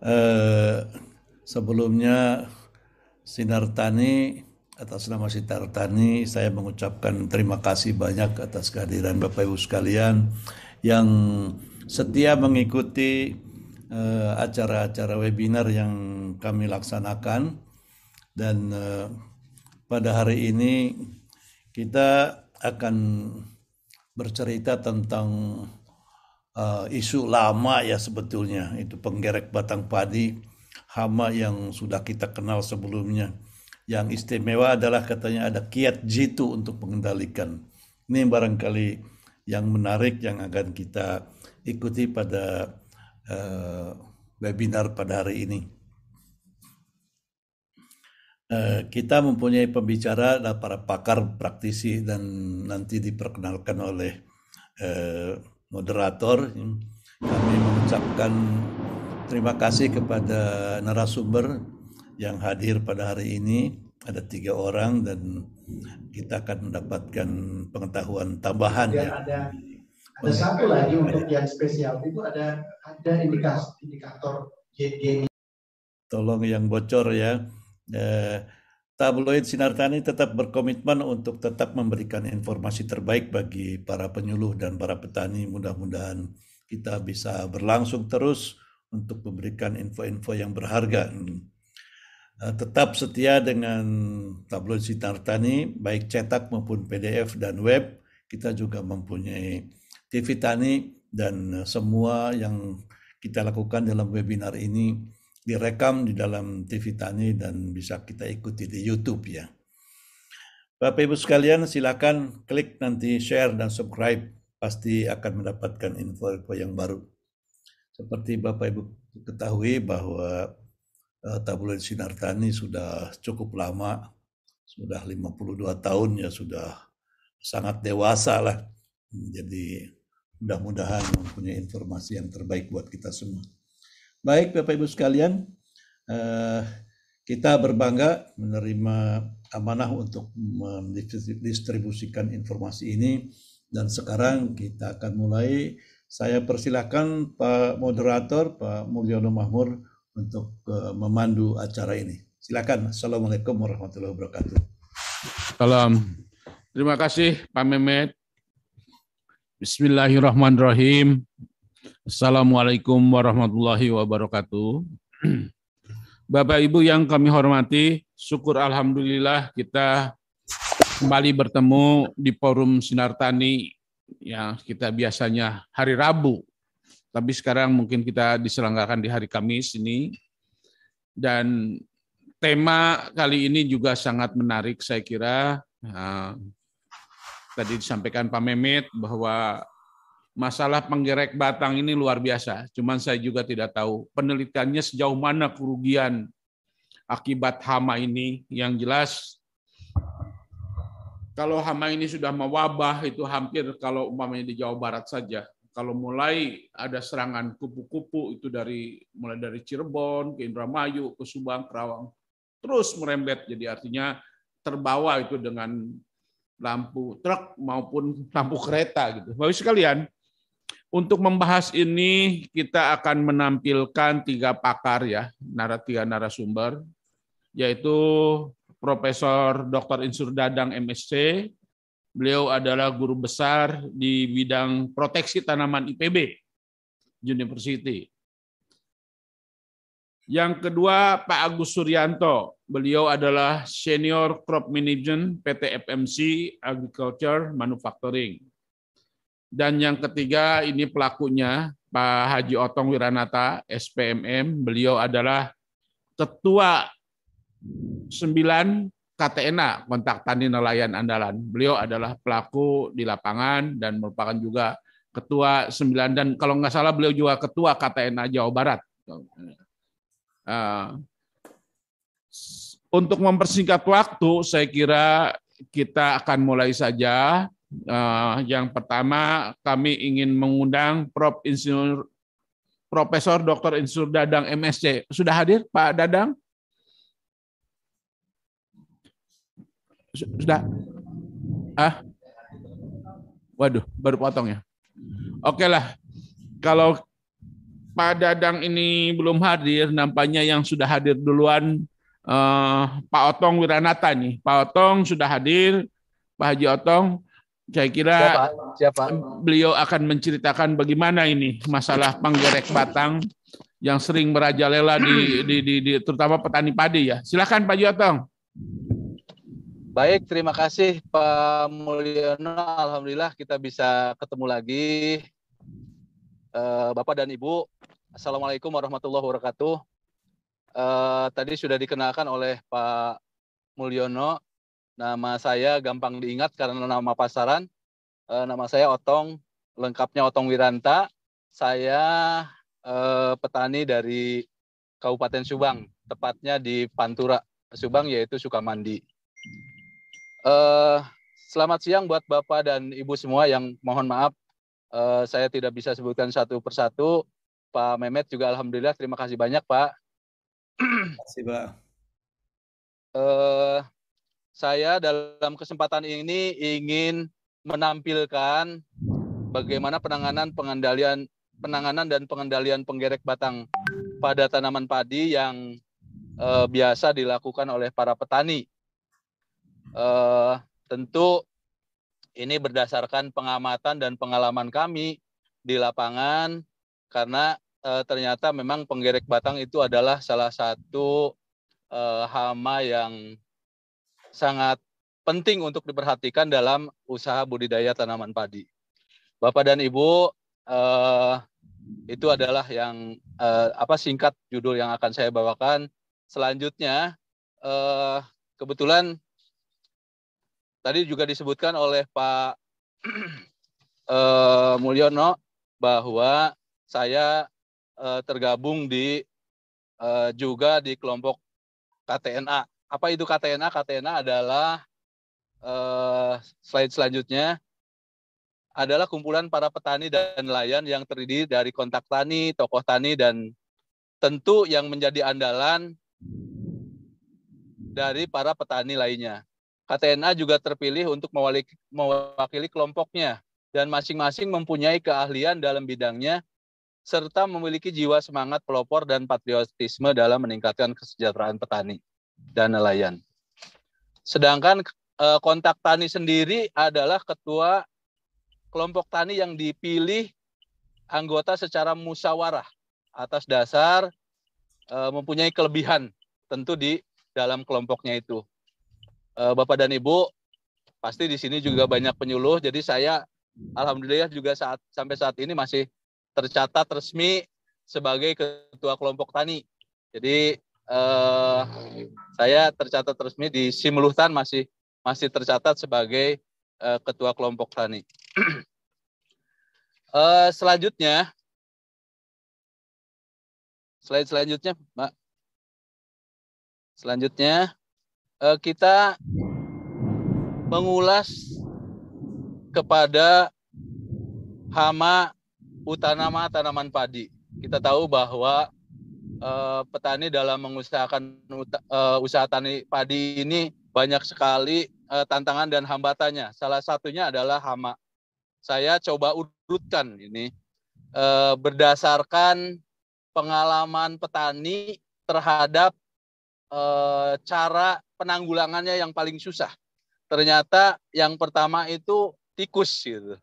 Eh, sebelumnya Sinar Tani atas nama Sinar Tani saya mengucapkan terima kasih banyak atas kehadiran Bapak Ibu sekalian yang setia mengikuti eh, acara-acara webinar yang kami laksanakan. Dan eh, pada hari ini kita akan bercerita tentang uh, isu lama ya sebetulnya itu penggerek batang padi hama yang sudah kita kenal sebelumnya. Yang istimewa adalah katanya ada kiat jitu untuk mengendalikan. Ini barangkali yang menarik yang akan kita ikuti pada uh, webinar pada hari ini. Uh, kita mempunyai pembicara para pakar praktisi dan nanti diperkenalkan oleh uh, moderator. Kami mengucapkan terima kasih kepada narasumber yang hadir pada hari ini. Ada tiga orang dan kita akan mendapatkan pengetahuan tambahan. Dan ya. ada ada satu lagi untuk yang spesial itu ada ada indikator indikator. Tolong yang bocor ya. Eh, Tabloid Sinar Tani tetap berkomitmen untuk tetap memberikan informasi terbaik bagi para penyuluh dan para petani. Mudah-mudahan kita bisa berlangsung terus untuk memberikan info-info yang berharga. Eh, tetap setia dengan tabloid Sinar Tani, baik cetak maupun PDF dan web. Kita juga mempunyai TV Tani dan semua yang kita lakukan dalam webinar ini direkam di dalam TV Tani dan bisa kita ikuti di YouTube ya. Bapak Ibu sekalian silakan klik nanti share dan subscribe pasti akan mendapatkan info-info yang baru. Seperti Bapak Ibu ketahui bahwa uh, tabloid Sinar Tani sudah cukup lama, sudah 52 tahun ya sudah sangat dewasa lah. Jadi mudah-mudahan mempunyai informasi yang terbaik buat kita semua. Baik Bapak Ibu sekalian, eh, kita berbangga menerima amanah untuk mendistribusikan informasi ini dan sekarang kita akan mulai. Saya persilahkan Pak Moderator, Pak Mulyono Mahmur untuk eh, memandu acara ini. Silakan. Assalamualaikum warahmatullahi wabarakatuh. Salam. Terima kasih Pak Mehmet. Bismillahirrahmanirrahim. Assalamualaikum warahmatullahi wabarakatuh. Bapak Ibu yang kami hormati, syukur Alhamdulillah kita kembali bertemu di forum Sinar Tani yang kita biasanya hari Rabu. Tapi sekarang mungkin kita diselenggarakan di hari Kamis ini. Dan tema kali ini juga sangat menarik saya kira. Nah, tadi disampaikan Pak Mehmet bahwa masalah penggerek batang ini luar biasa. Cuman saya juga tidak tahu penelitiannya sejauh mana kerugian akibat hama ini. Yang jelas kalau hama ini sudah mewabah itu hampir kalau umpamanya di Jawa Barat saja. Kalau mulai ada serangan kupu-kupu itu dari mulai dari Cirebon ke Indramayu ke Subang Kerawang terus merembet jadi artinya terbawa itu dengan lampu truk maupun lampu kereta gitu. Bapak sekalian, untuk membahas ini kita akan menampilkan tiga pakar ya, tiga narasumber, yaitu Profesor Dr. Insur Dadang MSc. Beliau adalah guru besar di bidang proteksi tanaman IPB University. Yang kedua Pak Agus Suryanto, beliau adalah Senior Crop Management PT FMC Agriculture Manufacturing. Dan yang ketiga ini pelakunya Pak Haji Otong Wiranata, SPMM. Beliau adalah ketua 9 KTNA, kontak tani nelayan andalan. Beliau adalah pelaku di lapangan dan merupakan juga ketua 9 dan kalau nggak salah beliau juga ketua KTNA Jawa Barat. Uh, untuk mempersingkat waktu, saya kira kita akan mulai saja Uh, yang pertama kami ingin mengundang Prof. Insinyur Profesor Dr. Insur Dadang MSc. Sudah hadir Pak Dadang? Sudah? Ah? Waduh, baru potong ya. Oke lah. Kalau Pak Dadang ini belum hadir, nampaknya yang sudah hadir duluan uh, Pak Otong Wiranata nih. Pak Otong sudah hadir, Pak Haji Otong. Saya kira siapa, siapa? beliau akan menceritakan bagaimana ini masalah penggerek batang yang sering merajalela di, di, di, di terutama petani padi ya. Silakan Pak Otong. Baik, terima kasih Pak Mulyono. Alhamdulillah kita bisa ketemu lagi. Uh, Bapak dan Ibu, Assalamualaikum warahmatullahi wabarakatuh. Uh, tadi sudah dikenalkan oleh Pak Mulyono. Nama saya gampang diingat karena nama pasaran. Uh, nama saya Otong, lengkapnya Otong Wiranta. Saya uh, petani dari Kabupaten Subang, tepatnya di Pantura, Subang yaitu Sukamandi. Uh, selamat siang buat Bapak dan Ibu semua yang mohon maaf uh, saya tidak bisa sebutkan satu persatu Pak Mehmet juga alhamdulillah terima kasih banyak Pak. Terima kasih Pak. Uh, saya dalam kesempatan ini ingin menampilkan bagaimana penanganan pengendalian penanganan dan pengendalian penggerek batang pada tanaman padi yang uh, biasa dilakukan oleh para petani. Uh, tentu ini berdasarkan pengamatan dan pengalaman kami di lapangan karena e, ternyata memang penggerek batang itu adalah salah satu e, hama yang sangat penting untuk diperhatikan dalam usaha budidaya tanaman padi. Bapak dan Ibu, e, itu adalah yang e, apa singkat judul yang akan saya bawakan. Selanjutnya, e, kebetulan tadi juga disebutkan oleh Pak e, Mulyono bahwa saya uh, tergabung di uh, juga di kelompok KTNA. Apa itu KTNA? KTNA adalah uh, slide selanjutnya adalah kumpulan para petani dan nelayan yang terdiri dari kontak tani, tokoh tani, dan tentu yang menjadi andalan dari para petani lainnya. KTNA juga terpilih untuk mewakili kelompoknya dan masing-masing mempunyai keahlian dalam bidangnya serta memiliki jiwa semangat pelopor dan patriotisme dalam meningkatkan kesejahteraan petani dan nelayan. Sedangkan eh, kontak tani sendiri adalah ketua kelompok tani yang dipilih anggota secara musyawarah atas dasar eh, mempunyai kelebihan tentu di dalam kelompoknya itu. Eh, Bapak dan Ibu pasti di sini juga banyak penyuluh, jadi saya alhamdulillah juga saat sampai saat ini masih tercatat resmi sebagai ketua kelompok tani. Jadi eh, saya tercatat resmi di Simuluhtan masih masih tercatat sebagai eh, ketua kelompok tani. eh, selanjutnya, slide selanjutnya, Mbak. Selanjutnya eh, kita mengulas kepada hama utanama tanaman padi. Kita tahu bahwa uh, petani dalam mengusahakan uh, usaha tani padi ini banyak sekali uh, tantangan dan hambatannya. Salah satunya adalah hama. Saya coba urutkan ini uh, berdasarkan pengalaman petani terhadap uh, cara penanggulangannya yang paling susah. Ternyata yang pertama itu tikus gitu.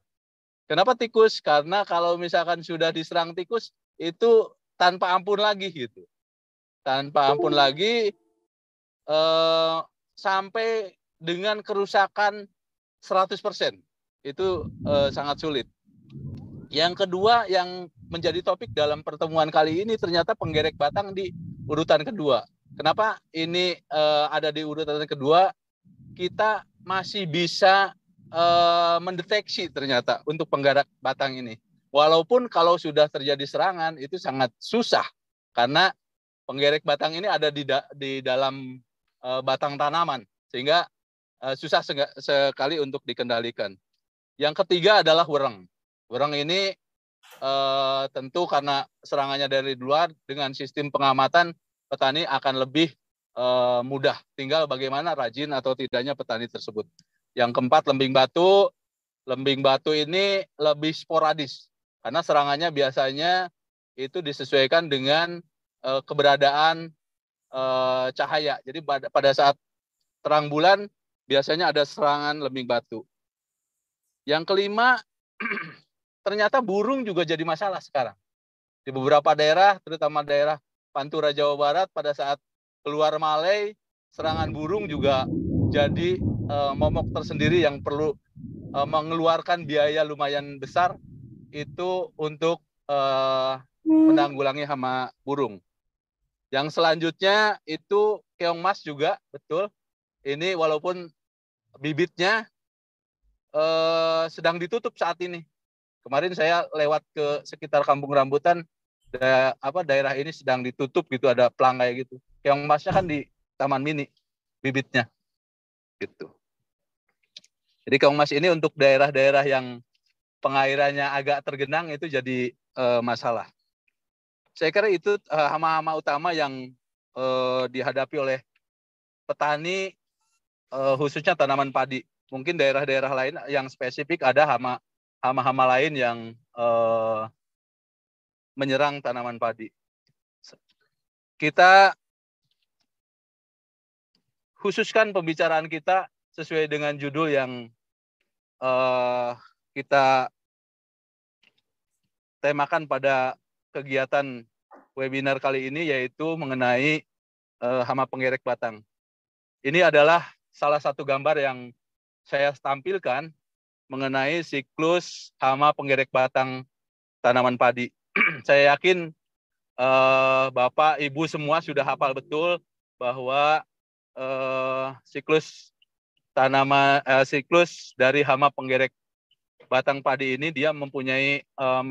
Kenapa tikus? Karena kalau misalkan sudah diserang tikus itu tanpa ampun lagi gitu. Tanpa ampun lagi eh, sampai dengan kerusakan 100%. Itu eh, sangat sulit. Yang kedua yang menjadi topik dalam pertemuan kali ini ternyata penggerek batang di urutan kedua. Kenapa ini eh, ada di urutan kedua? Kita masih bisa uh, mendeteksi ternyata untuk penggerak batang ini. Walaupun kalau sudah terjadi serangan itu sangat susah karena penggerek batang ini ada di da di dalam uh, batang tanaman sehingga uh, susah sekali untuk dikendalikan. Yang ketiga adalah wereng. Wereng ini uh, tentu karena serangannya dari luar dengan sistem pengamatan petani akan lebih uh, mudah. Tinggal bagaimana rajin atau tidaknya petani tersebut. Yang keempat lembing batu. Lembing batu ini lebih sporadis karena serangannya biasanya itu disesuaikan dengan uh, keberadaan uh, cahaya. Jadi pada, pada saat terang bulan biasanya ada serangan lembing batu. Yang kelima, ternyata burung juga jadi masalah sekarang. Di beberapa daerah, terutama daerah Pantura Jawa Barat pada saat keluar Malai, serangan burung juga jadi uh, momok tersendiri yang perlu uh, mengeluarkan biaya lumayan besar itu untuk uh, menanggulangi hama burung. Yang selanjutnya itu keong mas juga betul. Ini walaupun bibitnya uh, sedang ditutup saat ini. Kemarin saya lewat ke sekitar Kampung Rambutan, da, apa daerah ini sedang ditutup gitu, ada pelang kayak gitu. Keong masnya kan di Taman Mini bibitnya, gitu. Jadi keong mas ini untuk daerah-daerah yang pengairannya agak tergenang itu jadi uh, masalah. Saya kira itu uh, hama-hama utama yang uh, dihadapi oleh petani uh, khususnya tanaman padi. Mungkin daerah-daerah lain yang spesifik ada hama hama-hama lain yang uh, menyerang tanaman padi. Kita khususkan pembicaraan kita sesuai dengan judul yang uh, kita temakan pada kegiatan webinar kali ini yaitu mengenai uh, hama penggerek batang. Ini adalah salah satu gambar yang saya tampilkan mengenai siklus hama penggerek batang tanaman padi. saya yakin uh, Bapak, Ibu semua sudah hafal betul bahwa uh, siklus tanaman siklus dari hama penggerek batang padi ini dia mempunyai uh,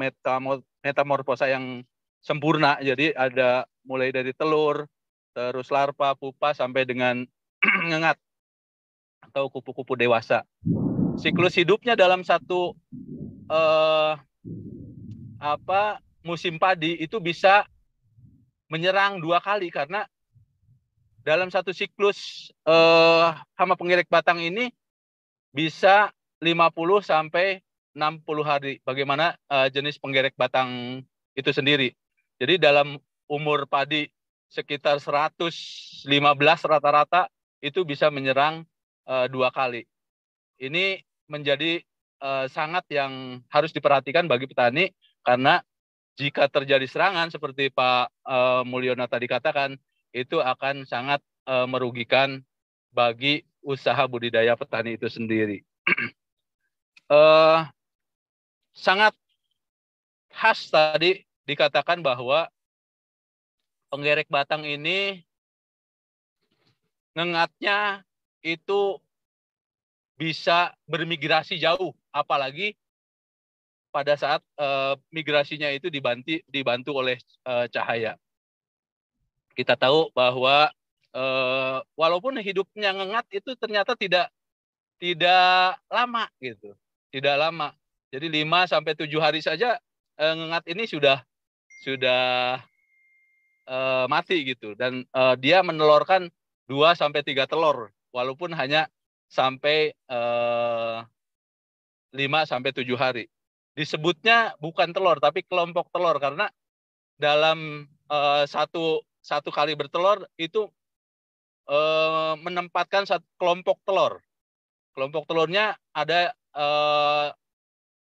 metamorfosa yang sempurna. Jadi ada mulai dari telur, terus larva, pupa sampai dengan ngengat atau kupu-kupu dewasa. Siklus hidupnya dalam satu uh, apa musim padi itu bisa menyerang dua kali karena dalam satu siklus uh, hama pengirik batang ini bisa 50 sampai 60 hari. Bagaimana uh, jenis penggerek batang itu sendiri. Jadi dalam umur padi sekitar 115 rata-rata itu bisa menyerang uh, dua kali. Ini menjadi uh, sangat yang harus diperhatikan bagi petani karena jika terjadi serangan seperti Pak uh, Mulyono tadi katakan itu akan sangat uh, merugikan bagi usaha budidaya petani itu sendiri. uh, sangat khas tadi dikatakan bahwa penggerek batang ini ngengatnya itu bisa bermigrasi jauh, apalagi pada saat uh, migrasinya itu dibantu dibantu oleh uh, cahaya. Kita tahu bahwa uh, walaupun hidupnya ngengat itu ternyata tidak tidak lama gitu, tidak lama. Jadi 5 sampai 7 hari saja eh, ngengat ini sudah sudah eh, mati gitu dan eh, dia menelurkan 2 sampai 3 telur walaupun hanya sampai eh, 5 sampai 7 hari. Disebutnya bukan telur tapi kelompok telur karena dalam eh, satu satu kali bertelur itu eh, menempatkan satu kelompok telur. Kelompok telurnya ada eh,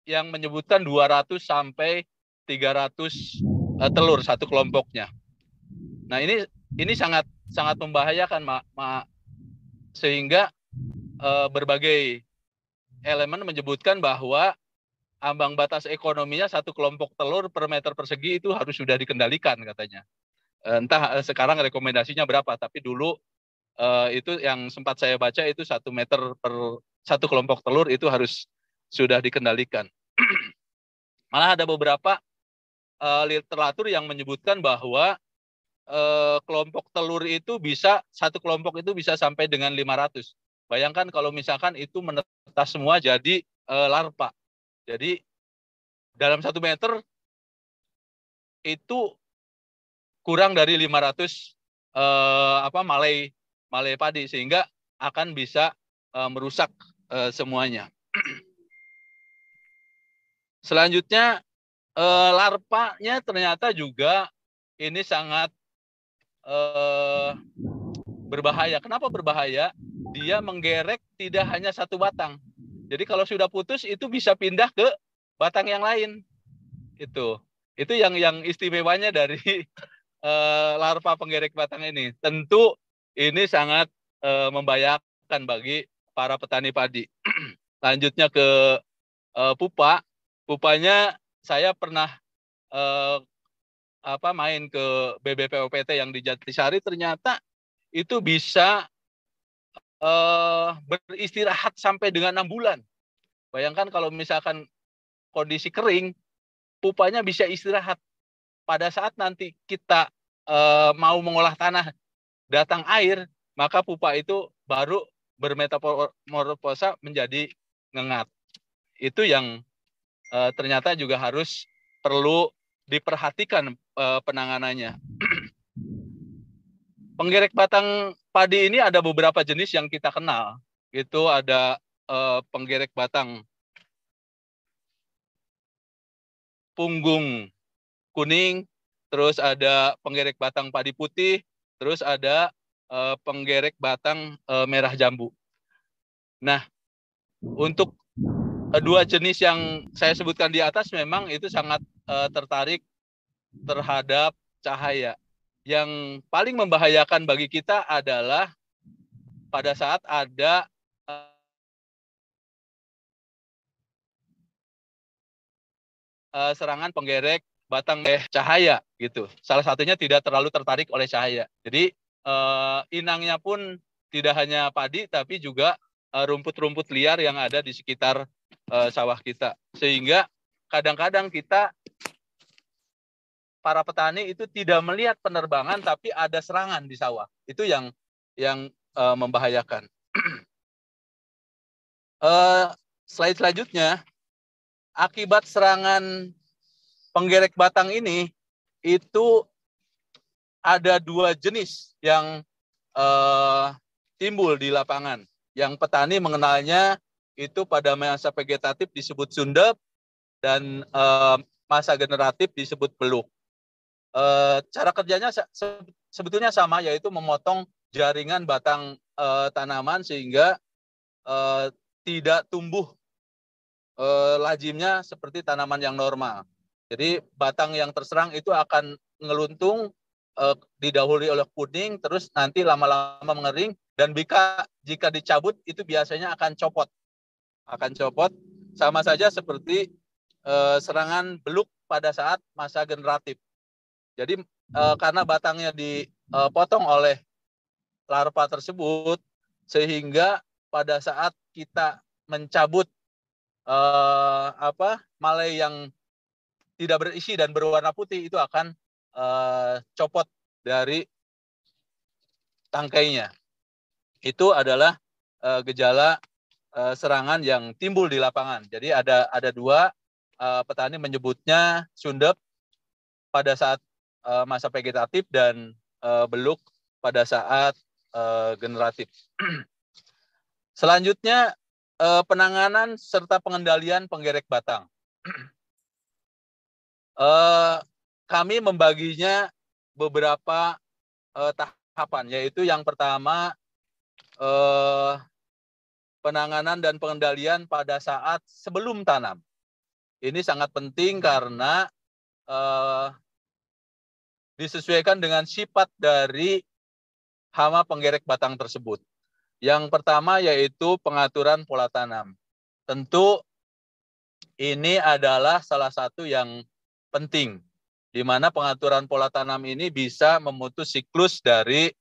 yang menyebutkan 200 sampai 300 uh, eh, telur satu kelompoknya. Nah, ini ini sangat sangat membahayakan, Mak. Ma, sehingga uh, berbagai elemen menyebutkan bahwa ambang batas ekonominya satu kelompok telur per meter persegi itu harus sudah dikendalikan katanya. Eh, entah sekarang rekomendasinya berapa, tapi dulu uh, itu yang sempat saya baca itu satu meter per satu kelompok telur itu harus sudah dikendalikan. Malah ada beberapa uh, literatur yang menyebutkan bahwa uh, kelompok telur itu bisa satu kelompok itu bisa sampai dengan 500. Bayangkan kalau misalkan itu menetas semua jadi uh, larva. Jadi dalam satu meter itu kurang dari 500 uh, apa malai malai padi sehingga akan bisa uh, merusak uh, semuanya. Selanjutnya uh, larpanya ternyata juga ini sangat uh, berbahaya. Kenapa berbahaya? Dia menggerek tidak hanya satu batang. Jadi kalau sudah putus itu bisa pindah ke batang yang lain. Itu. Itu yang yang istimewanya dari uh, larva penggerek batang ini. Tentu ini sangat uh, membahayakan bagi para petani padi. Lanjutnya ke pupa. Pupanya saya pernah uh, apa main ke BBPOPT yang di Jatisari ternyata itu bisa uh, beristirahat sampai dengan enam bulan. Bayangkan kalau misalkan kondisi kering, pupanya bisa istirahat. Pada saat nanti kita uh, mau mengolah tanah datang air, maka pupa itu baru bermetamorfosa menjadi ngengat. Itu yang uh, ternyata juga harus perlu diperhatikan uh, penanganannya. Penggerek batang padi ini ada beberapa jenis yang kita kenal. Itu ada uh, penggerek batang punggung kuning, terus ada penggerek batang padi putih, terus ada uh, penggerek batang uh, merah jambu. Nah, untuk dua jenis yang saya sebutkan di atas memang itu sangat uh, tertarik terhadap cahaya. Yang paling membahayakan bagi kita adalah pada saat ada uh, serangan penggerek batang eh cahaya gitu. Salah satunya tidak terlalu tertarik oleh cahaya. Jadi uh, inangnya pun tidak hanya padi tapi juga eh, rumput-rumput liar yang ada di sekitar uh, sawah kita. Sehingga kadang-kadang kita para petani itu tidak melihat penerbangan tapi ada serangan di sawah. Itu yang yang uh, membahayakan. uh, slide selanjutnya akibat serangan penggerek batang ini itu ada dua jenis yang uh, timbul di lapangan. Yang petani mengenalnya itu pada masa vegetatif disebut sundep dan uh, masa generatif disebut beluk. Uh, cara kerjanya se sebetulnya sama yaitu memotong jaringan batang uh, tanaman sehingga uh, tidak tumbuh eh, lajimnya seperti tanaman yang normal. Jadi batang yang terserang itu akan ngeluntung eh, didahului oleh kuning, terus nanti lama-lama mengering dan jika jika dicabut itu biasanya akan copot, akan copot sama saja seperti eh, serangan beluk pada saat masa generatif. Jadi eh, karena batangnya dipotong oleh larva tersebut sehingga pada saat kita mencabut uh, apa malai yang tidak berisi dan berwarna putih itu akan uh, copot dari tangkainya. Itu adalah uh, gejala uh, serangan yang timbul di lapangan. Jadi ada ada dua uh, petani menyebutnya sundep pada saat uh, masa vegetatif dan uh, beluk pada saat uh, generatif. Selanjutnya eh, penanganan serta pengendalian penggerek batang. eh, kami membaginya beberapa eh, tahapan, yaitu yang pertama eh, penanganan dan pengendalian pada saat sebelum tanam. Ini sangat penting karena eh, disesuaikan dengan sifat dari hama penggerek batang tersebut. Yang pertama yaitu pengaturan pola tanam. Tentu ini adalah salah satu yang penting di mana pengaturan pola tanam ini bisa memutus siklus dari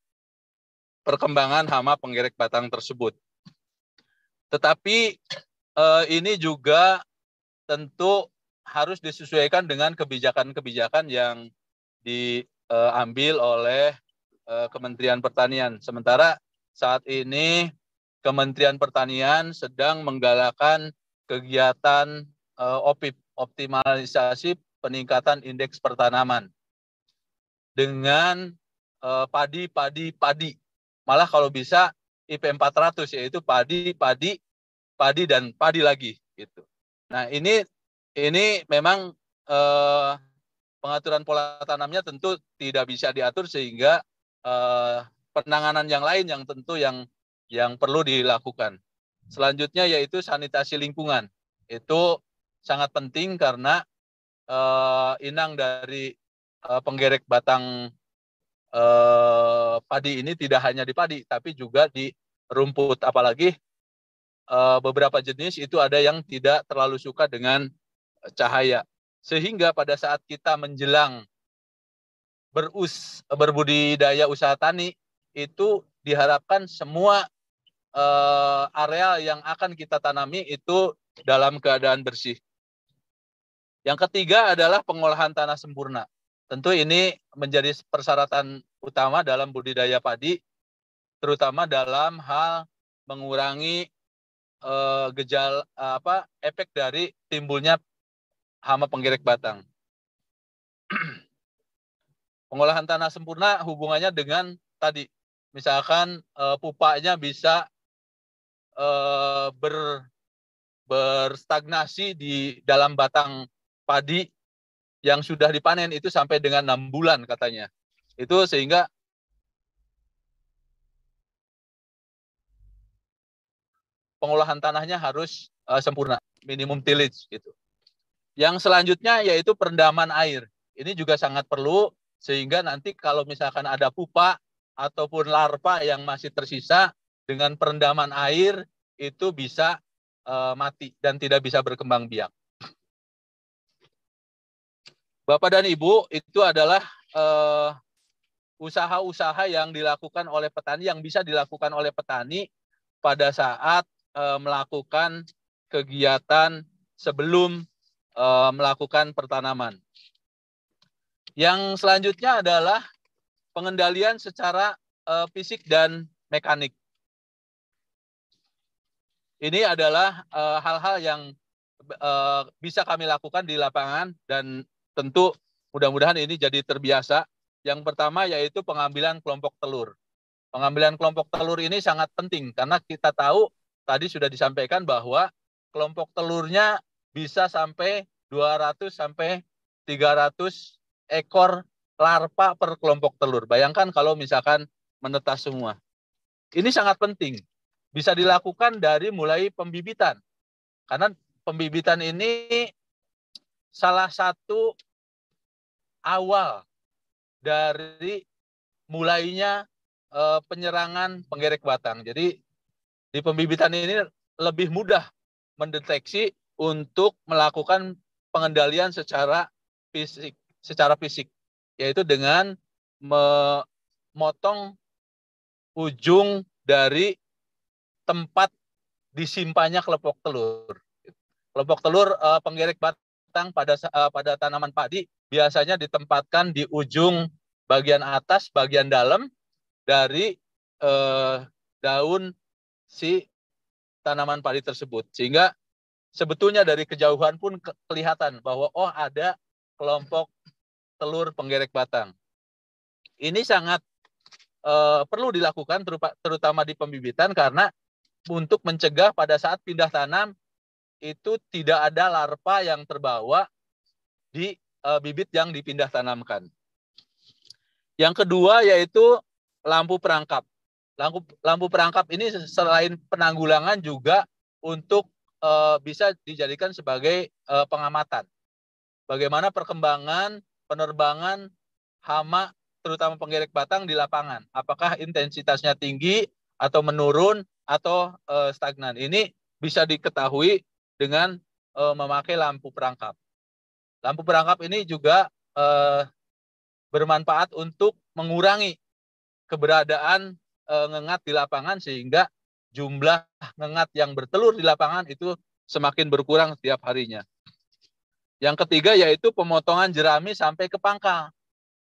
perkembangan hama penggerek batang tersebut. Tetapi eh, ini juga tentu harus disesuaikan dengan kebijakan-kebijakan yang diambil oleh eh, Kementerian Pertanian. Sementara saat ini Kementerian Pertanian sedang menggalakkan kegiatan uh, OPIP, optimalisasi peningkatan indeks pertanaman dengan uh, padi, padi, padi. Malah kalau bisa IP 400 yaitu padi, padi, padi dan padi lagi gitu. Nah, ini ini memang eh, pengaturan pola tanamnya tentu tidak bisa diatur sehingga eh, penanganan yang lain yang tentu yang yang perlu dilakukan. Selanjutnya yaitu sanitasi lingkungan. Itu sangat penting karena eh, inang dari eh, penggerek batang eh, padi ini tidak hanya di padi tapi juga di rumput apalagi eh, beberapa jenis itu ada yang tidak terlalu suka dengan cahaya sehingga pada saat kita menjelang berus berbudidaya usaha tani itu diharapkan semua eh, area yang akan kita tanami itu dalam keadaan bersih. Yang ketiga adalah pengolahan tanah sempurna. Tentu ini menjadi persyaratan utama dalam budidaya padi, terutama dalam hal mengurangi uh, gejala apa efek dari timbulnya hama penggerek batang. Pengolahan tanah sempurna hubungannya dengan tadi, misalkan uh, pupaknya bisa uh, ber berstagnasi di dalam batang padi yang sudah dipanen itu sampai dengan enam bulan katanya. Itu sehingga pengolahan tanahnya harus uh, sempurna, minimum tillage gitu. Yang selanjutnya yaitu perendaman air. Ini juga sangat perlu sehingga nanti kalau misalkan ada pupa ataupun larva yang masih tersisa dengan perendaman air itu bisa uh, mati dan tidak bisa berkembang biak. Bapak dan Ibu, itu adalah usaha usaha-usaha yang dilakukan oleh petani yang bisa dilakukan oleh petani pada saat uh, melakukan kegiatan sebelum uh, melakukan pertanaman. Yang selanjutnya adalah pengendalian secara fisik dan mekanik. Ini adalah hal-hal yang bisa kami lakukan di lapangan dan tentu mudah-mudahan ini jadi terbiasa. Yang pertama yaitu pengambilan kelompok telur. Pengambilan kelompok telur ini sangat penting karena kita tahu tadi sudah disampaikan bahwa kelompok telurnya bisa sampai 200 sampai 300 ekor larva per kelompok telur. Bayangkan kalau misalkan menetas semua. Ini sangat penting. Bisa dilakukan dari mulai pembibitan. Karena pembibitan ini salah satu awal dari mulainya uh, penyerangan penggerek batang. Jadi di pembibitan ini lebih mudah mendeteksi untuk melakukan pengendalian secara fisik, secara fisik, yaitu dengan memotong ujung dari tempat disimpannya kelompok telur. Kelompok telur uh, penggerek batang pada uh, pada tanaman padi biasanya ditempatkan di ujung bagian atas, bagian dalam dari eh, daun si tanaman padi tersebut. Sehingga sebetulnya dari kejauhan pun kelihatan bahwa oh ada kelompok telur penggerek batang. Ini sangat eh, perlu dilakukan terutama di pembibitan karena untuk mencegah pada saat pindah tanam itu tidak ada larva yang terbawa di uh, bibit yang dipindah tanamkan. Yang kedua yaitu lampu perangkap. Lampu lampu perangkap ini selain penanggulangan juga untuk uh, bisa dijadikan sebagai uh, pengamatan. Bagaimana perkembangan penerbangan hama terutama penggerek batang di lapangan. Apakah intensitasnya tinggi atau menurun atau uh, stagnan. Ini bisa diketahui dengan uh, memakai lampu perangkap. Lampu perangkap ini juga eh, bermanfaat untuk mengurangi keberadaan eh, ngengat di lapangan sehingga jumlah ngengat yang bertelur di lapangan itu semakin berkurang setiap harinya. Yang ketiga yaitu pemotongan jerami sampai ke pangkal.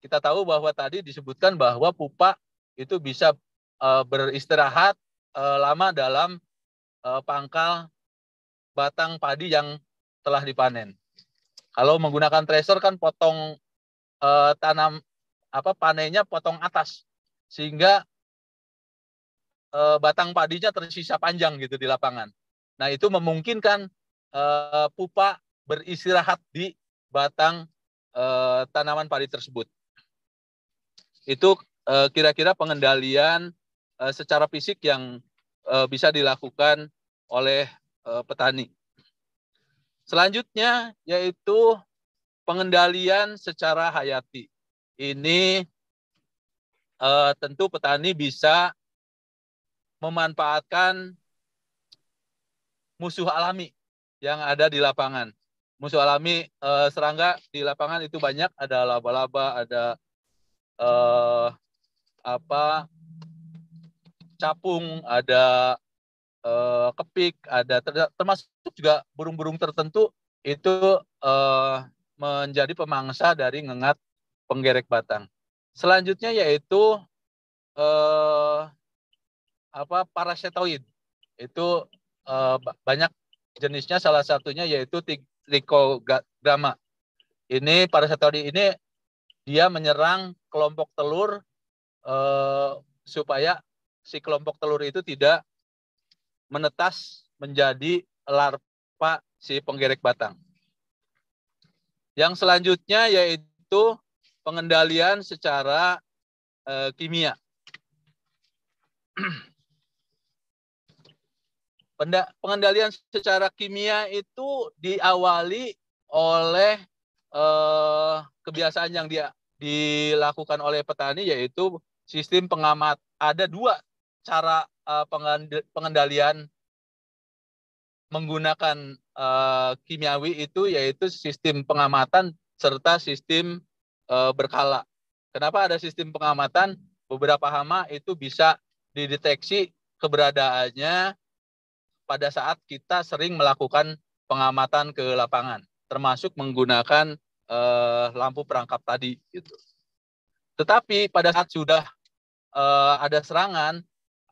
Kita tahu bahwa tadi disebutkan bahwa pupa itu bisa e, beristirahat e, lama dalam e, pangkal batang padi yang telah dipanen. Kalau menggunakan tracer kan potong uh, tanam apa panennya potong atas sehingga uh, batang padinya tersisa panjang gitu di lapangan. Nah itu memungkinkan uh, pupa beristirahat di batang eh, tanaman padi tersebut. Itu eh, kira-kira pengendalian eh, secara fisik yang eh, bisa dilakukan oleh eh, petani. Selanjutnya yaitu pengendalian secara hayati. Ini eh, tentu petani bisa memanfaatkan musuh alami yang ada di lapangan. Musuh alami eh, serangga di lapangan itu banyak, ada laba-laba, ada eh, apa capung, ada eh, kepik, ada termasuk juga burung-burung tertentu itu eh, menjadi pemangsa dari ngengat penggerek batang. Selanjutnya yaitu eh, apa parasitoid itu uh, banyak jenisnya salah satunya yaitu trichogramma. Ini parasitoid ini dia menyerang kelompok telur uh, supaya si kelompok telur itu tidak menetas menjadi larva si penggerek batang. Yang selanjutnya yaitu pengendalian secara uh, kimia. pengendalian secara kimia itu diawali oleh eh, kebiasaan yang dia dilakukan oleh petani yaitu sistem pengamat ada dua cara eh, pengendalian menggunakan eh, kimiawi itu yaitu sistem pengamatan serta sistem eh, berkala. Kenapa ada sistem pengamatan? Beberapa hama itu bisa dideteksi keberadaannya pada saat kita sering melakukan pengamatan ke lapangan, termasuk menggunakan eh, lampu perangkap tadi. Gitu. Tetapi pada saat sudah eh, ada serangan,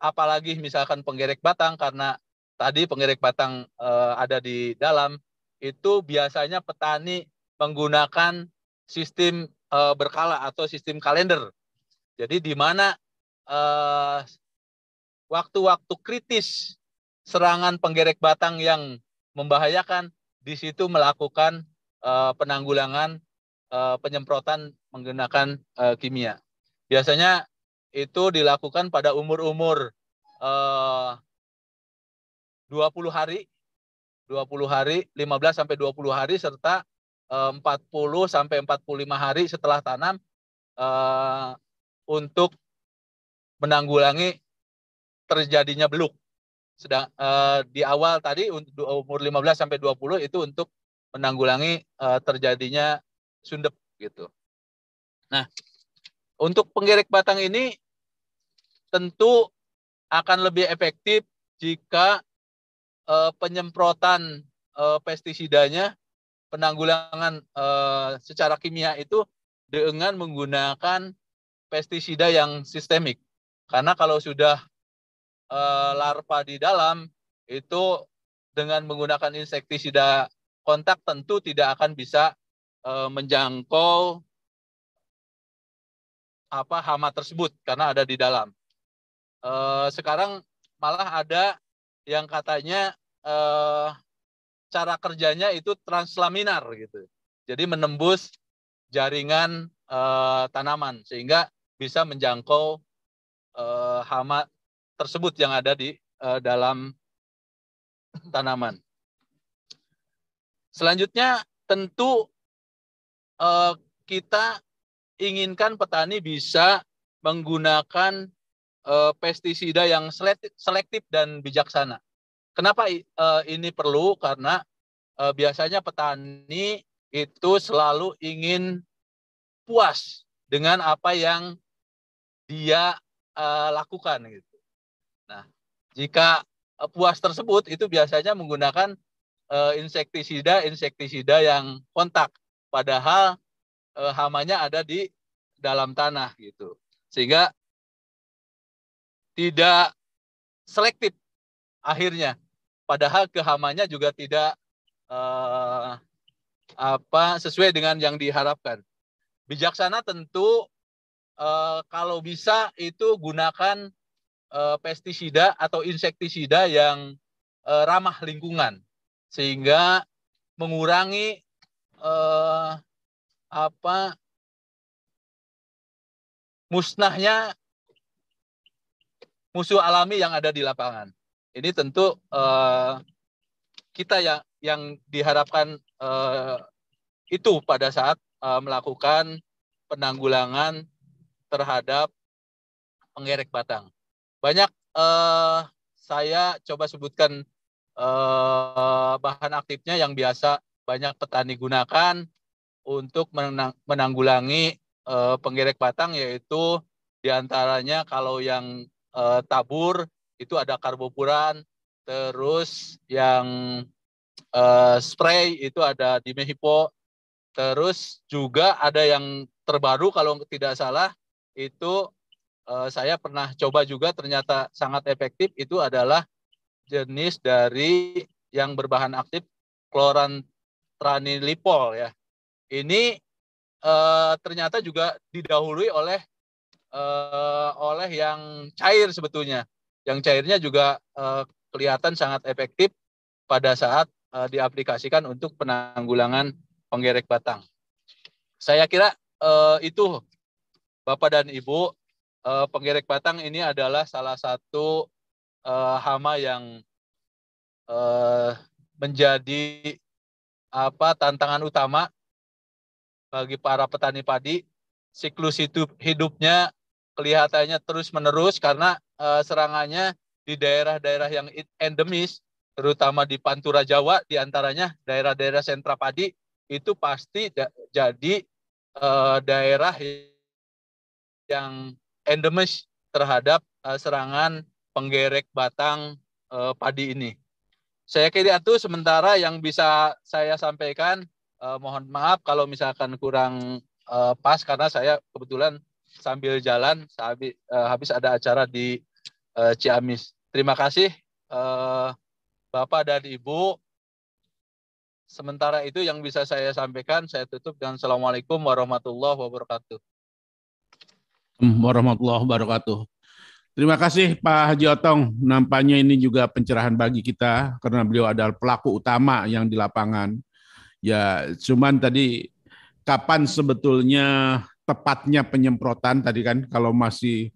apalagi misalkan penggerek batang karena tadi penggerek batang eh, ada di dalam, itu biasanya petani menggunakan sistem eh, berkala atau sistem kalender. Jadi di mana eh, waktu-waktu kritis serangan penggerek batang yang membahayakan, di situ melakukan uh, penanggulangan uh, penyemprotan menggunakan uh, kimia. Biasanya itu dilakukan pada umur-umur uh, 20 hari, 20 hari, 15 sampai 20 hari serta uh, 40 sampai 45 hari setelah tanam uh, untuk menanggulangi terjadinya beluk sedang uh, di awal tadi umur 15 sampai 20 itu untuk menanggulangi uh, terjadinya sundep gitu. Nah, untuk penggerek batang ini tentu akan lebih efektif jika uh, penyemprotan uh, pestisidanya penanggulangan uh, secara kimia itu dengan menggunakan pestisida yang sistemik. Karena kalau sudah uh, larva di dalam itu dengan menggunakan insektisida kontak tentu tidak akan bisa uh, menjangkau apa hama tersebut karena ada di dalam. Uh, sekarang malah ada yang katanya uh, cara kerjanya itu translaminar gitu. Jadi menembus jaringan uh, tanaman sehingga bisa menjangkau uh, hama tersebut yang ada di uh, dalam tanaman. Selanjutnya tentu uh, kita inginkan petani bisa menggunakan uh, pestisida yang selektif, selektif dan bijaksana. Kenapa uh, ini perlu? Karena uh, biasanya petani itu selalu ingin puas dengan apa yang dia uh, lakukan gitu. Nah, jika puas tersebut itu biasanya menggunakan uh, insektisida insektisida yang kontak, padahal uh, hamanya ada di dalam tanah gitu, sehingga tidak selektif akhirnya, padahal kehamanya juga tidak uh, apa sesuai dengan yang diharapkan. Bijaksana tentu uh, kalau bisa itu gunakan uh, pestisida atau insektisida yang uh, ramah lingkungan sehingga mengurangi uh, apa musnahnya musuh alami yang ada di lapangan. Ini tentu uh, kita yang yang diharapkan uh, itu pada saat uh, melakukan penanggulangan terhadap penggerek batang. Banyak uh, saya coba sebutkan uh, bahan aktifnya yang biasa banyak petani gunakan untuk menang, menanggulangi uh, penggerek batang yaitu di antaranya kalau yang uh, tabur itu ada karbopuran, terus yang uh, spray itu ada dimehipo, terus juga ada yang terbaru kalau tidak salah itu uh, saya pernah coba juga ternyata sangat efektif itu adalah jenis dari yang berbahan aktif klorantranilipol ya. Ini uh, ternyata juga didahului oleh uh, oleh yang cair sebetulnya. Yang cairnya juga uh, kelihatan sangat efektif pada saat uh, diaplikasikan untuk penanggulangan penggerek batang. Saya kira itu Bapak dan Ibu penggerek batang ini adalah salah satu hama yang menjadi apa tantangan utama bagi para petani padi. Siklus hidup hidupnya kelihatannya terus menerus karena uh, serangannya di daerah-daerah yang endemis, terutama di Pantura Jawa, di antaranya daerah-daerah sentra padi itu pasti jadi uh, daerah yang endemis terhadap uh, serangan penggerek batang uh, padi ini. Saya kira itu sementara yang bisa saya sampaikan. Uh, mohon maaf kalau misalkan kurang uh, pas karena saya kebetulan sambil jalan habis, uh, habis ada acara di uh, Ciamis. Terima kasih uh, Bapak dan Ibu. Sementara itu yang bisa saya sampaikan, saya tutup dengan Assalamualaikum warahmatullahi wabarakatuh. Warahmatullahi wabarakatuh. Terima kasih Pak Haji Otong. Nampaknya ini juga pencerahan bagi kita karena beliau adalah pelaku utama yang di lapangan. Ya, cuman tadi kapan sebetulnya tepatnya penyemprotan tadi kan kalau masih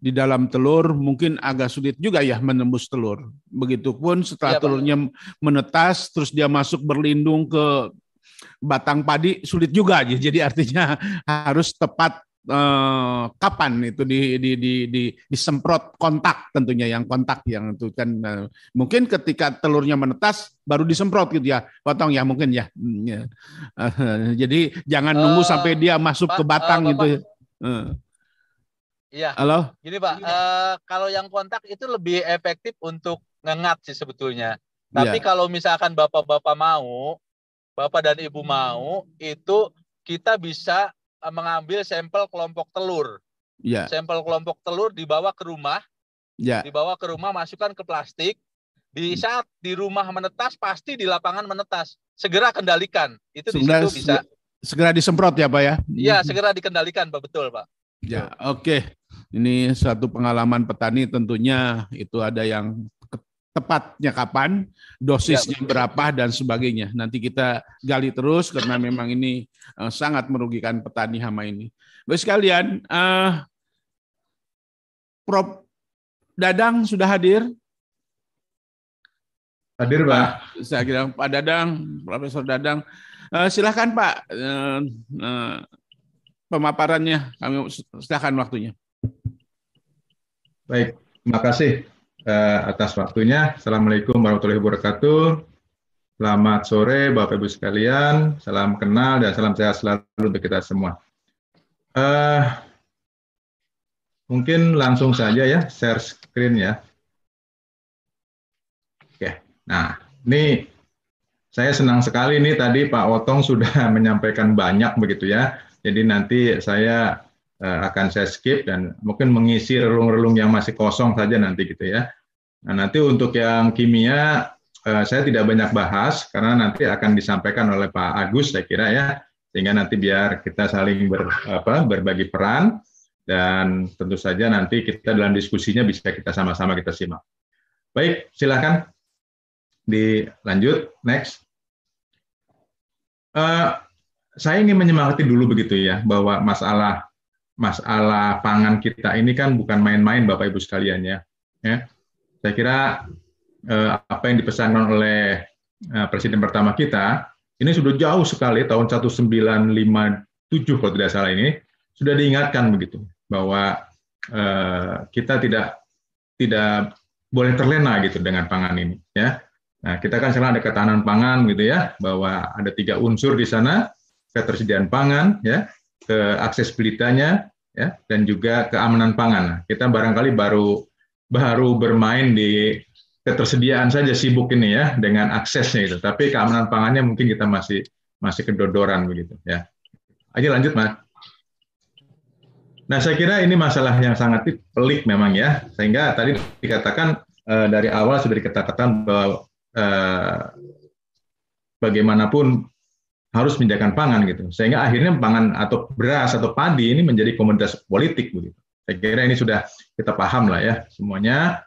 di dalam telur mungkin agak sulit juga ya menembus telur. Begitupun setelah ya, telurnya menetas terus dia masuk berlindung ke batang padi sulit juga aja. Jadi artinya harus tepat eh, kapan itu di, di, di, di, disemprot kontak tentunya yang kontak yang itu kan eh, mungkin ketika telurnya menetas baru disemprot gitu ya potong ya mungkin ya, hmm, ya. Uh, jadi jangan uh, nunggu sampai dia masuk Pak, ke batang uh, gitu ya. Uh. Iya. Halo. Gini Pak, uh, kalau yang kontak itu lebih efektif untuk ngengat sih sebetulnya. Tapi yeah. kalau misalkan bapak-bapak mau, bapak dan ibu mau, itu kita bisa Eh, mengambil sampel kelompok telur. Ya. Sampel kelompok telur dibawa ke rumah. Ya. Dibawa ke rumah, masukkan ke plastik. Di hmm. saat di rumah menetas, pasti di lapangan menetas. Segera kendalikan. Itu segera, di situ bisa. Segera disemprot ya Pak ya? Iya, segera dikendalikan Pak, betul Pak. Ya, oke. Okay. Ini satu pengalaman petani tentunya itu ada yang tepatnya kapan, dosisnya ya, berapa dan sebagainya. Nanti kita gali terus karena memang ini uh, sangat merugikan petani hama ini. Baik sekalian, uh, Prof. Dadang sudah hadir? Hadir, Pak. Saya kira Pak Dadang, Profesor Dadang. Uh, silahkan Pak, uh, uh, pemaparannya. Kami silahkan waktunya. Baik, terima kasih uh, atas waktunya. Assalamualaikum warahmatullahi wabarakatuh. Selamat sore Bapak Ibu sekalian, salam kenal dan salam sehat selalu untuk kita semua. Uh, mungkin langsung saja ya, share screen ya. Oke, nah ini saya senang sekali nih tadi Pak Otong sudah menyampaikan banyak begitu ya. Jadi nanti saya uh, akan saya skip dan mungkin mengisi relung-relung yang masih kosong saja nanti gitu ya. Nah, nanti untuk yang kimia eh, saya tidak banyak bahas karena nanti akan disampaikan oleh Pak Agus saya kira ya sehingga nanti biar kita saling ber, apa, berbagi peran dan tentu saja nanti kita dalam diskusinya bisa kita sama-sama kita simak. Baik, silakan dilanjut next. Uh, saya ingin menyemangati dulu begitu ya bahwa masalah masalah pangan kita ini kan bukan main-main Bapak Ibu sekalian ya. ya. Saya kira eh, apa yang dipesankan oleh eh, presiden pertama kita ini sudah jauh sekali tahun 1957 kalau tidak salah ini sudah diingatkan begitu bahwa eh, kita tidak tidak boleh terlena gitu dengan pangan ini ya. Nah, kita kan sekarang ada ketahanan pangan gitu ya, bahwa ada tiga unsur di sana, ketersediaan pangan ya, keaksesibilitasnya ya dan juga keamanan pangan. Kita barangkali baru baru bermain di ketersediaan saja sibuk ini ya dengan aksesnya itu. Tapi keamanan pangannya mungkin kita masih masih kedodoran begitu ya. Ayo lanjut, Mas. Nah, saya kira ini masalah yang sangat pelik memang ya. Sehingga tadi dikatakan eh, dari awal sudah dikatakan bahwa eh, bagaimanapun harus menyediakan pangan gitu. Sehingga akhirnya pangan atau beras atau padi ini menjadi komoditas politik begitu. Saya kira ini sudah kita paham lah ya semuanya.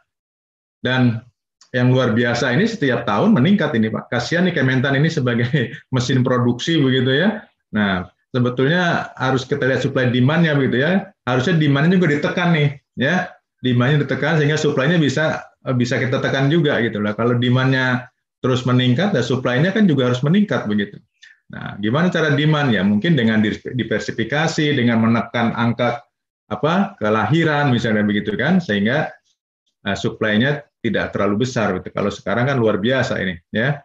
Dan yang luar biasa ini setiap tahun meningkat ini Pak. Kasihan nih Kementan ini sebagai mesin produksi begitu ya. Nah, sebetulnya harus kita lihat supply demand-nya begitu ya. Harusnya demand-nya juga ditekan nih ya. Demand-nya ditekan sehingga supply-nya bisa bisa kita tekan juga gitu lah. Kalau demand-nya terus meningkat, dan supply-nya kan juga harus meningkat begitu. Nah, gimana cara demand ya? Mungkin dengan diversifikasi, dengan menekan angka apa kelahiran misalnya begitu kan, sehingga uh, supply-nya tidak terlalu besar. Gitu. Kalau sekarang kan luar biasa ini, ya.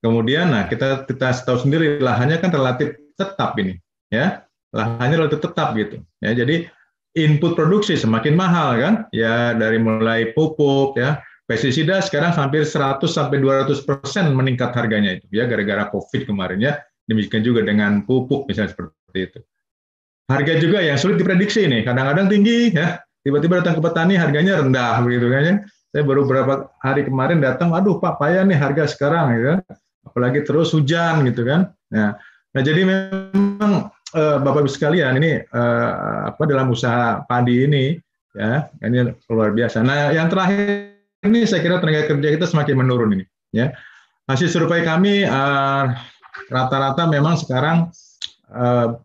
Kemudian, nah kita kita tahu sendiri lahannya kan relatif tetap ini, ya. Lahannya relatif tetap gitu, ya. Jadi input produksi semakin mahal kan, ya dari mulai pupuk, ya, pestisida sekarang hampir 100 sampai 200 persen meningkat harganya itu ya gara-gara COVID kemarin ya Demikian juga dengan pupuk misalnya seperti itu. Harga juga yang sulit diprediksi nih, kadang-kadang tinggi ya, tiba-tiba datang ke petani harganya rendah begitu kan ya. Saya baru beberapa hari kemarin datang, aduh Pak payah nih harga sekarang ya. Apalagi terus hujan gitu kan. Nah, nah jadi memang eh, Bapak Ibu sekalian ini eh, apa dalam usaha padi ini ya, ini luar biasa. Nah, yang terakhir ini saya kira tenaga kerja kita semakin menurun ini ya. Hasil survei kami eh, rata-rata memang sekarang uh,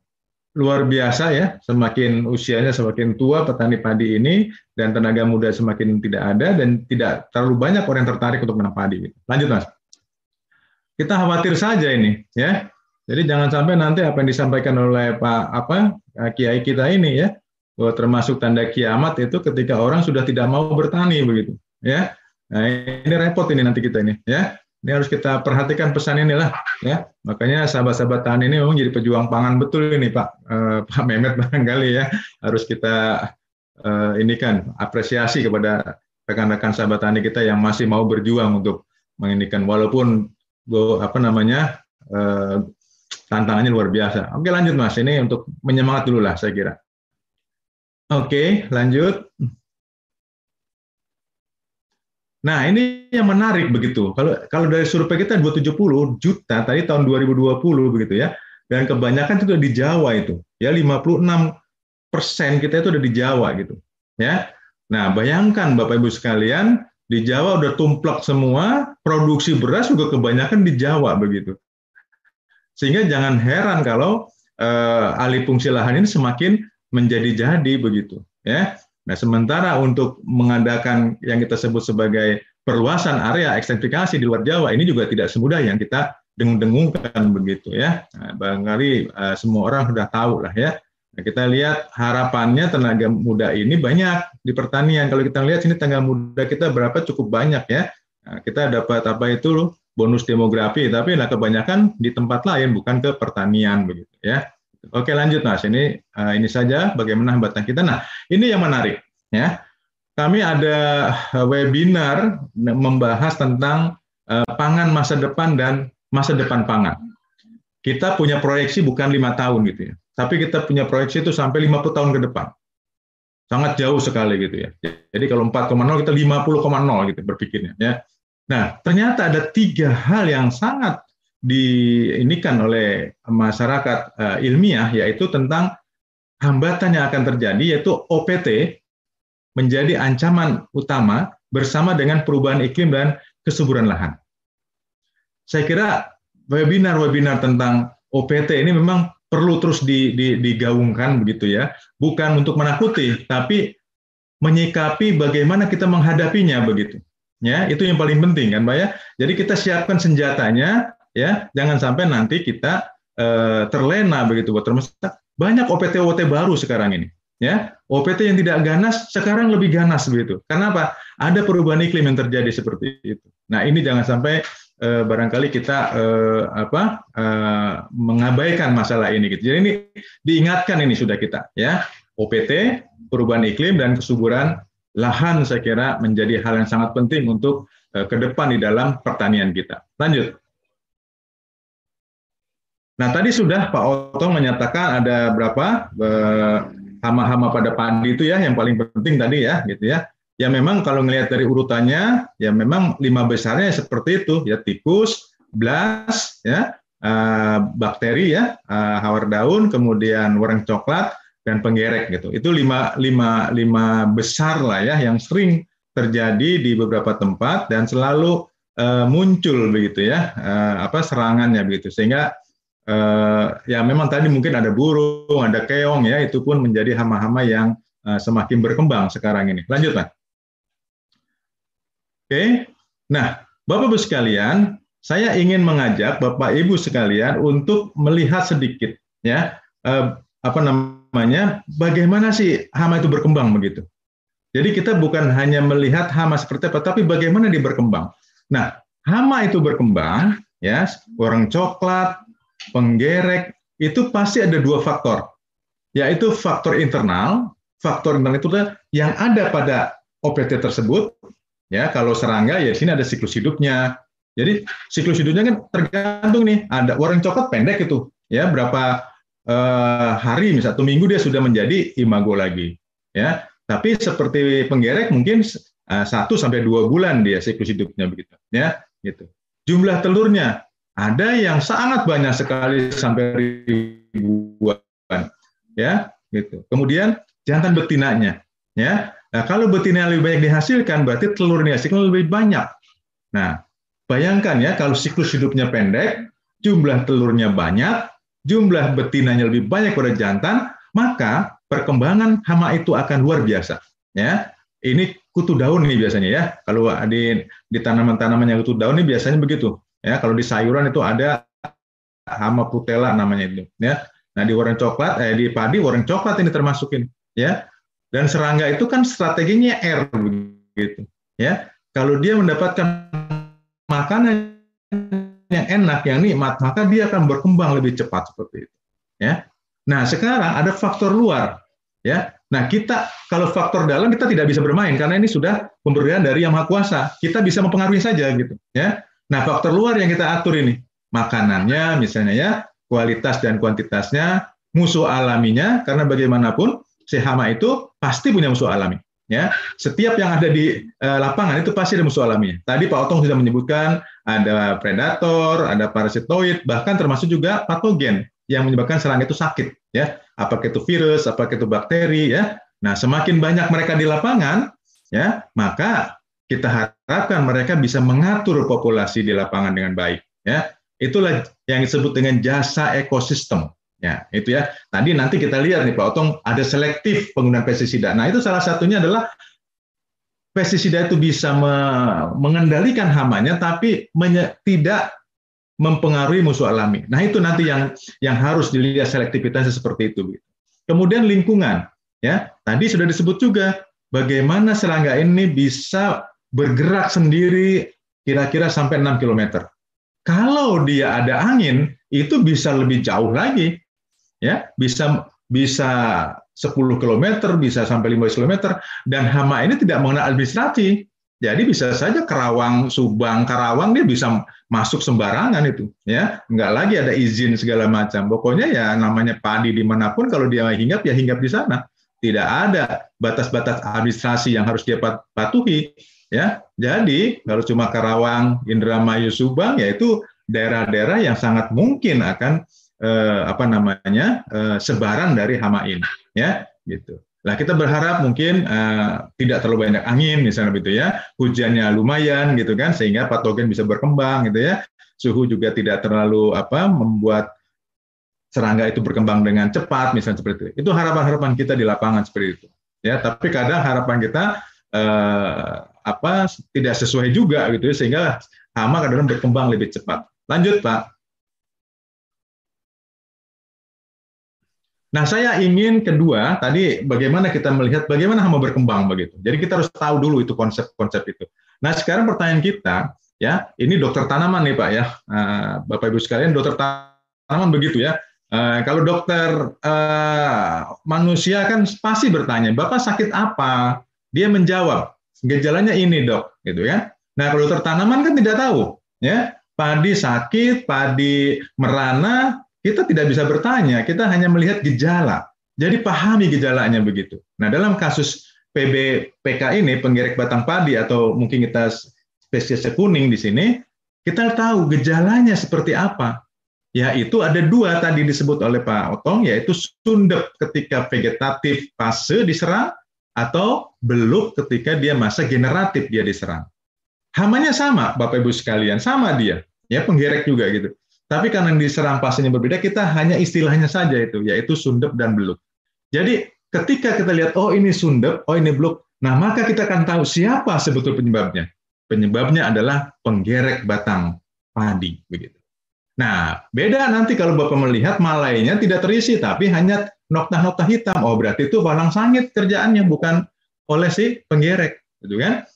luar biasa ya, semakin usianya semakin tua petani padi ini dan tenaga muda semakin tidak ada dan tidak terlalu banyak orang yang tertarik untuk menanam padi. Lanjut mas. Kita khawatir saja ini ya. Jadi jangan sampai nanti apa yang disampaikan oleh Pak apa Kiai kita ini ya, bahwa termasuk tanda kiamat itu ketika orang sudah tidak mau bertani begitu ya. Nah, ini repot ini nanti kita ini ya. Ini harus kita perhatikan pesan inilah ya. Makanya sahabat-sahabat tani ini memang jadi pejuang pangan betul ini Pak eh, Pak Mehmet barangkali ya. Harus kita eh, ini kan apresiasi kepada rekan-rekan sahabat tani kita yang masih mau berjuang untuk menginikan walaupun apa namanya eh, tantangannya luar biasa. Oke lanjut Mas, ini untuk menyemangat dulu lah saya kira. Oke, lanjut. Nah, ini yang menarik begitu. Kalau kalau dari survei kita 270 juta tadi tahun 2020 begitu ya. Dan kebanyakan itu di Jawa itu. Ya 56 persen kita itu udah di Jawa gitu. Ya. Nah, bayangkan Bapak Ibu sekalian, di Jawa udah tumplek semua, produksi beras juga kebanyakan di Jawa begitu. Sehingga jangan heran kalau eh, alih fungsi lahan ini semakin menjadi-jadi begitu, ya. Nah, sementara untuk mengadakan yang kita sebut sebagai perluasan area ekstensifikasi di luar Jawa ini juga tidak semudah yang kita dengung-dengungkan begitu ya. Nah, barangkali uh, semua orang sudah tahu lah ya. Nah, kita lihat harapannya tenaga muda ini banyak di pertanian. Kalau kita lihat sini tenaga muda kita berapa cukup banyak ya. Nah, kita dapat apa itu bonus demografi, tapi nah kebanyakan di tempat lain bukan ke pertanian begitu ya. Oke lanjut Mas, ini uh, ini saja bagaimana hambatan kita. Nah ini yang menarik ya. Kami ada webinar membahas tentang uh, pangan masa depan dan masa depan pangan. Kita punya proyeksi bukan lima tahun gitu ya, tapi kita punya proyeksi itu sampai 50 tahun ke depan. Sangat jauh sekali gitu ya. Jadi kalau 4,0 kita 50,0 gitu berpikirnya ya. Nah, ternyata ada tiga hal yang sangat diinikan oleh masyarakat uh, ilmiah yaitu tentang hambatan yang akan terjadi yaitu OPT menjadi ancaman utama bersama dengan perubahan iklim dan kesuburan lahan. Saya kira webinar-webinar tentang OPT ini memang perlu terus di, di, digaungkan begitu ya, bukan untuk menakuti, tapi menyikapi bagaimana kita menghadapinya begitu. Ya, itu yang paling penting kan, Pak ya. Jadi kita siapkan senjatanya ya, jangan sampai nanti kita eh, terlena begitu buat termasuk banyak OPT-OPT baru sekarang ini. Ya, OPT yang tidak ganas sekarang lebih ganas begitu. Kenapa? Ada perubahan iklim yang terjadi seperti itu. Nah, ini jangan sampai eh, barangkali kita eh, apa mengabaikan masalah ini gitu. Jadi ini diingatkan ini sudah kita ya. OPT, perubahan iklim dan kesuburan lahan saya kira menjadi hal yang sangat penting untuk ke depan di dalam pertanian kita. Lanjut. Nah, tadi sudah Pak Otong menyatakan ada berapa eh, hama-hama pada padi itu ya yang paling penting tadi ya, gitu ya. Ya memang kalau ngelihat dari urutannya, ya memang lima besarnya seperti itu, ya tikus, blas, ya, eh, bakteri ya, hawar daun, kemudian warang coklat, dan penggerek gitu. Itu lima, lima, lima besar lah ya yang sering terjadi di beberapa tempat dan selalu uh, muncul begitu ya uh, apa serangannya begitu sehingga uh, ya memang tadi mungkin ada burung, ada keong ya itu pun menjadi hama-hama yang uh, semakin berkembang sekarang ini. Lanjut Pak. Oke. Nah, Bapak Ibu sekalian, saya ingin mengajak Bapak Ibu sekalian untuk melihat sedikit ya uh, apa namanya bagaimana sih hama itu berkembang begitu. Jadi kita bukan hanya melihat hama seperti apa, tapi bagaimana dia berkembang. Nah, hama itu berkembang, ya, orang coklat, penggerek, itu pasti ada dua faktor, yaitu faktor internal, faktor internal itu yang ada pada OPT tersebut, ya, kalau serangga ya di sini ada siklus hidupnya. Jadi siklus hidupnya kan tergantung nih, ada orang coklat pendek itu, ya, berapa uh, hari, misalnya satu minggu dia sudah menjadi imago lagi. Ya, tapi seperti penggerek mungkin uh, satu sampai dua bulan dia siklus hidupnya begitu. Ya, gitu. Jumlah telurnya ada yang sangat banyak sekali sampai ribuan. Ya, gitu. Kemudian jantan betinanya. Ya, nah, kalau betina lebih banyak dihasilkan, berarti telurnya siklus lebih banyak. Nah, bayangkan ya kalau siklus hidupnya pendek, jumlah telurnya banyak, jumlah betinanya lebih banyak pada jantan, maka perkembangan hama itu akan luar biasa. Ya, ini kutu daun nih biasanya ya. Kalau di di tanaman-tanaman yang kutu daun ini biasanya begitu. Ya, kalau di sayuran itu ada hama putela namanya itu. Ya, nah di warna coklat, eh, di padi warna coklat ini termasukin. Ya, dan serangga itu kan strateginya R begitu. Ya, kalau dia mendapatkan makanan yang enak, yang nikmat, maka dia akan berkembang lebih cepat seperti itu. Ya. Nah, sekarang ada faktor luar, ya. Nah, kita kalau faktor dalam kita tidak bisa bermain karena ini sudah pemberian dari Yang Maha Kuasa. Kita bisa mempengaruhi saja gitu, ya. Nah, faktor luar yang kita atur ini, makanannya misalnya ya, kualitas dan kuantitasnya, musuh alaminya karena bagaimanapun si hama itu pasti punya musuh alami ya setiap yang ada di uh, lapangan itu pasti ada musuh alaminya. Tadi Pak Otong sudah menyebutkan ada predator, ada parasitoid, bahkan termasuk juga patogen yang menyebabkan serangga itu sakit ya. Apakah itu virus, apakah itu bakteri ya. Nah, semakin banyak mereka di lapangan ya, maka kita harapkan mereka bisa mengatur populasi di lapangan dengan baik ya. Itulah yang disebut dengan jasa ekosistem Ya, itu ya. Tadi nanti kita lihat nih Pak Otong ada selektif penggunaan pestisida. Nah, itu salah satunya adalah pestisida itu bisa me mengendalikan hamanya tapi tidak mempengaruhi musuh alami. Nah, itu nanti yang yang harus dilihat selektivitasnya seperti itu. Kemudian lingkungan, ya. Tadi sudah disebut juga bagaimana serangga ini bisa bergerak sendiri kira-kira sampai 6 km. Kalau dia ada angin, itu bisa lebih jauh lagi ya bisa bisa 10 km, bisa sampai 15 km, dan hama ini tidak mengenal administrasi. Jadi bisa saja Kerawang, Subang, Karawang dia bisa masuk sembarangan itu, ya nggak lagi ada izin segala macam. Pokoknya ya namanya padi di mana pun kalau dia hinggap ya hinggap di sana. Tidak ada batas-batas administrasi yang harus dia patuhi, ya. Jadi kalau cuma Karawang, Indramayu, Subang, ya itu daerah-daerah yang sangat mungkin akan eh, apa namanya eh, sebaran dari hama ini ya gitu Nah, kita berharap mungkin uh, tidak terlalu banyak angin, misalnya begitu ya, hujannya lumayan gitu kan, sehingga patogen bisa berkembang gitu ya. Suhu juga tidak terlalu apa membuat serangga itu berkembang dengan cepat misalnya seperti itu. Itu harapan-harapan kita di lapangan seperti itu. Ya, tapi kadang harapan kita eh, apa tidak sesuai juga gitu ya, sehingga hama kadang berkembang lebih cepat. Lanjut, Pak. Nah, saya ingin kedua tadi bagaimana kita melihat bagaimana hama berkembang begitu. Jadi kita harus tahu dulu itu konsep-konsep itu. Nah, sekarang pertanyaan kita ya, ini dokter tanaman nih Pak ya, eh, Bapak Ibu sekalian, dokter tanaman begitu ya. Eh, kalau dokter uh, manusia kan pasti bertanya, Bapak sakit apa? Dia menjawab, gejalanya ini dok, gitu ya. Nah, kalau dokter kan tidak tahu, ya. Padi sakit, padi merana, kita tidak bisa bertanya, kita hanya melihat gejala. Jadi pahami gejalanya begitu. Nah, dalam kasus PBPK ini, penggerek batang padi atau mungkin kita spesies kuning di sini, kita tahu gejalanya seperti apa. Yaitu ada dua tadi disebut oleh Pak Otong, yaitu sundep ketika vegetatif fase diserang atau beluk ketika dia masa generatif dia diserang. Hamanya sama, Bapak Ibu sekalian, sama dia. Ya, penggerek juga gitu. Tapi karena diserang pasiennya berbeda, kita hanya istilahnya saja itu, yaitu sundep dan beluk. Jadi ketika kita lihat, oh ini sundep, oh ini beluk, nah maka kita akan tahu siapa sebetulnya penyebabnya. Penyebabnya adalah penggerek batang padi. begitu. Nah, beda nanti kalau Bapak melihat malainya tidak terisi, tapi hanya nokta-nokta hitam. Oh, berarti itu walang sangit kerjaannya, bukan oleh si penggerek. Gitu kan?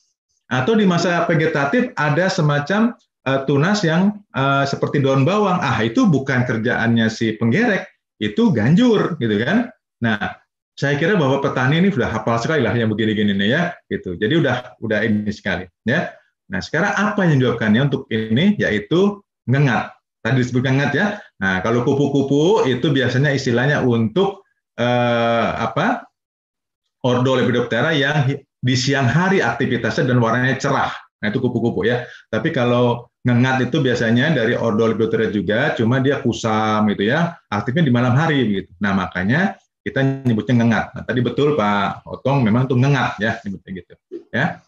Atau di masa vegetatif ada semacam uh, tunas yang uh, seperti daun bawang. Ah, itu bukan kerjaannya si penggerek, itu ganjur, gitu kan? Nah, saya kira bahwa petani ini sudah hafal sekali lah yang begini-gini ya, gitu. Jadi udah udah ini sekali, ya. Nah, sekarang apa yang dilakukannya untuk ini? Yaitu ngengat. Tadi disebut ngengat ya. Nah, kalau kupu-kupu itu biasanya istilahnya untuk eh, apa? Ordo Lepidoptera yang di siang hari aktivitasnya dan warnanya cerah. Nah, itu kupu-kupu ya. Tapi kalau ngengat itu biasanya dari ordol juga, cuma dia kusam gitu ya, aktifnya di malam hari gitu. Nah makanya kita nyebutnya ngengat. Nah, tadi betul Pak Otong memang itu ngengat ya nyebutnya gitu ya.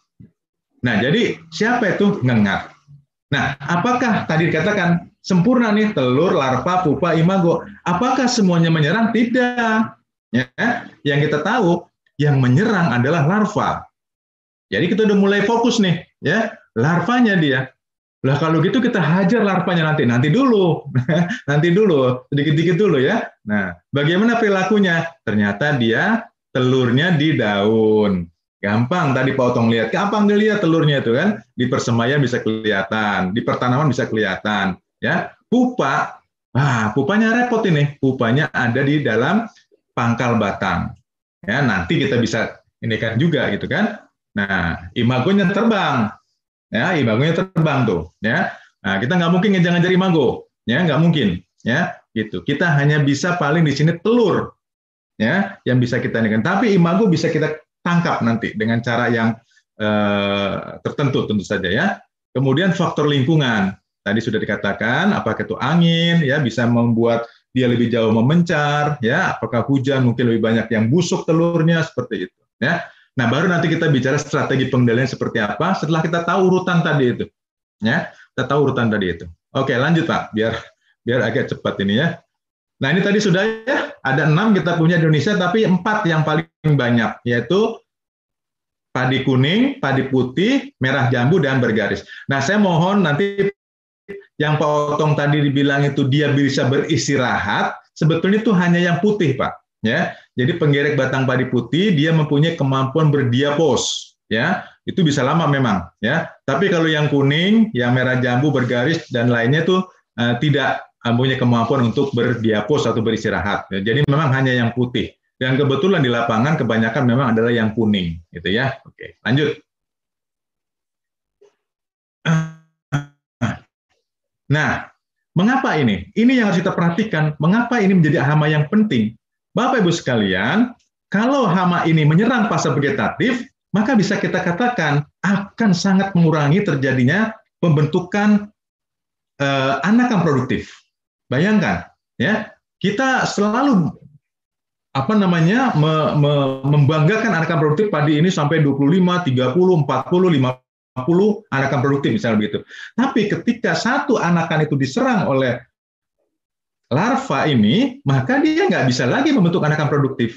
Nah jadi siapa itu ngengat? Nah apakah tadi dikatakan sempurna nih telur, larva, pupa, imago? Apakah semuanya menyerang? Tidak. Ya, yang kita tahu yang menyerang adalah larva. Jadi kita udah mulai fokus nih, ya larvanya dia. Lah kalau gitu kita hajar larvanya nanti, nanti dulu, nanti dulu, sedikit-sedikit dulu ya. Nah, bagaimana perilakunya? Ternyata dia telurnya di daun. Gampang tadi Pak Otong lihat, gampang dilihat telurnya itu kan, di persemaian bisa kelihatan, di pertanaman bisa kelihatan, ya. Pupa, ah pupanya repot ini, pupanya ada di dalam pangkal batang. Ya, nanti kita bisa ini kan juga gitu kan. Nah, imagonya terbang, ya imagonya terbang tuh. Ya. Nah kita nggak mungkin ngejar-ngejar imago. Ya nggak mungkin. Ya gitu. Kita hanya bisa paling di sini telur. Ya yang bisa kita ini tapi imago bisa kita tangkap nanti dengan cara yang eh, tertentu tentu saja ya kemudian faktor lingkungan tadi sudah dikatakan apakah itu angin ya bisa membuat dia lebih jauh memencar ya apakah hujan mungkin lebih banyak yang busuk telurnya seperti itu ya Nah, baru nanti kita bicara strategi pengendalian seperti apa setelah kita tahu urutan tadi itu. Ya, kita tahu urutan tadi itu. Oke, lanjut Pak, biar biar agak cepat ini ya. Nah, ini tadi sudah ya, ada enam kita punya di Indonesia, tapi empat yang paling banyak, yaitu padi kuning, padi putih, merah jambu, dan bergaris. Nah, saya mohon nanti yang Pak Otong tadi dibilang itu dia bisa beristirahat, sebetulnya itu hanya yang putih, Pak ya. Jadi penggerek batang padi putih dia mempunyai kemampuan berdiapos, ya. Itu bisa lama memang, ya. Tapi kalau yang kuning, yang merah jambu bergaris dan lainnya itu uh, tidak mempunyai kemampuan untuk berdiapos atau beristirahat. Ya. Jadi memang hanya yang putih. Dan kebetulan di lapangan kebanyakan memang adalah yang kuning, gitu ya. Oke, lanjut. Nah, mengapa ini? Ini yang harus kita perhatikan. Mengapa ini menjadi hama yang penting? Bapak Ibu sekalian, kalau hama ini menyerang fase vegetatif, maka bisa kita katakan akan sangat mengurangi terjadinya pembentukan eh, anakan produktif. Bayangkan, ya kita selalu apa namanya me, me, membanggakan anakan produktif padi ini sampai 25, 30, 40, 50 anakan produktif misalnya begitu. Tapi ketika satu anakan itu diserang oleh larva ini, maka dia nggak bisa lagi membentuk anakan produktif.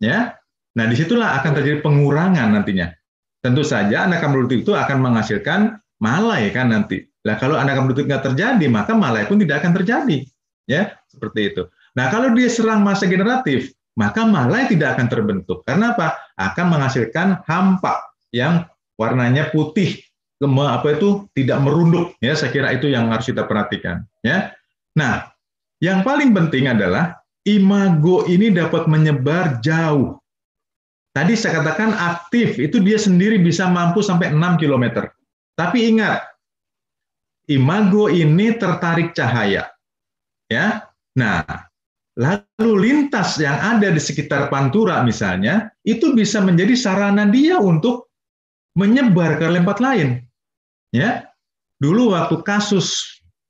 Ya, nah di situlah akan terjadi pengurangan nantinya. Tentu saja anakan produktif itu akan menghasilkan malai kan nanti. Nah kalau anakan produktif nggak terjadi, maka malai pun tidak akan terjadi. Ya, seperti itu. Nah kalau dia serang masa generatif, maka malai tidak akan terbentuk. Karena apa? Akan menghasilkan hampa yang warnanya putih, apa itu tidak merunduk. Ya, saya kira itu yang harus kita perhatikan. Ya, nah yang paling penting adalah imago ini dapat menyebar jauh. Tadi saya katakan aktif, itu dia sendiri bisa mampu sampai 6 km. Tapi ingat, imago ini tertarik cahaya. Ya. Nah, lalu lintas yang ada di sekitar pantura misalnya, itu bisa menjadi sarana dia untuk menyebar ke tempat lain. Ya. Dulu waktu kasus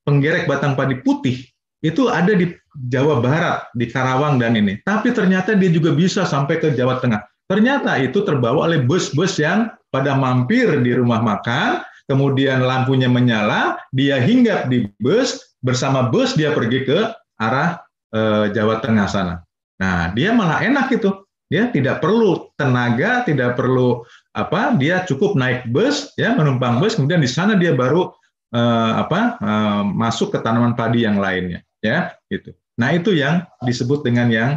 penggerek batang padi putih, itu ada di Jawa Barat, di Karawang dan ini. Tapi ternyata dia juga bisa sampai ke Jawa Tengah. Ternyata itu terbawa oleh bus-bus yang pada mampir di rumah makan, kemudian lampunya menyala, dia hinggap di bus, bersama bus dia pergi ke arah e, Jawa Tengah sana. Nah, dia malah enak itu. Dia tidak perlu tenaga, tidak perlu apa, dia cukup naik bus, ya menumpang bus, kemudian di sana dia baru e, apa e, masuk ke tanaman padi yang lainnya ya gitu. Nah itu yang disebut dengan yang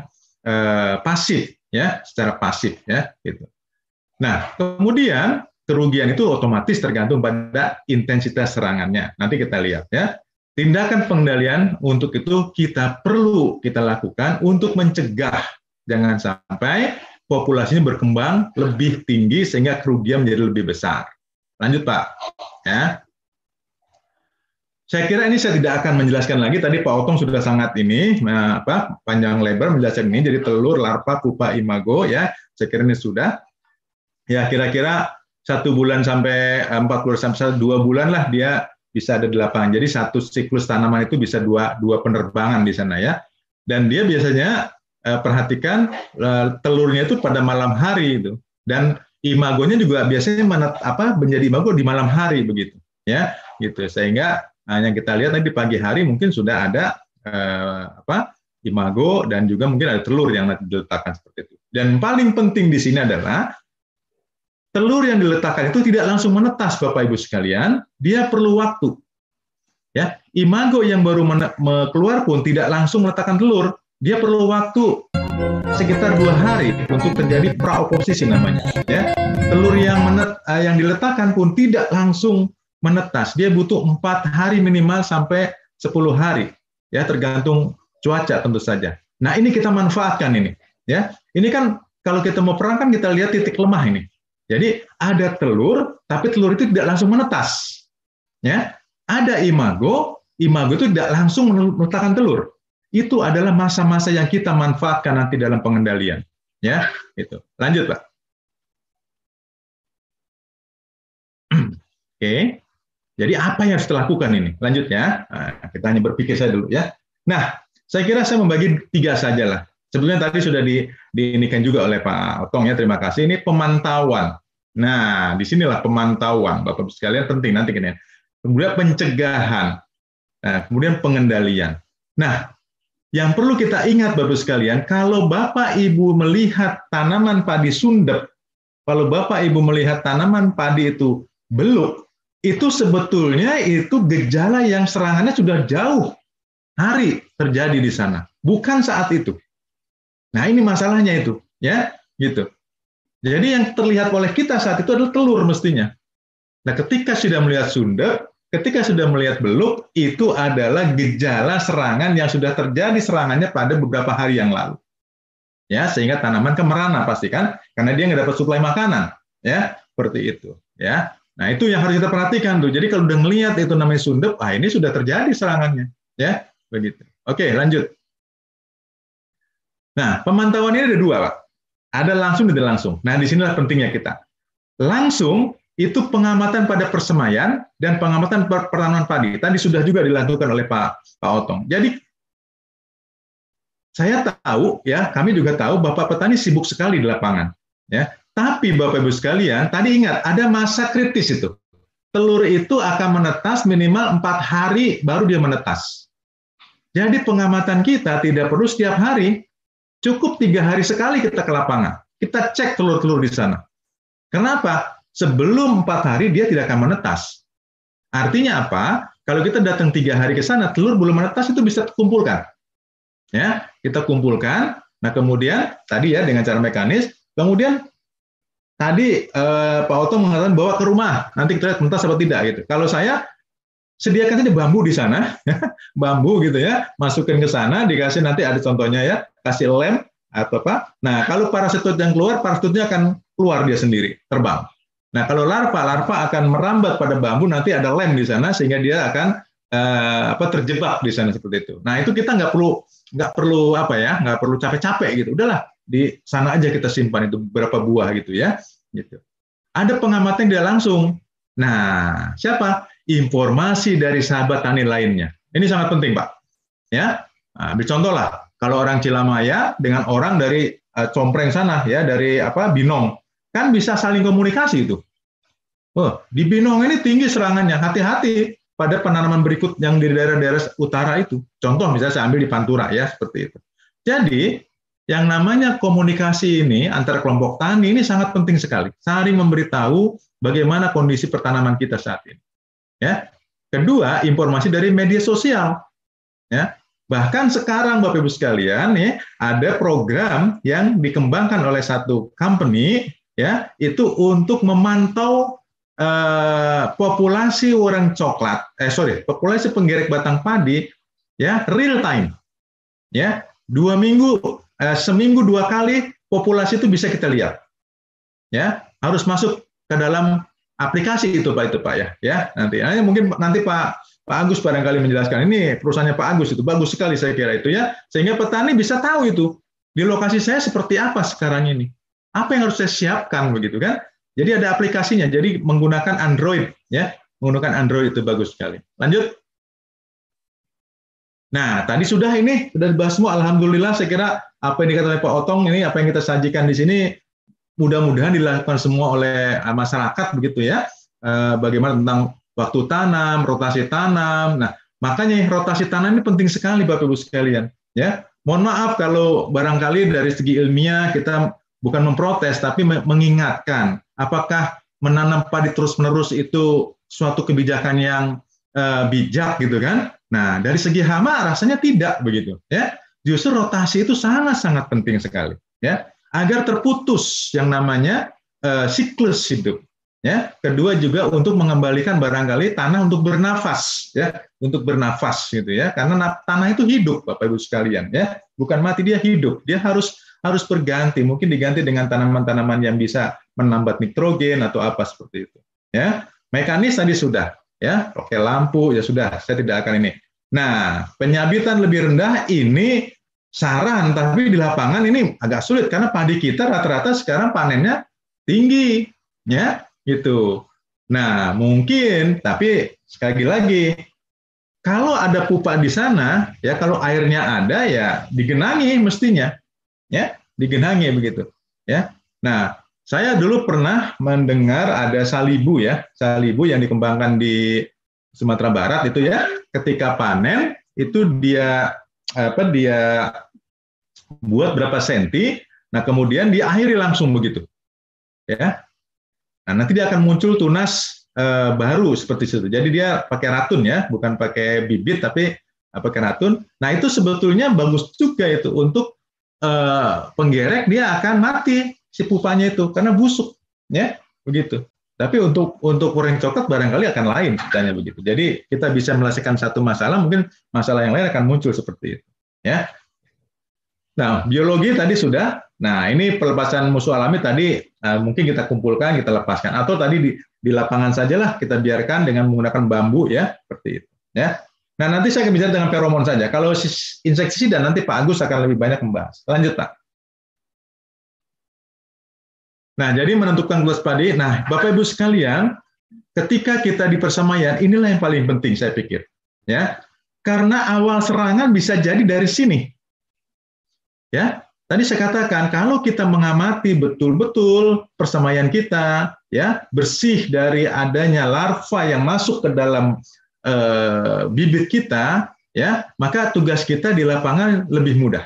eh, pasif ya, secara pasif ya gitu. Nah kemudian kerugian itu otomatis tergantung pada intensitas serangannya. Nanti kita lihat ya. Tindakan pengendalian untuk itu kita perlu kita lakukan untuk mencegah jangan sampai populasinya berkembang lebih tinggi sehingga kerugian menjadi lebih besar. Lanjut Pak. Ya. Saya kira ini saya tidak akan menjelaskan lagi. Tadi Pak Otong sudah sangat ini nah, apa panjang lebar menjelaskan ini. Jadi telur, larva, pupa, imago ya. Saya kira ini sudah. Ya kira-kira satu bulan sampai eh, empat puluh sampai dua bulan lah dia bisa ada di lapangan. Jadi satu siklus tanaman itu bisa dua dua penerbangan di sana ya. Dan dia biasanya eh, perhatikan eh, telurnya itu pada malam hari itu. Dan imagonya juga biasanya menet, apa menjadi imago di malam hari begitu ya gitu sehingga Nah, yang kita lihat tadi di pagi hari mungkin sudah ada eh, apa imago dan juga mungkin ada telur yang diletakkan seperti itu. Dan paling penting di sini adalah telur yang diletakkan itu tidak langsung menetas Bapak Ibu sekalian, dia perlu waktu. Ya, imago yang baru keluar pun tidak langsung meletakkan telur, dia perlu waktu sekitar dua hari untuk terjadi praoposisi namanya. Ya, telur yang menet, eh, yang diletakkan pun tidak langsung menetas. Dia butuh empat hari minimal sampai 10 hari, ya tergantung cuaca tentu saja. Nah ini kita manfaatkan ini, ya. Ini kan kalau kita mau perang kan kita lihat titik lemah ini. Jadi ada telur, tapi telur itu tidak langsung menetas, ya. Ada imago, imago itu tidak langsung meletakkan telur. Itu adalah masa-masa yang kita manfaatkan nanti dalam pengendalian, ya. Itu. Lanjut, Pak. Oke. Jadi apa yang harus dilakukan ini? Lanjutnya, nah, kita hanya berpikir saja dulu ya. Nah, saya kira saya membagi tiga saja lah. Sebetulnya tadi sudah di, diinikan juga oleh Pak Otong ya, terima kasih. Ini pemantauan. Nah, di sinilah pemantauan, Bapak sekalian penting nanti kan ya. Kemudian pencegahan, nah, kemudian pengendalian. Nah, yang perlu kita ingat Bapak sekalian, kalau Bapak Ibu melihat tanaman padi sundep, kalau Bapak Ibu melihat tanaman padi itu beluk, itu sebetulnya itu gejala yang serangannya sudah jauh hari terjadi di sana, bukan saat itu. Nah, ini masalahnya itu, ya, gitu. Jadi yang terlihat oleh kita saat itu adalah telur mestinya. Nah, ketika sudah melihat sunda, ketika sudah melihat beluk, itu adalah gejala serangan yang sudah terjadi serangannya pada beberapa hari yang lalu. Ya, sehingga tanaman kemerana pasti kan, karena dia nggak dapat suplai makanan, ya, seperti itu, ya. Nah, itu yang harus kita perhatikan tuh. Jadi kalau udah ngelihat itu namanya sundep, ah ini sudah terjadi serangannya, ya, begitu. Oke, lanjut. Nah, pemantauan ini ada dua, Pak. Ada langsung dan tidak langsung. Nah, di sinilah pentingnya kita. Langsung itu pengamatan pada persemaian dan pengamatan pertanaman padi. Tadi sudah juga dilakukan oleh Pak Pak Otong. Jadi saya tahu ya, kami juga tahu Bapak petani sibuk sekali di lapangan. Ya, tapi Bapak Ibu sekalian, tadi ingat ada masa kritis itu. Telur itu akan menetas minimal empat hari baru dia menetas. Jadi pengamatan kita tidak perlu setiap hari, cukup tiga hari sekali kita ke lapangan. Kita cek telur-telur di sana. Kenapa? Sebelum empat hari dia tidak akan menetas. Artinya apa? Kalau kita datang tiga hari ke sana, telur belum menetas itu bisa kumpulkan. Ya, kita kumpulkan. Nah kemudian tadi ya dengan cara mekanis, kemudian tadi eh, Pak Oto mengatakan bawa ke rumah, nanti kita lihat menetas atau tidak gitu. Kalau saya sediakan saja bambu di sana, bambu gitu ya, masukin ke sana, dikasih nanti ada contohnya ya, kasih lem atau apa. Nah, kalau parasitut yang keluar, parasitutnya akan keluar dia sendiri, terbang. Nah, kalau larva, larva akan merambat pada bambu, nanti ada lem di sana sehingga dia akan eh, apa terjebak di sana seperti itu. Nah, itu kita nggak perlu nggak perlu apa ya, nggak perlu capek-capek gitu. Udahlah di sana aja kita simpan itu beberapa buah gitu ya, gitu. Ada pengamatan tidak langsung. Nah, siapa? Informasi dari sahabat tani lainnya. Ini sangat penting, Pak. Ya, nah, contoh lah, kalau orang Cilamaya dengan orang dari uh, Compreng sana, ya dari apa Binong, kan bisa saling komunikasi itu. Oh, di Binong ini tinggi serangannya, hati-hati pada penanaman berikut yang di daerah-daerah utara itu. Contoh misalnya saya ambil di Pantura ya seperti itu. Jadi yang namanya komunikasi ini antara kelompok tani ini sangat penting sekali. Saling memberitahu bagaimana kondisi pertanaman kita saat ini. Ya. Kedua, informasi dari media sosial. Ya. Bahkan sekarang Bapak Ibu sekalian ya, ada program yang dikembangkan oleh satu company ya, itu untuk memantau uh, populasi orang coklat, eh sorry, populasi penggerek batang padi ya real time. Ya, dua minggu, eh, seminggu dua kali populasi itu bisa kita lihat. Ya, harus masuk ke dalam aplikasi itu Pak itu Pak ya. Ya nanti. Nah, mungkin nanti Pak Pak Agus barangkali menjelaskan ini perusahaannya Pak Agus itu bagus sekali saya kira itu ya. Sehingga petani bisa tahu itu di lokasi saya seperti apa sekarang ini. Apa yang harus saya siapkan begitu kan? Jadi ada aplikasinya jadi menggunakan Android ya. Menggunakan Android itu bagus sekali. Lanjut. Nah, tadi sudah ini sudah dibahas semua. Alhamdulillah, saya kira apa yang dikatakan Pak Otong ini, apa yang kita sajikan di sini mudah-mudahan dilakukan semua oleh eh, masyarakat begitu ya. Eh, bagaimana tentang waktu tanam, rotasi tanam. Nah, makanya rotasi tanam ini penting sekali Bapak Ibu sekalian, ya. Mohon maaf kalau barangkali dari segi ilmiah kita bukan memprotes tapi mengingatkan apakah menanam padi terus-menerus itu suatu kebijakan yang uh, bijak gitu kan. Nah, dari segi hama rasanya tidak begitu, ya. Justru rotasi itu sangat-sangat penting sekali, ya agar terputus yang namanya uh, siklus hidup. Ya, kedua juga untuk mengembalikan barangkali tanah untuk bernafas, ya, untuk bernafas gitu ya, karena tanah itu hidup, bapak ibu sekalian, ya, bukan mati dia hidup, dia harus harus berganti, mungkin diganti dengan tanaman-tanaman yang bisa menambah nitrogen atau apa seperti itu, ya. Mekanis tadi sudah, ya, oke lampu ya sudah, saya tidak akan ini. Nah, penyabitan lebih rendah ini saran, tapi di lapangan ini agak sulit karena padi kita rata-rata sekarang panennya tinggi, ya, gitu. Nah, mungkin, tapi sekali lagi, kalau ada pupa di sana, ya kalau airnya ada, ya digenangi mestinya, ya, digenangi begitu, ya. Nah, saya dulu pernah mendengar ada salibu ya, salibu yang dikembangkan di Sumatera Barat itu ya, ketika panen itu dia apa dia buat berapa senti, nah kemudian diakhiri langsung begitu, ya. Nah nanti dia akan muncul tunas eh, baru seperti itu. Jadi dia pakai ratun ya, bukan pakai bibit tapi eh, pakai ratun. Nah itu sebetulnya bagus juga itu untuk eh, penggerek dia akan mati si pupanya itu karena busuk, ya begitu. Tapi untuk untuk kurang coklat barangkali akan lain ceritanya begitu. Jadi kita bisa menyelesaikan satu masalah, mungkin masalah yang lain akan muncul seperti itu. Ya, Nah, biologi tadi sudah. Nah, ini pelepasan musuh alami tadi uh, mungkin kita kumpulkan, kita lepaskan. Atau tadi di, di lapangan sajalah kita biarkan dengan menggunakan bambu ya, seperti itu. Ya. Nah, nanti saya akan bicara dengan feromon saja. Kalau insektisida nanti Pak Agus akan lebih banyak membahas. Lanjut, Pak. Nah, jadi menentukan luas padi. Nah, Bapak Ibu sekalian, ketika kita di persemaian, inilah yang paling penting saya pikir. Ya, karena awal serangan bisa jadi dari sini. Ya, tadi saya katakan kalau kita mengamati betul-betul persemaian kita, ya bersih dari adanya larva yang masuk ke dalam uh, bibit kita, ya, maka tugas kita di lapangan lebih mudah.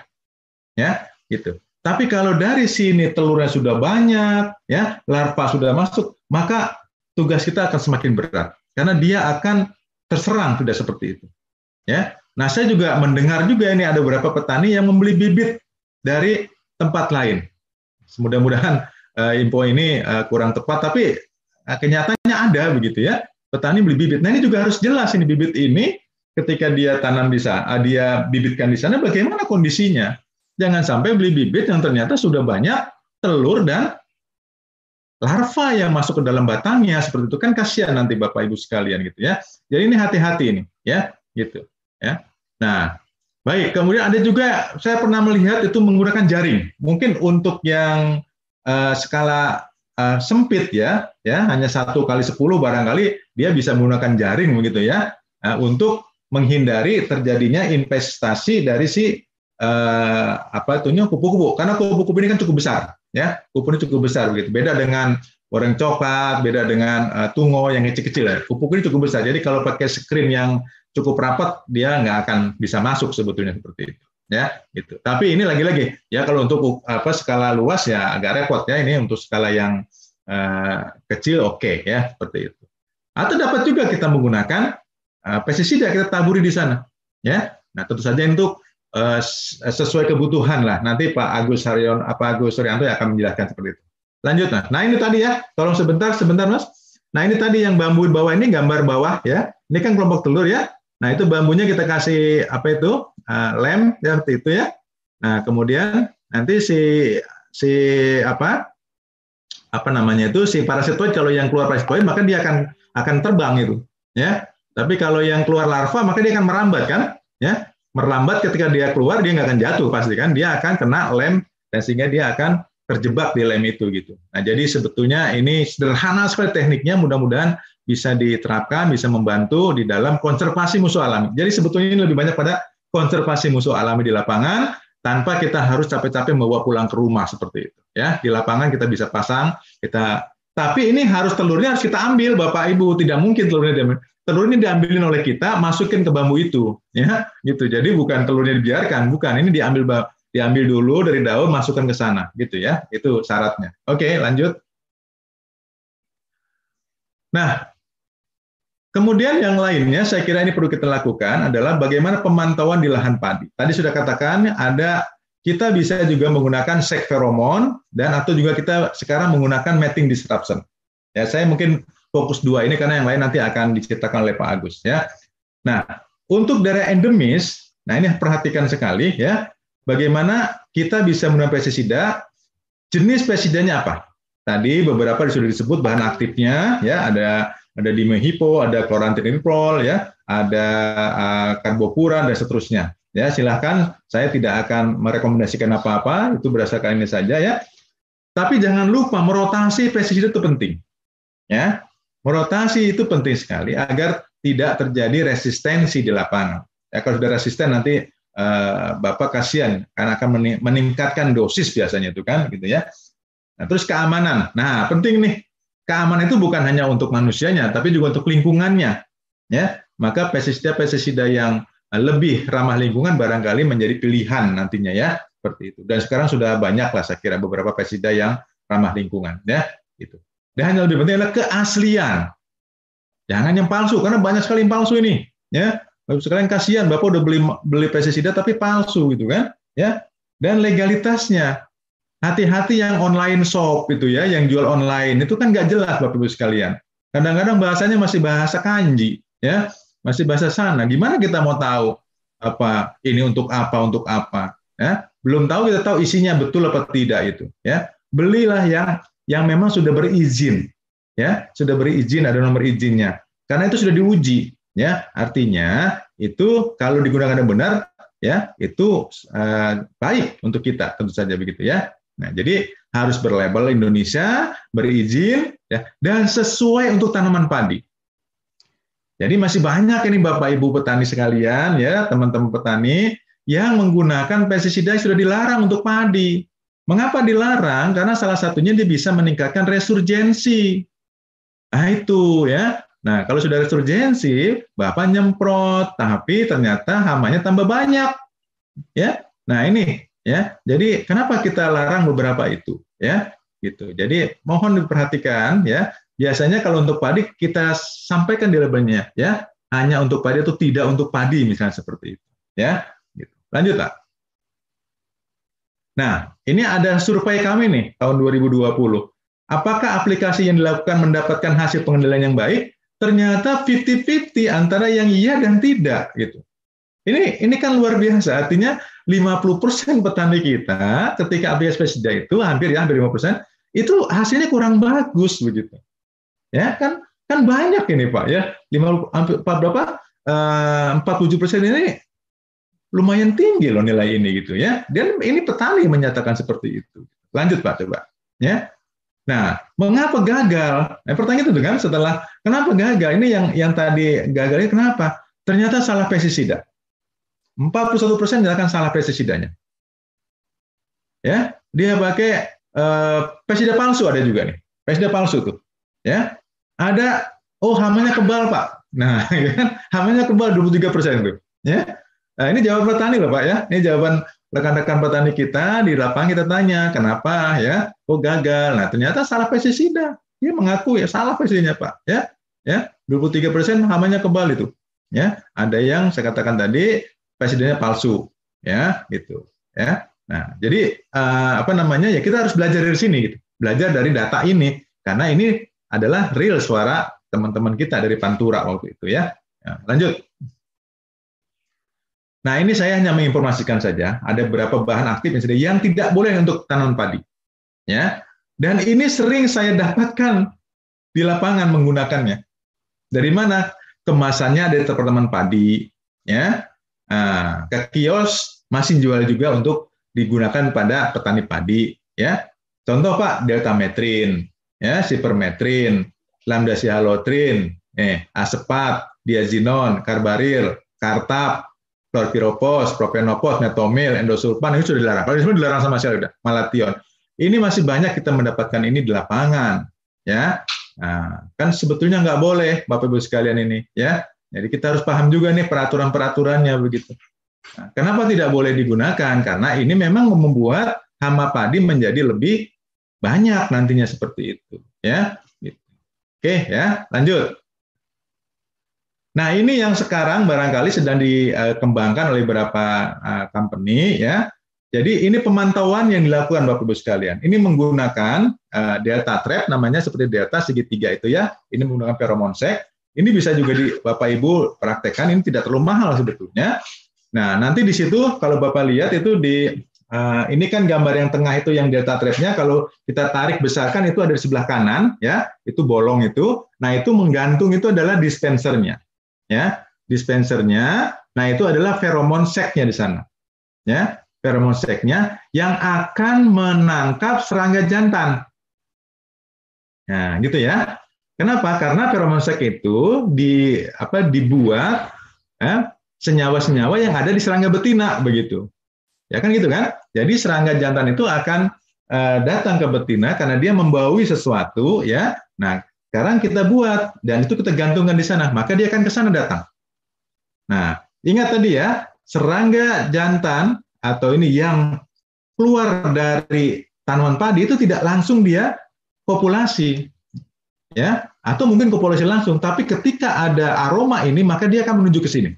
Ya, gitu. Tapi kalau dari sini telurnya sudah banyak, ya, larva sudah masuk, maka tugas kita akan semakin berat karena dia akan terserang tidak seperti itu. Ya. Nah, saya juga mendengar juga ini ada beberapa petani yang membeli bibit dari tempat lain. Mudah-mudahan uh, info ini uh, kurang tepat, tapi uh, kenyataannya ada begitu ya. Petani beli bibit. Nah ini juga harus jelas ini bibit ini ketika dia tanam di sana, dia bibitkan di sana, bagaimana kondisinya. Jangan sampai beli bibit yang ternyata sudah banyak telur dan larva yang masuk ke dalam batangnya seperti itu kan kasihan nanti Bapak Ibu sekalian gitu ya. Jadi ini hati-hati ini ya gitu ya. Nah, baik kemudian ada juga saya pernah melihat itu menggunakan jaring. Mungkin untuk yang uh, skala uh, sempit ya ya hanya satu kali sepuluh barangkali dia bisa menggunakan jaring begitu ya uh, untuk menghindari terjadinya investasi dari si uh, apa itunya kupu-kupu. Karena kupu-kupu ini kan cukup besar ya. Kupu ini cukup besar begitu. Beda dengan goreng coklat beda dengan uh, tungo yang kecil-kecil ya. Kupu ini cukup besar. Jadi kalau pakai screen yang cukup rapat dia nggak akan bisa masuk sebetulnya seperti itu ya gitu. Tapi ini lagi-lagi ya kalau untuk apa skala luas ya agak repot ya. Ini untuk skala yang uh, kecil oke okay, ya seperti itu. Atau dapat juga kita menggunakan uh, pestisida kita taburi di sana ya. Nah tentu saja untuk Eh, sesuai kebutuhan lah. Nanti Pak Agus Haryon, apa Agus Suryanto akan menjelaskan seperti itu. Lanjut nah. Nah ini tadi ya, tolong sebentar, sebentar Mas. Nah ini tadi yang bambu bawah ini gambar bawah ya. Ini kan kelompok telur ya. Nah itu bambunya kita kasih apa itu uh, lem ya seperti itu ya. Nah kemudian nanti si si apa apa namanya itu si parasitoid kalau yang keluar parasitoid maka dia akan akan terbang itu ya. Tapi kalau yang keluar larva maka dia akan merambat kan ya merambat ketika dia keluar dia nggak akan jatuh pasti kan dia akan kena lem dan sehingga dia akan terjebak di lem itu gitu. Nah jadi sebetulnya ini sederhana sekali tekniknya mudah-mudahan bisa diterapkan bisa membantu di dalam konservasi musuh alami. Jadi sebetulnya ini lebih banyak pada konservasi musuh alami di lapangan tanpa kita harus capek-capek membawa pulang ke rumah seperti itu ya di lapangan kita bisa pasang kita tapi ini harus telurnya harus kita ambil Bapak Ibu tidak mungkin telurnya diambil telur ini diambilin oleh kita, masukin ke bambu itu, ya, gitu. Jadi bukan telurnya dibiarkan, bukan. Ini diambil diambil dulu dari daun, masukkan ke sana, gitu ya. Itu syaratnya. Oke, lanjut. Nah, kemudian yang lainnya saya kira ini perlu kita lakukan adalah bagaimana pemantauan di lahan padi. Tadi sudah katakan ada kita bisa juga menggunakan sek feromon dan atau juga kita sekarang menggunakan mating disruption. Ya, saya mungkin fokus dua ini karena yang lain nanti akan diceritakan oleh Pak Agus ya. Nah, untuk daerah endemis, nah ini perhatikan sekali ya, bagaimana kita bisa menggunakan pestisida, jenis pestisidanya apa? Tadi beberapa sudah disebut bahan aktifnya ya, ada ada dimehipo, ada klorantininprol ya, ada uh, karbopuran dan seterusnya. Ya, silahkan saya tidak akan merekomendasikan apa-apa, itu berdasarkan ini saja ya. Tapi jangan lupa merotasi pestisida itu penting. Ya, Merotasi itu penting sekali agar tidak terjadi resistensi di lapangan. Ya, kalau sudah resisten nanti uh, Bapak kasihan karena akan meningkatkan dosis biasanya itu kan gitu ya. Nah, terus keamanan. Nah, penting nih. Keamanan itu bukan hanya untuk manusianya tapi juga untuk lingkungannya. Ya, maka pestisida-pestisida yang lebih ramah lingkungan barangkali menjadi pilihan nantinya ya seperti itu. Dan sekarang sudah banyak lah saya kira beberapa pestisida yang ramah lingkungan ya itu. Dan yang lebih penting adalah keaslian. Jangan yang palsu, karena banyak sekali yang palsu ini. Ya, sekarang kasihan, bapak udah beli beli pestisida tapi palsu gitu kan? Ya, dan legalitasnya. Hati-hati yang online shop itu ya, yang jual online itu kan nggak jelas bapak ibu sekalian. Kadang-kadang bahasanya masih bahasa kanji, ya, masih bahasa sana. Gimana kita mau tahu apa ini untuk apa untuk apa? Ya, belum tahu kita tahu isinya betul apa tidak itu. Ya, belilah yang yang memang sudah berizin, ya sudah berizin ada nomor izinnya. Karena itu sudah diuji, ya artinya itu kalau digunakan dengan benar, ya itu uh, baik untuk kita tentu saja begitu ya. Nah jadi harus berlabel Indonesia, berizin, ya dan sesuai untuk tanaman padi. Jadi masih banyak ini Bapak Ibu petani sekalian ya, teman-teman petani yang menggunakan pestisida sudah dilarang untuk padi. Mengapa dilarang? Karena salah satunya dia bisa meningkatkan resurgensi. Nah itu ya. Nah, kalau sudah resurgensi, Bapak nyemprot, tapi ternyata hamanya tambah banyak. Ya. Nah, ini ya. Jadi kenapa kita larang beberapa itu, ya? Gitu. Jadi mohon diperhatikan ya. Biasanya kalau untuk padi kita sampaikan di labelnya ya, hanya untuk padi atau tidak untuk padi misalnya seperti itu, ya. Gitu. Lanjut, Pak. Nah, ini ada survei kami nih tahun 2020. Apakah aplikasi yang dilakukan mendapatkan hasil pengendalian yang baik? ternyata 50-50 antara yang iya dan tidak gitu. Ini ini kan luar biasa. Artinya 50% petani kita ketika ABS pestisida itu hampir ya hampir 50% itu hasilnya kurang bagus begitu. Ya kan kan banyak ini Pak ya. 50 hampir berapa? Eh, 47% ini lumayan tinggi loh nilai ini gitu ya. Dan ini petani menyatakan seperti itu. Lanjut Pak coba. Ya. Nah, mengapa gagal? Nah, pertanyaan itu kan setelah kenapa gagal? Ini yang yang tadi gagalnya kenapa? Ternyata salah pestisida. 41% dilakukan salah pestisidanya. Ya, dia pakai uh, pestisida palsu ada juga nih. Pestisida palsu tuh. Ya. Ada oh hamanya kebal, Pak. Nah, ya kan hamanya kebal 23% tuh. Ya. Nah, ini jawaban petani loh, Pak ya. Ini jawaban rekan-rekan petani kita di lapangan kita tanya kenapa ya? Kok gagal? Nah ternyata salah pestisida. Dia mengaku ya salah pestisidanya pak ya. Ya 23 persen hamanya kebal itu ya. Ada yang saya katakan tadi pestisidanya palsu ya gitu ya. Nah jadi uh, apa namanya ya kita harus belajar dari sini gitu. Belajar dari data ini karena ini adalah real suara teman-teman kita dari Pantura waktu itu ya, ya lanjut Nah, ini saya hanya menginformasikan saja, ada beberapa bahan aktif yang, yang tidak boleh untuk tanaman padi. Ya. Dan ini sering saya dapatkan di lapangan menggunakannya. Dari mana? Kemasannya dari teman padi, ya. Nah, ke kios masih jual juga untuk digunakan pada petani padi, ya. Contoh Pak, delta metrin, ya, sipermetrin, lambda sihalotrin, eh, asepat, diazinon, karbaril, kartap, chlorpyrifos, propenopos, metomil, endosulfan ini sudah dilarang. Kalau dilarang sama sekali udah, malation. Ini masih banyak kita mendapatkan ini di lapangan, ya. Nah, kan sebetulnya nggak boleh, Bapak Ibu sekalian ini, ya. Jadi kita harus paham juga nih peraturan-peraturannya begitu. Nah, kenapa tidak boleh digunakan? Karena ini memang membuat hama padi menjadi lebih banyak nantinya seperti itu, ya. Gitu. Oke, ya, lanjut. Nah, ini yang sekarang barangkali sedang dikembangkan oleh beberapa uh, company ya. Jadi ini pemantauan yang dilakukan Bapak Ibu sekalian. Ini menggunakan uh, delta trap namanya seperti delta segitiga itu ya. Ini menggunakan pheromone sec. Ini bisa juga di Bapak Ibu praktekkan. Ini tidak terlalu mahal sebetulnya. Nah, nanti di situ kalau Bapak lihat itu di uh, ini kan gambar yang tengah itu yang delta trapnya kalau kita tarik besarkan itu ada di sebelah kanan ya, itu bolong itu. Nah, itu menggantung itu adalah dispensernya ya dispensernya. Nah itu adalah feromon seknya di sana. Ya feromon seknya yang akan menangkap serangga jantan. Nah gitu ya. Kenapa? Karena feromon sek itu di apa dibuat ya, senyawa-senyawa yang ada di serangga betina begitu. Ya kan gitu kan? Jadi serangga jantan itu akan uh, datang ke betina karena dia membawi sesuatu ya. Nah sekarang kita buat dan itu kita gantungkan di sana, maka dia akan ke sana datang. Nah, ingat tadi ya, serangga jantan atau ini yang keluar dari tanaman padi itu tidak langsung dia populasi. Ya, atau mungkin populasi langsung, tapi ketika ada aroma ini maka dia akan menuju ke sini.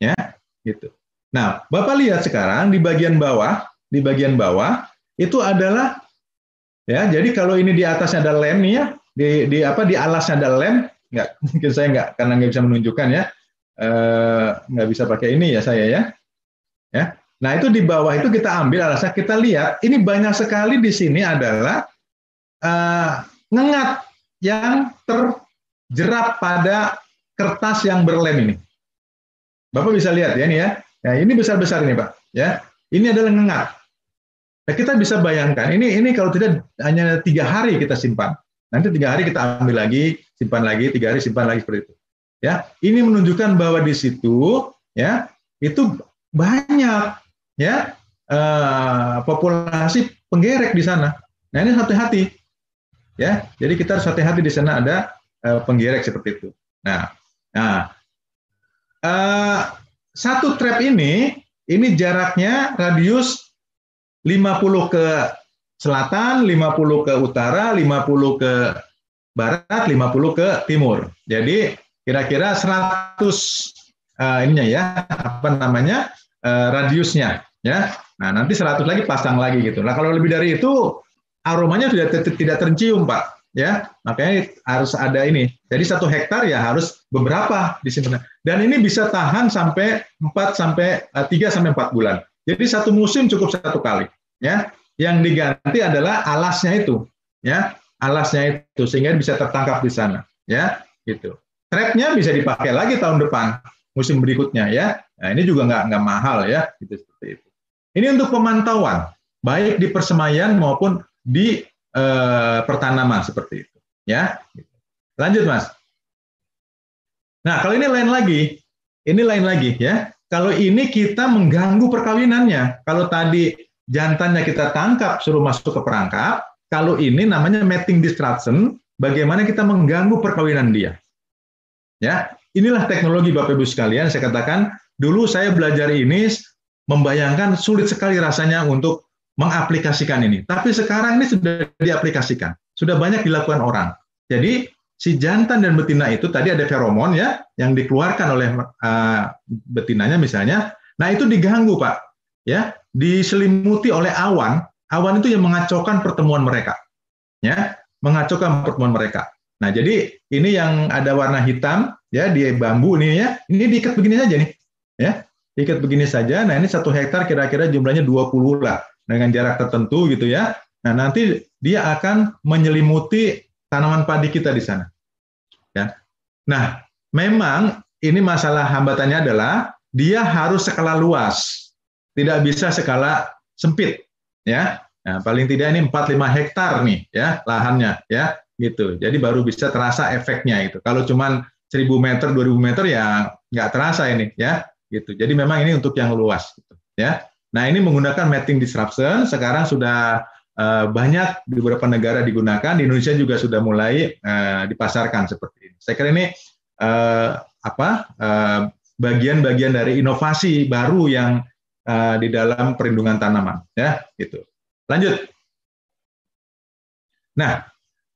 Ya, gitu. Nah, Bapak lihat sekarang di bagian bawah, di bagian bawah itu adalah ya, jadi kalau ini di atasnya ada lem nih ya, di di apa di alasnya ada lem nggak mungkin saya nggak karena nggak bisa menunjukkan ya. Eh, nggak bisa pakai ini ya saya ya. Ya. Nah itu di bawah itu kita ambil alasnya. Kita lihat ini banyak sekali di sini adalah uh, ngengat yang terjerap pada kertas yang berlem ini. Bapak bisa lihat ya ini ya. Nah ini besar besar ini pak. Ya. Ini adalah ngengat. Nah, kita bisa bayangkan ini ini kalau tidak hanya tiga hari kita simpan Nanti tiga hari kita ambil lagi, simpan lagi, tiga hari simpan lagi seperti itu. Ya, ini menunjukkan bahwa di situ ya itu banyak ya uh, populasi penggerek di sana. Nah ini hati-hati ya. Jadi kita harus hati-hati di sana ada uh, penggerek seperti itu. Nah, nah uh, satu trap ini ini jaraknya radius 50 ke selatan, 50 ke utara, 50 ke barat, 50 ke timur. Jadi kira-kira 100 uh, ininya ya, apa namanya? Uh, radiusnya ya. Nah, nanti 100 lagi pasang lagi gitu. Nah, kalau lebih dari itu aromanya sudah tidak tercium, Pak. Ya, makanya harus ada ini. Jadi satu hektar ya harus beberapa disimpan. Dan ini bisa tahan sampai 4 sampai 3 eh, sampai 4 bulan. Jadi satu musim cukup satu kali, ya. Yang diganti adalah alasnya itu, ya. Alasnya itu sehingga bisa tertangkap di sana, ya, gitu. Trapnya bisa dipakai lagi tahun depan, musim berikutnya, ya. Nah, ini juga nggak nggak mahal, ya, gitu seperti itu. Ini untuk pemantauan, baik di persemaian maupun di eh, pertanaman seperti itu. Ya, lanjut mas. Nah kalau ini lain lagi, ini lain lagi ya. Kalau ini kita mengganggu perkawinannya. Kalau tadi jantannya kita tangkap suruh masuk ke perangkap, kalau ini namanya mating disruption, bagaimana kita mengganggu perkawinan dia. Ya, inilah teknologi Bapak Ibu sekalian. Saya katakan dulu saya belajar ini membayangkan sulit sekali rasanya untuk mengaplikasikan ini. Tapi sekarang ini sudah diaplikasikan, sudah banyak dilakukan orang. Jadi si jantan dan betina itu tadi ada feromon ya yang dikeluarkan oleh uh, betinanya misalnya. Nah itu diganggu pak, ya diselimuti oleh awan. Awan itu yang mengacaukan pertemuan mereka, ya mengacaukan pertemuan mereka. Nah jadi ini yang ada warna hitam ya di bambu ini ya, ini diikat begini saja nih, ya diikat begini saja. Nah ini satu hektar kira-kira jumlahnya 20 lah dengan jarak tertentu gitu ya. Nah, nanti dia akan menyelimuti tanaman padi kita di sana. Ya. Nah, memang ini masalah hambatannya adalah dia harus skala luas. Tidak bisa skala sempit, ya. Nah, paling tidak ini 4 5 hektar nih ya lahannya ya gitu. Jadi baru bisa terasa efeknya itu. Kalau cuman 1000 meter, 2000 meter ya nggak terasa ini ya gitu. Jadi memang ini untuk yang luas gitu ya. Nah, ini menggunakan mating disruption, sekarang sudah uh, banyak di beberapa negara digunakan, di Indonesia juga sudah mulai uh, dipasarkan seperti ini. Saya kira ini uh, apa bagian-bagian dari inovasi baru yang uh, di dalam perlindungan tanaman, ya, gitu. Lanjut. Nah,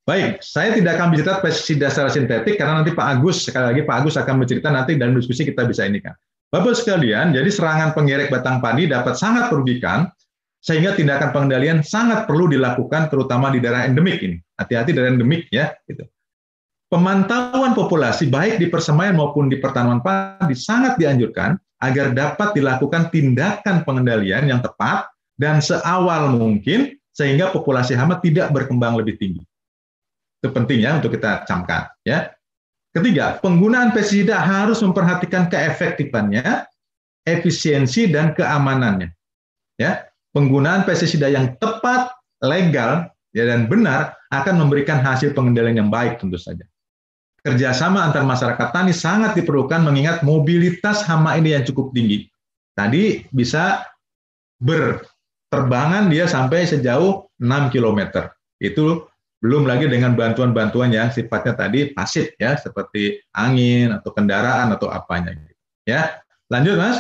baik, saya tidak akan bercerita pestisida secara sintetik karena nanti Pak Agus sekali lagi Pak Agus akan bercerita nanti dalam diskusi kita bisa ini kan. Bapak sekalian, jadi serangan pengerek batang padi dapat sangat merugikan, sehingga tindakan pengendalian sangat perlu dilakukan terutama di daerah endemik ini. Hati-hati daerah endemik ya. Gitu. Pemantauan populasi baik di persemaian maupun di pertanaman padi sangat dianjurkan agar dapat dilakukan tindakan pengendalian yang tepat dan seawal mungkin sehingga populasi hama tidak berkembang lebih tinggi. Itu penting ya untuk kita camkan ya. Ketiga, penggunaan pestisida harus memperhatikan keefektifannya, efisiensi dan keamanannya. Ya, penggunaan pestisida yang tepat, legal, ya dan benar akan memberikan hasil pengendalian yang baik tentu saja. Kerjasama antar masyarakat tani sangat diperlukan mengingat mobilitas hama ini yang cukup tinggi. Tadi bisa berterbangan dia sampai sejauh 6 km. Itu belum lagi dengan bantuan-bantuan yang sifatnya tadi pasif ya, seperti angin atau kendaraan atau apanya. Gitu. Ya, lanjut Mas.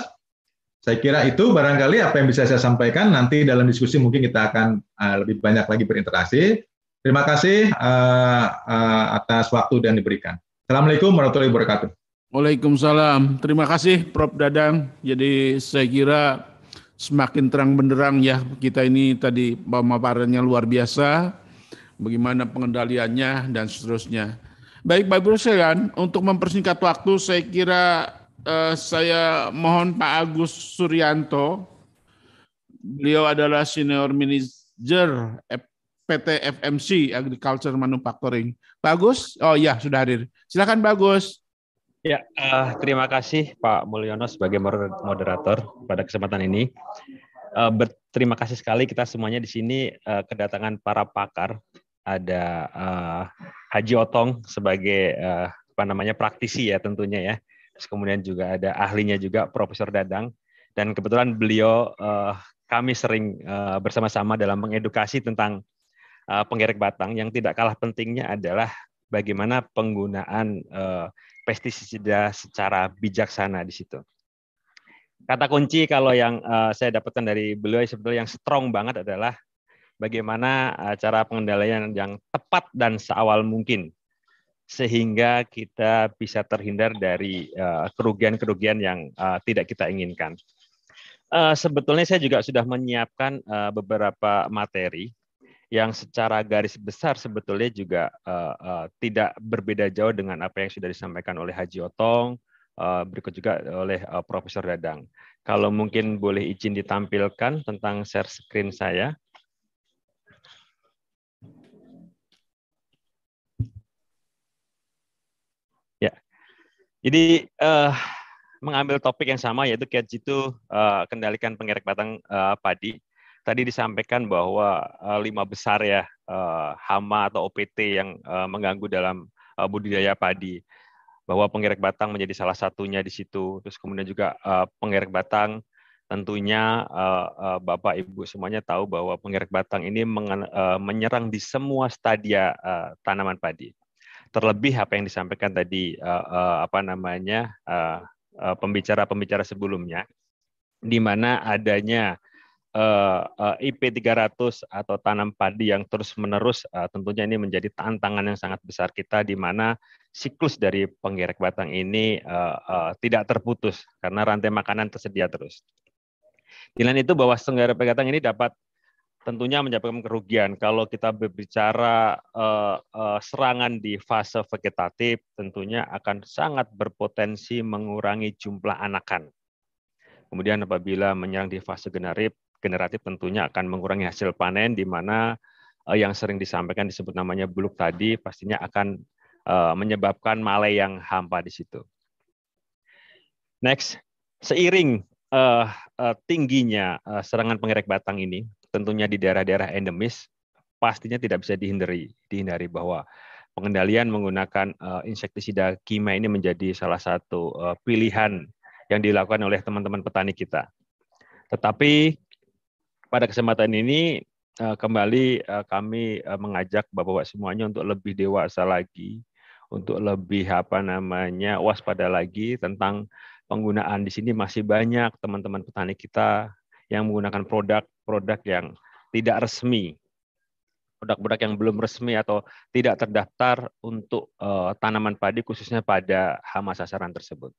Saya kira itu barangkali apa yang bisa saya sampaikan nanti dalam diskusi mungkin kita akan uh, lebih banyak lagi berinteraksi. Terima kasih uh, uh, atas waktu yang diberikan. Assalamualaikum warahmatullahi wabarakatuh. Waalaikumsalam. Terima kasih Prof. Dadang. Jadi saya kira semakin terang benderang ya kita ini tadi pemaparannya luar biasa bagaimana pengendaliannya dan seterusnya. Baik Bapak Ibu sekalian, untuk mempersingkat waktu saya kira eh, saya mohon Pak Agus Suryanto, beliau adalah senior manager PT FMC Agriculture Manufacturing. Pak Agus, oh ya sudah hadir. Silakan Pak Agus. Ya, uh, terima kasih Pak Mulyono sebagai moderator pada kesempatan ini. Uh, berterima kasih sekali kita semuanya di sini uh, kedatangan para pakar ada uh, Haji Otong sebagai uh, apa namanya praktisi ya tentunya ya. Terus kemudian juga ada ahlinya juga Profesor Dadang dan kebetulan beliau uh, kami sering uh, bersama-sama dalam mengedukasi tentang penggerek batang yang tidak kalah pentingnya adalah bagaimana penggunaan pestisida secara bijaksana di situ. Kata kunci kalau yang saya dapatkan dari beliau sebetulnya yang strong banget adalah bagaimana cara pengendalian yang tepat dan seawal mungkin sehingga kita bisa terhindar dari kerugian-kerugian yang tidak kita inginkan. Sebetulnya saya juga sudah menyiapkan beberapa materi yang secara garis besar sebetulnya juga uh, uh, tidak berbeda jauh dengan apa yang sudah disampaikan oleh Haji Otong, uh, berikut juga oleh uh, Profesor Dadang. Kalau mungkin boleh izin ditampilkan tentang share screen saya. Ya, jadi uh, mengambil topik yang sama yaitu kiat itu uh, kendalikan pengerek batang uh, padi tadi disampaikan bahwa uh, lima besar ya uh, hama atau OPT yang uh, mengganggu dalam uh, budidaya padi. Bahwa pengerek batang menjadi salah satunya di situ. Terus kemudian juga uh, pengerek batang tentunya uh, uh, Bapak Ibu semuanya tahu bahwa pengerek batang ini uh, menyerang di semua stadia uh, tanaman padi. Terlebih apa yang disampaikan tadi uh, uh, apa namanya pembicara-pembicara uh, sebelumnya di mana adanya uh, uh, IP 300 atau tanam padi yang terus-menerus uh, tentunya ini menjadi tantangan yang sangat besar kita di mana siklus dari penggerek batang ini tidak terputus karena rantai makanan tersedia terus. Lain itu bahwa penggerek batang ini dapat tentunya menyebabkan kerugian. Kalau kita berbicara serangan di fase vegetatif, tentunya akan sangat berpotensi mengurangi jumlah anakan. Kemudian apabila menyerang di fase generatif, generatif tentunya akan mengurangi hasil panen di mana eh, yang sering disampaikan disebut namanya buluk tadi pastinya akan eh, menyebabkan male yang hampa di situ. Next, seiring uh, uh, tingginya uh, serangan pengerek batang ini, tentunya di daerah-daerah endemis, pastinya tidak bisa dihindari, dihindari bahwa pengendalian menggunakan uh, insektisida kimia ini menjadi salah satu uh, pilihan yang dilakukan oleh teman-teman petani kita. Tetapi pada kesempatan ini uh, kembali uh, kami uh, mengajak bapak-bapak semuanya untuk lebih dewasa lagi, untuk lebih apa namanya waspada lagi tentang penggunaan di sini masih banyak teman-teman petani kita yang menggunakan produk-produk yang tidak resmi, produk-produk yang belum resmi atau tidak terdaftar untuk tanaman padi khususnya pada hama sasaran tersebut.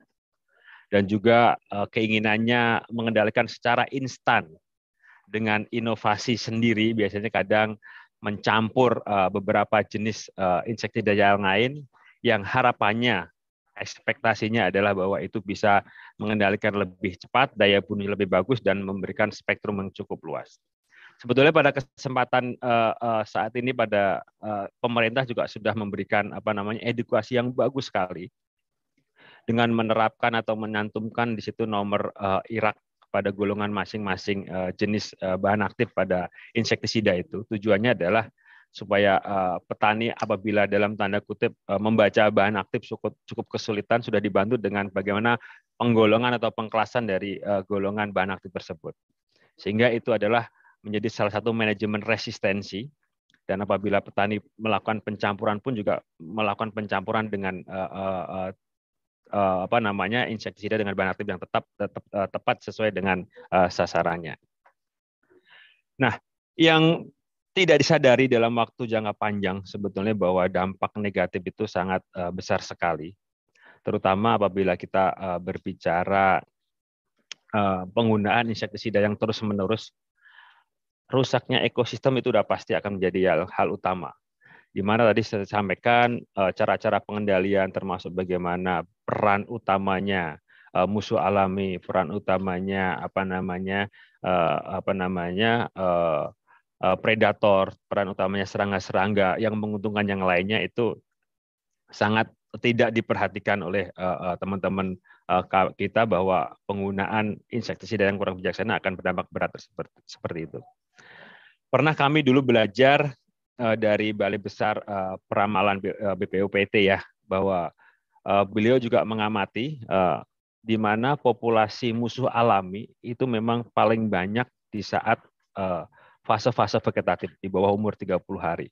Dan juga keinginannya mengendalikan secara instan dengan inovasi sendiri biasanya kadang mencampur uh, beberapa jenis insektisida yang lain yang harapannya ekspektasinya adalah bahwa itu bisa mengendalikan lebih cepat, daya bunuh lebih bagus dan memberikan spektrum yang cukup luas. Sebetulnya pada kesempatan uh, saat ini pada pemerintah juga sudah memberikan apa namanya edukasi yang bagus sekali dengan menerapkan atau menyantumkan di situ nomor Irak pada golongan masing-masing uh, jenis uh, bahan aktif pada insektisida itu. Tujuannya adalah supaya uh, petani apabila dalam tanda kutip uh, membaca bahan aktif cukup cukup kesulitan sudah dibantu dengan bagaimana penggolongan atau pengkelasan dari uh, golongan bahan aktif tersebut. Sehingga itu adalah menjadi salah satu manajemen resistensi dan apabila petani melakukan pencampuran pun juga melakukan pencampuran dengan uh, uh, uh, apa namanya insektisida dengan bahan aktif yang tetap, tetap uh, tepat sesuai dengan uh, sasarannya. Nah, yang tidak disadari dalam waktu jangka panjang sebetulnya bahwa dampak negatif itu sangat uh, besar sekali, terutama apabila kita uh, berbicara uh, penggunaan insektisida yang terus-menerus, rusaknya ekosistem itu sudah pasti akan menjadi hal, hal utama di mana tadi saya sampaikan eh, cara-cara pengendalian termasuk bagaimana peran utamanya eh, musuh alami, peran utamanya apa namanya eh, apa namanya predator, peran utamanya serangga-serangga yang menguntungkan yang lainnya itu sangat tidak diperhatikan oleh teman-teman kita bahwa penggunaan insektisida yang kurang bijaksana akan berdampak berat seperti itu. Pernah kami dulu belajar uh, dari Balai Besar uh, Peramalan BPUPT eh, ya bahwa beliau juga mengamati di mana populasi musuh alami itu memang paling banyak di saat fase-fase vegetatif di bawah umur 30 hari.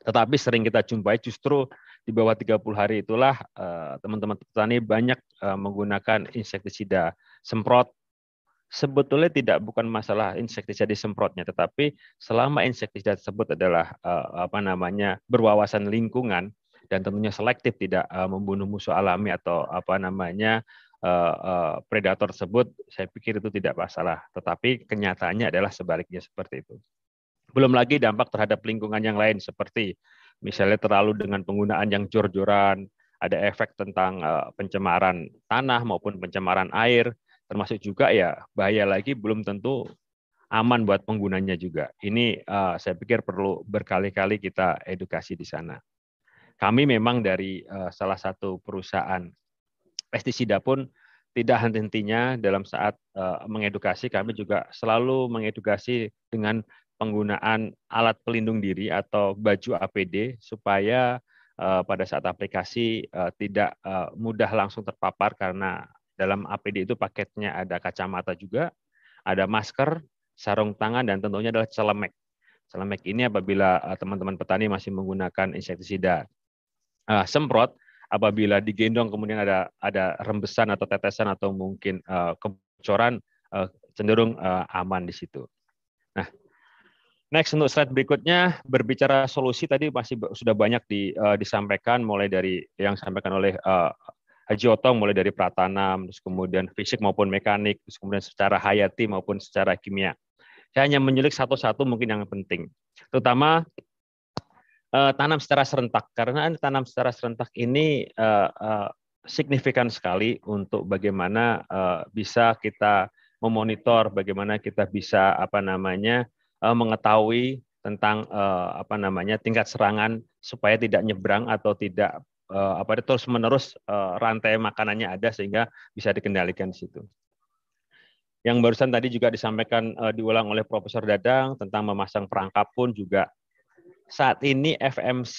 Tetapi sering kita jumpai justru di bawah 30 hari itulah teman-teman petani banyak menggunakan insektisida semprot sebetulnya tidak bukan masalah insektisida disemprotnya, tetapi selama insektisida tersebut adalah uh, apa namanya berwawasan lingkungan dan tentunya selektif tidak uh, membunuh musuh alami atau apa namanya uh, predator tersebut, saya pikir itu tidak masalah. Tetapi kenyataannya adalah sebaliknya seperti itu. Belum lagi dampak terhadap lingkungan yang lain seperti misalnya terlalu dengan penggunaan yang jor-joran, ada efek tentang pencemaran tanah maupun pencemaran air termasuk juga ya bahaya lagi belum tentu aman buat penggunanya juga. Ini uh, saya pikir perlu berkali-kali kita edukasi di sana. Kami memang dari uh, salah satu perusahaan pestisida pun tidak henti-hentinya dalam saat uh, mengedukasi. Kami juga selalu mengedukasi dengan penggunaan alat pelindung diri atau baju APD supaya uh, pada saat aplikasi uh, tidak uh, mudah langsung terpapar karena dalam APD itu paketnya ada kacamata juga, ada masker, sarung tangan, dan tentunya adalah celemek. Celemek ini apabila eh, teman-teman petani masih menggunakan insektisida uh, semprot, apabila digendong kemudian ada ada rembesan atau tetesan atau mungkin uh, kebocoran, uh, cenderung uh, aman di situ. Nah, next untuk slide berikutnya berbicara solusi tadi masih sudah banyak di, uh, disampaikan mulai dari yang disampaikan oleh uh, Haji Otong mulai dari pratanam, terus kemudian fisik maupun mekanik, terus kemudian secara hayati maupun secara kimia. Saya hanya menyulik satu-satu mungkin yang penting. Terutama eh, tanam secara serentak karena tanam secara serentak ini eh, eh, signifikan sekali untuk bagaimana eh, bisa kita memonitor, bagaimana kita bisa apa namanya eh, mengetahui tentang eh, apa namanya tingkat serangan supaya tidak nyebrang atau tidak uh, apa terus menerus uh, rantai makanannya ada sehingga bisa dikendalikan di situ. Yang barusan tadi juga disampaikan uh, diulang oleh Profesor Dadang tentang memasang perangkap pun juga saat ini FMC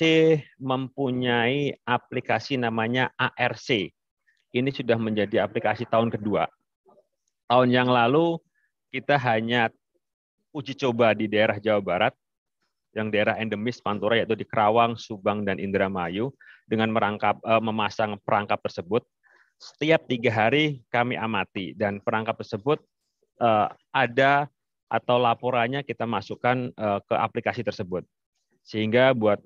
mempunyai aplikasi namanya ARC. Ini sudah menjadi aplikasi tahun kedua. Tahun yang lalu kita hanya uji coba di daerah Jawa Barat yang daerah endemis Pantura yaitu di Kerawang, Subang, dan Indramayu dengan merangkap uh, memasang perangkap tersebut. Setiap tiga hari kami amati dan perangkap tersebut uh, ada atau laporannya kita masukkan uh, ke aplikasi tersebut. Sehingga buat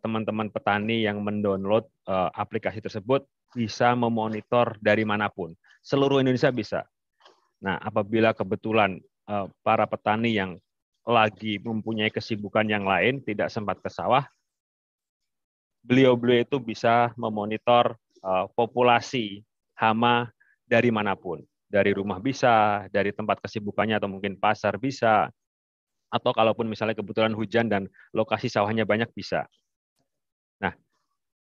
teman-teman uh, petani yang mendownload uh, aplikasi tersebut bisa memonitor dari mana pun. Seluruh Indonesia bisa. Nah, apabila kebetulan para petani yang lagi mempunyai kesibukan yang lain, tidak sempat ke sawah, beliau-beliau itu bisa memonitor uh, populasi hama dari mana pun. Dari rumah bisa, dari tempat kesibukannya atau mungkin pasar bisa, atau kalaupun misalnya kebetulan hujan dan lokasi sawahnya banyak bisa. Nah,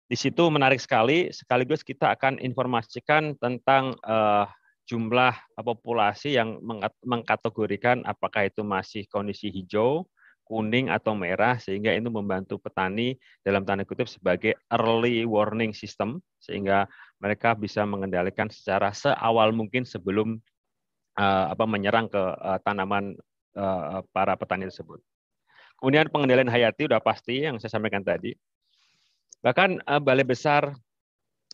di situ menarik sekali, sekaligus kita akan informasikan tentang uh, jumlah populasi yang mengkategorikan apakah itu masih kondisi hijau, kuning atau merah sehingga itu membantu petani dalam tanda kutip sebagai early warning system sehingga mereka bisa mengendalikan secara seawal mungkin sebelum uh, apa menyerang ke uh, tanaman uh, para petani tersebut. Kemudian pengendalian hayati sudah pasti yang saya sampaikan tadi. Bahkan uh, Balai Besar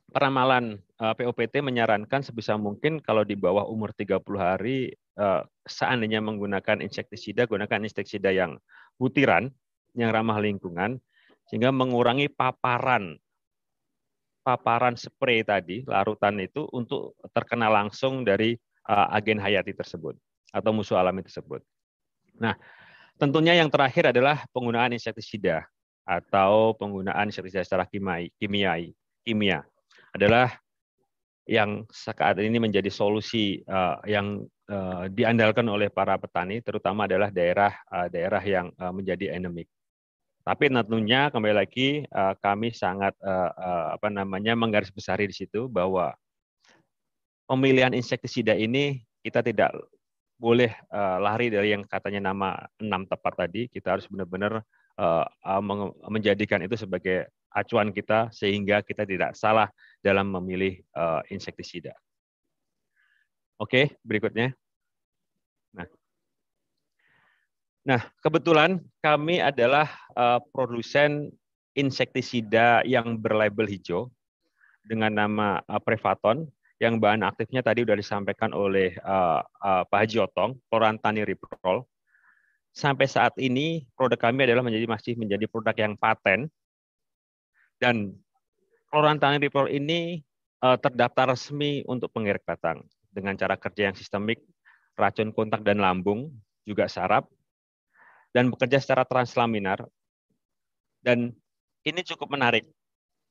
Peramalan uh, POPT menyarankan sebisa mungkin kalau di bawah umur 30 hari uh, seandainya menggunakan insektisida, gunakan insektisida yang butiran, yang ramah lingkungan, sehingga mengurangi paparan paparan spray tadi, larutan itu untuk terkena langsung dari uh, agen hayati tersebut atau musuh alami tersebut. Nah, tentunya yang terakhir adalah penggunaan insektisida atau penggunaan insektisida secara kimia, kimia adalah yang saat ini menjadi solusi uh, yang uh, diandalkan oleh para petani, terutama adalah daerah uh, daerah yang uh, menjadi endemik. Tapi tentunya kembali lagi uh, kami sangat uh, uh, apa namanya menggarisbesari di situ bahwa pemilihan insektisida ini kita tidak boleh uh, lari dari yang katanya nama enam tepat tadi. Kita harus benar-benar uh, menjadikan itu sebagai acuan kita sehingga kita tidak salah dalam memilih uh, insektisida. Oke, berikutnya. Nah, nah kebetulan kami adalah uh, produsen insektisida yang berlabel hijau dengan nama uh, Prevaton yang bahan aktifnya tadi sudah disampaikan oleh uh, uh, Pak Haji Otong, Riprol. Sampai saat ini produk kami adalah menjadi masih menjadi produk yang paten dan Riprol ini uh, terdaftar resmi untuk pengerek batang dengan cara kerja yang sistemik, racun kontak dan lambung, juga saraf, dan bekerja secara translaminar. Dan ini cukup menarik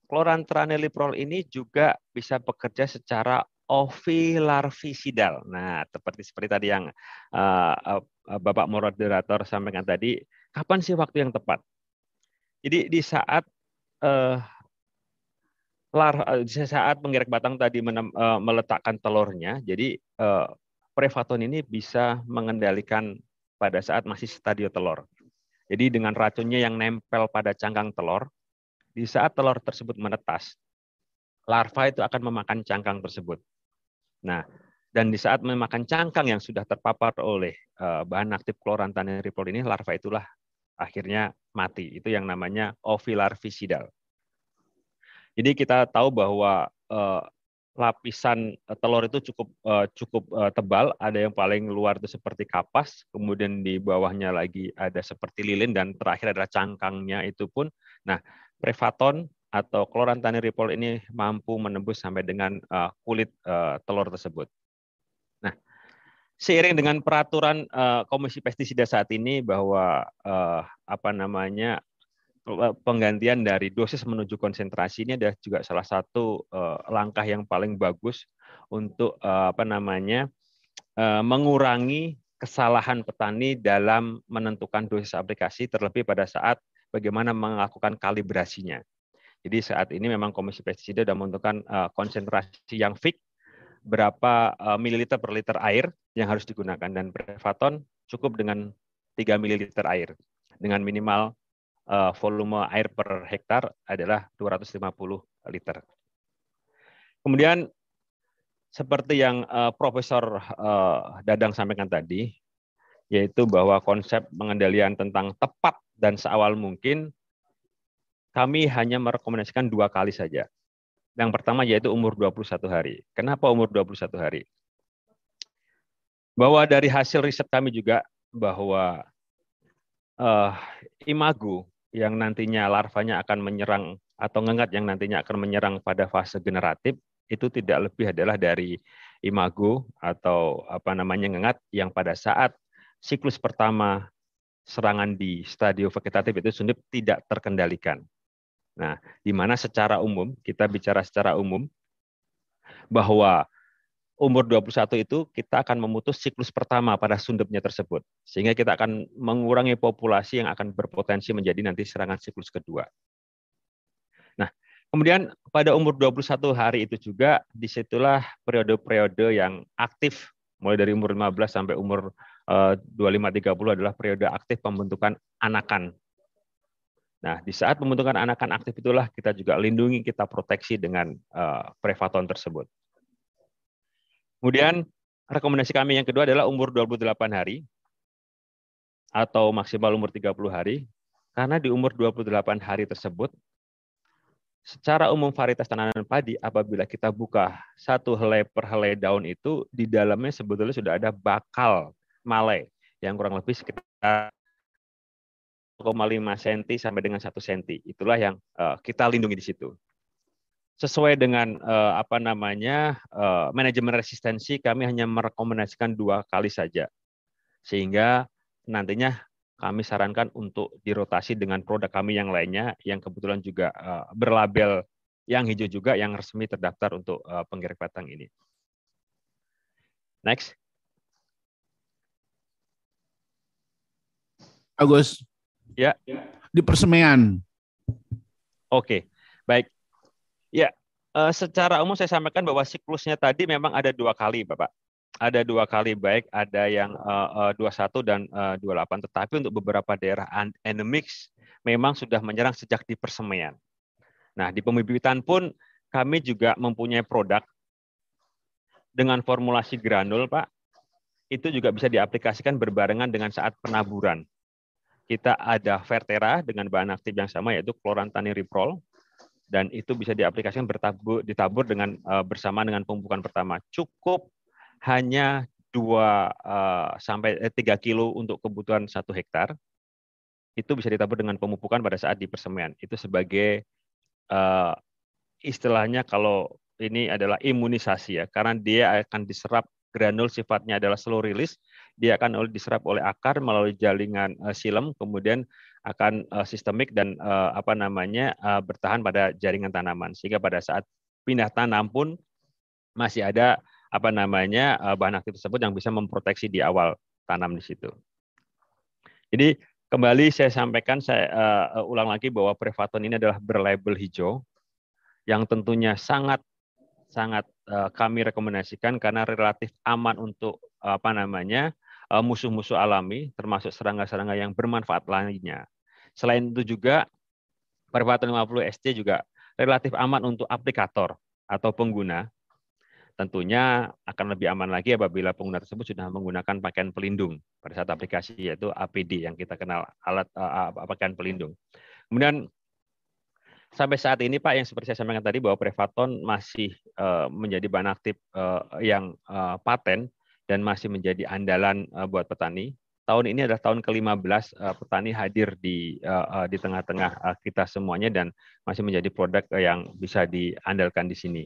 klorantraniliprol ini juga bisa bekerja secara ovilarvisidal. Nah, seperti seperti tadi yang uh, uh, Bapak moderator sampaikan tadi, kapan sih waktu yang tepat? Jadi di saat uh, lar di saat penggerak batang tadi menem, uh, meletakkan telurnya, jadi uh, prevaton ini bisa mengendalikan pada saat masih stadium telur. Jadi dengan racunnya yang nempel pada cangkang telur, di saat telur tersebut menetas, larva itu akan memakan cangkang tersebut. Nah, dan di saat memakan cangkang yang sudah terpapar oleh uh, bahan aktif klorantaniripol ini, larva itulah akhirnya mati. Itu yang namanya ovilarvisidal. Jadi kita tahu bahwa uh, lapisan telur itu cukup uh, cukup uh, tebal, ada yang paling luar itu seperti kapas, kemudian di bawahnya lagi ada seperti lilin dan terakhir adalah cangkangnya itu pun. Nah, Prevaton atau klorantaniripol ini mampu menembus sampai dengan uh, kulit uh, telur tersebut. Nah, seiring dengan peraturan uh, Komisi Pestisida saat ini bahwa uh, apa namanya penggantian dari dosis menuju konsentrasi ini adalah juga salah satu uh, langkah yang paling bagus untuk uh, apa namanya uh, mengurangi kesalahan petani dalam menentukan dosis aplikasi terlebih pada saat bagaimana melakukan kalibrasinya. Jadi saat ini memang Komisi Pestisida sudah menentukan uh, konsentrasi yang fix berapa uh, mililiter per liter air yang harus digunakan dan Prevaton cukup dengan 3 mililiter air dengan minimal uh, volume air per hektar adalah 250 liter. Kemudian seperti yang uh, Profesor uh, Dadang sampaikan tadi, yaitu bahwa konsep pengendalian tentang tepat dan seawal mungkin kami hanya merekomendasikan dua kali saja. Yang pertama yaitu umur 21 hari. Kenapa umur 21 hari? Bahwa dari hasil riset kami juga bahwa uh, imago yang nantinya larvanya akan menyerang atau ngengat yang nantinya akan menyerang pada fase generatif itu tidak lebih adalah dari imago atau apa namanya ngengat yang pada saat siklus pertama serangan di stadio vegetatif itu sundip tidak terkendalikan. Nah, di mana secara umum, kita bicara secara umum, bahwa umur 21 itu kita akan memutus siklus pertama pada sundepnya tersebut. Sehingga kita akan mengurangi populasi yang akan berpotensi menjadi nanti serangan siklus kedua. Nah, kemudian pada umur 21 hari itu juga, di situlah periode-periode yang aktif, mulai dari umur 15 sampai umur 25-30 eh, adalah periode aktif pembentukan anakan. Nah, di saat pembentukan anakan aktif itulah kita juga lindungi, kita proteksi dengan uh, prevaton tersebut. Kemudian rekomendasi kami yang kedua adalah umur 28 hari atau maksimal umur 30 hari. Karena di umur 28 hari tersebut, secara umum varietas tanaman padi apabila kita buka satu helai per helai daun itu, di dalamnya sebetulnya sudah ada bakal Malay yang kurang lebih sekitar 0,5 cm sampai dengan 1 cm. Itulah yang uh, kita lindungi di situ. Sesuai dengan uh, apa namanya uh, manajemen resistensi, kami hanya merekomendasikan dua kali saja, sehingga nantinya kami sarankan untuk dirotasi dengan produk kami yang lainnya, yang kebetulan juga uh, berlabel yang hijau juga, yang resmi terdaftar untuk uh, penggerak batang ini. Next. Agus. Ya. Di persemaian. Oke, baik. Ya, uh, secara umum saya sampaikan bahwa siklusnya tadi memang ada dua kali, Bapak. Ada dua kali baik, ada yang uh, uh, 21 dan uh, 28. Tetapi untuk beberapa daerah endemix memang sudah menyerang sejak di persemaian. Nah, di pembibitan pun kami juga mempunyai produk dengan formulasi granul, Pak. Itu juga bisa diaplikasikan berbarengan dengan saat penaburan. kita ada Vertera dengan bahan aktif yang sama yaitu chlorantraniliprol dan itu bisa diaplikasikan bertabur ditabur dengan uh, bersama dengan pemupukan pertama. Cukup hanya 2 uh, eh, sampai 3 eh, kilo untuk kebutuhan satu hektar. Itu bisa ditabur dengan pemupukan pada saat di persemaian. Itu sebagai uh, istilahnya kalau ini adalah imunisasi ya, karena dia akan diserap granul sifatnya adalah slow release, dia akan diserap oleh akar melalui jaringan uh, silem, kemudian akan uh, sistemik dan uh, apa namanya uh, bertahan pada jaringan tanaman, sehingga pada saat pindah tanam pun masih ada apa namanya uh, bahan aktif tersebut yang bisa memproteksi di awal tanam di situ. Jadi kembali saya sampaikan, saya uh, ulang lagi bahwa Prevaton ini adalah berlabel hijau, yang tentunya sangat sangat uh, kami rekomendasikan karena relatif aman untuk apa namanya musuh-musuh alami, termasuk serangga-serangga yang bermanfaat lainnya. Selain itu juga, Perpatan 50 SC juga relatif aman untuk aplikator atau pengguna. Tentunya akan lebih aman lagi apabila pengguna tersebut sudah menggunakan pakaian pelindung pada saat aplikasi yaitu APD yang kita kenal alat uh, pakaian pelindung. Kemudian sampai saat ini Pak yang seperti saya sampaikan tadi bahwa Prevaton masih uh, menjadi bahan aktif uh, yang uh, paten dan masih menjadi andalan uh, buat petani. Tahun ini adalah tahun ke-15 uh, petani hadir di uh, uh, di tengah-tengah kita semuanya dan masih menjadi produk yang bisa diandalkan di sini.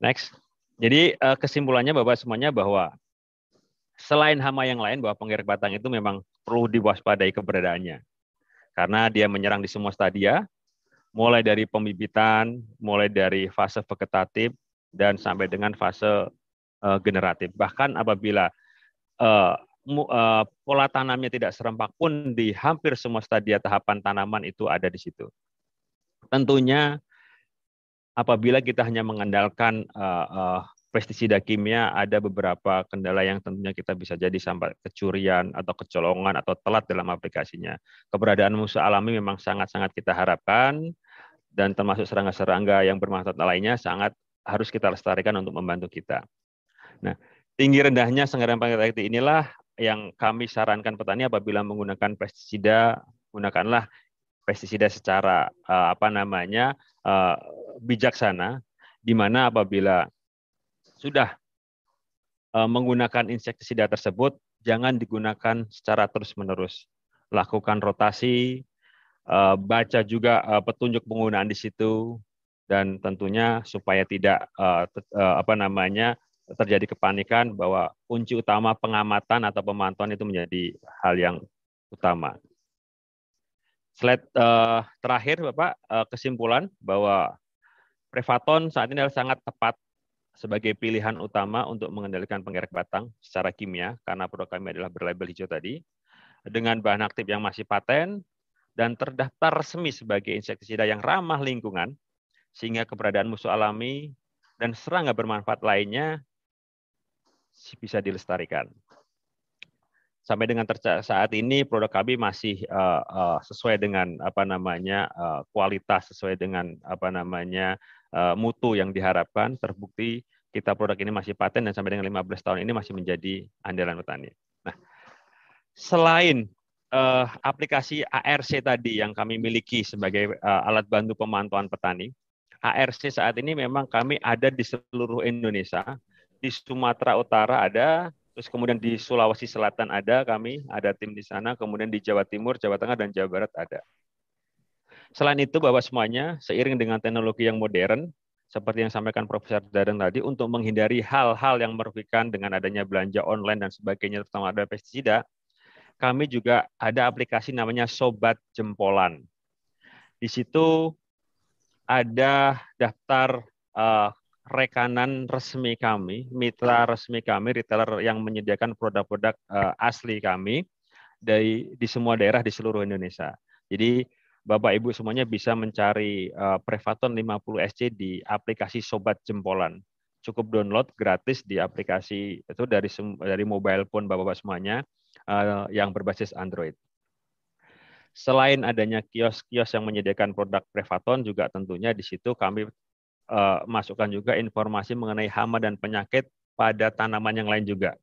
Next. Jadi kesimpulannya Bapak semuanya bahwa selain hama yang lain bahwa penggerak batang itu memang perlu diwaspadai keberadaannya. Karena dia menyerang di semua stadia, mulai dari pembibitan, mulai dari fase vegetatif dan sampai dengan fase generatif. Bahkan apabila uh, uh, pola tanamnya tidak serempak pun di hampir semua stadia tahapan tanaman itu ada di situ. Tentunya apabila kita hanya mengandalkan uh, uh, pestisida kimia, ada beberapa kendala yang tentunya kita bisa jadi sampai kecurian atau kecolongan atau telat dalam aplikasinya. Keberadaan musuh alami memang sangat-sangat kita harapkan dan termasuk serangga-serangga yang bermanfaat lainnya sangat harus kita lestarikan untuk membantu kita. Nah, tinggi rendahnya senggarang penggerak inilah yang kami sarankan petani apabila menggunakan pestisida, gunakanlah pestisida secara uh, apa namanya uh, bijaksana, di mana apabila sudah uh, menggunakan insektisida tersebut, jangan digunakan secara terus-menerus. Lakukan rotasi, uh, baca juga uh, petunjuk penggunaan di situ, dan tentunya supaya tidak uh, apa namanya terjadi kepanikan bahwa kunci utama pengamatan atau pemantauan itu menjadi hal yang utama. Slide uh, terakhir, Bapak, uh, kesimpulan bahwa Prevaton saat ini adalah sangat tepat sebagai pilihan utama untuk mengendalikan penggerak batang secara kimia, karena produk kami adalah berlabel hijau tadi, dengan bahan aktif yang masih paten, dan terdaftar resmi sebagai insektisida yang ramah lingkungan, sehingga keberadaan musuh alami dan serangga bermanfaat lainnya bisa dilestarikan. Sampai dengan saat ini produk kami masih uh, uh, sesuai dengan apa namanya uh, kualitas, sesuai dengan apa namanya uh, mutu yang diharapkan. Terbukti kita produk ini masih paten dan sampai dengan 15 tahun ini masih menjadi andalan petani. Nah, selain uh, aplikasi ARC tadi yang kami miliki sebagai uh, alat bantu pemantauan petani, ARC saat ini memang kami ada di seluruh Indonesia di Sumatera Utara ada, terus kemudian di Sulawesi Selatan ada kami, ada tim di sana, kemudian di Jawa Timur, Jawa Tengah, dan Jawa Barat ada. Selain itu, Bapak semuanya, seiring dengan teknologi yang modern, seperti yang sampaikan Profesor Darren tadi, untuk menghindari hal-hal yang merugikan dengan adanya belanja online dan sebagainya, terutama ada pestisida, kami juga ada aplikasi namanya Sobat Jempolan. Di situ ada daftar uh, rekanan resmi kami, mitra resmi kami, retailer yang menyediakan produk-produk uh, asli kami dari di semua daerah di seluruh Indonesia. Jadi Bapak Ibu semuanya bisa mencari uh, Prevaton 50 SC di aplikasi Sobat Jempolan. Cukup download gratis di aplikasi itu dari dari mobile phone Bapak-bapak semuanya uh, yang berbasis Android. Selain adanya kios-kios yang menyediakan produk Prevaton juga tentunya di situ kami uh, masukkan juga informasi mengenai hama dan penyakit pada tanaman yang lain juga.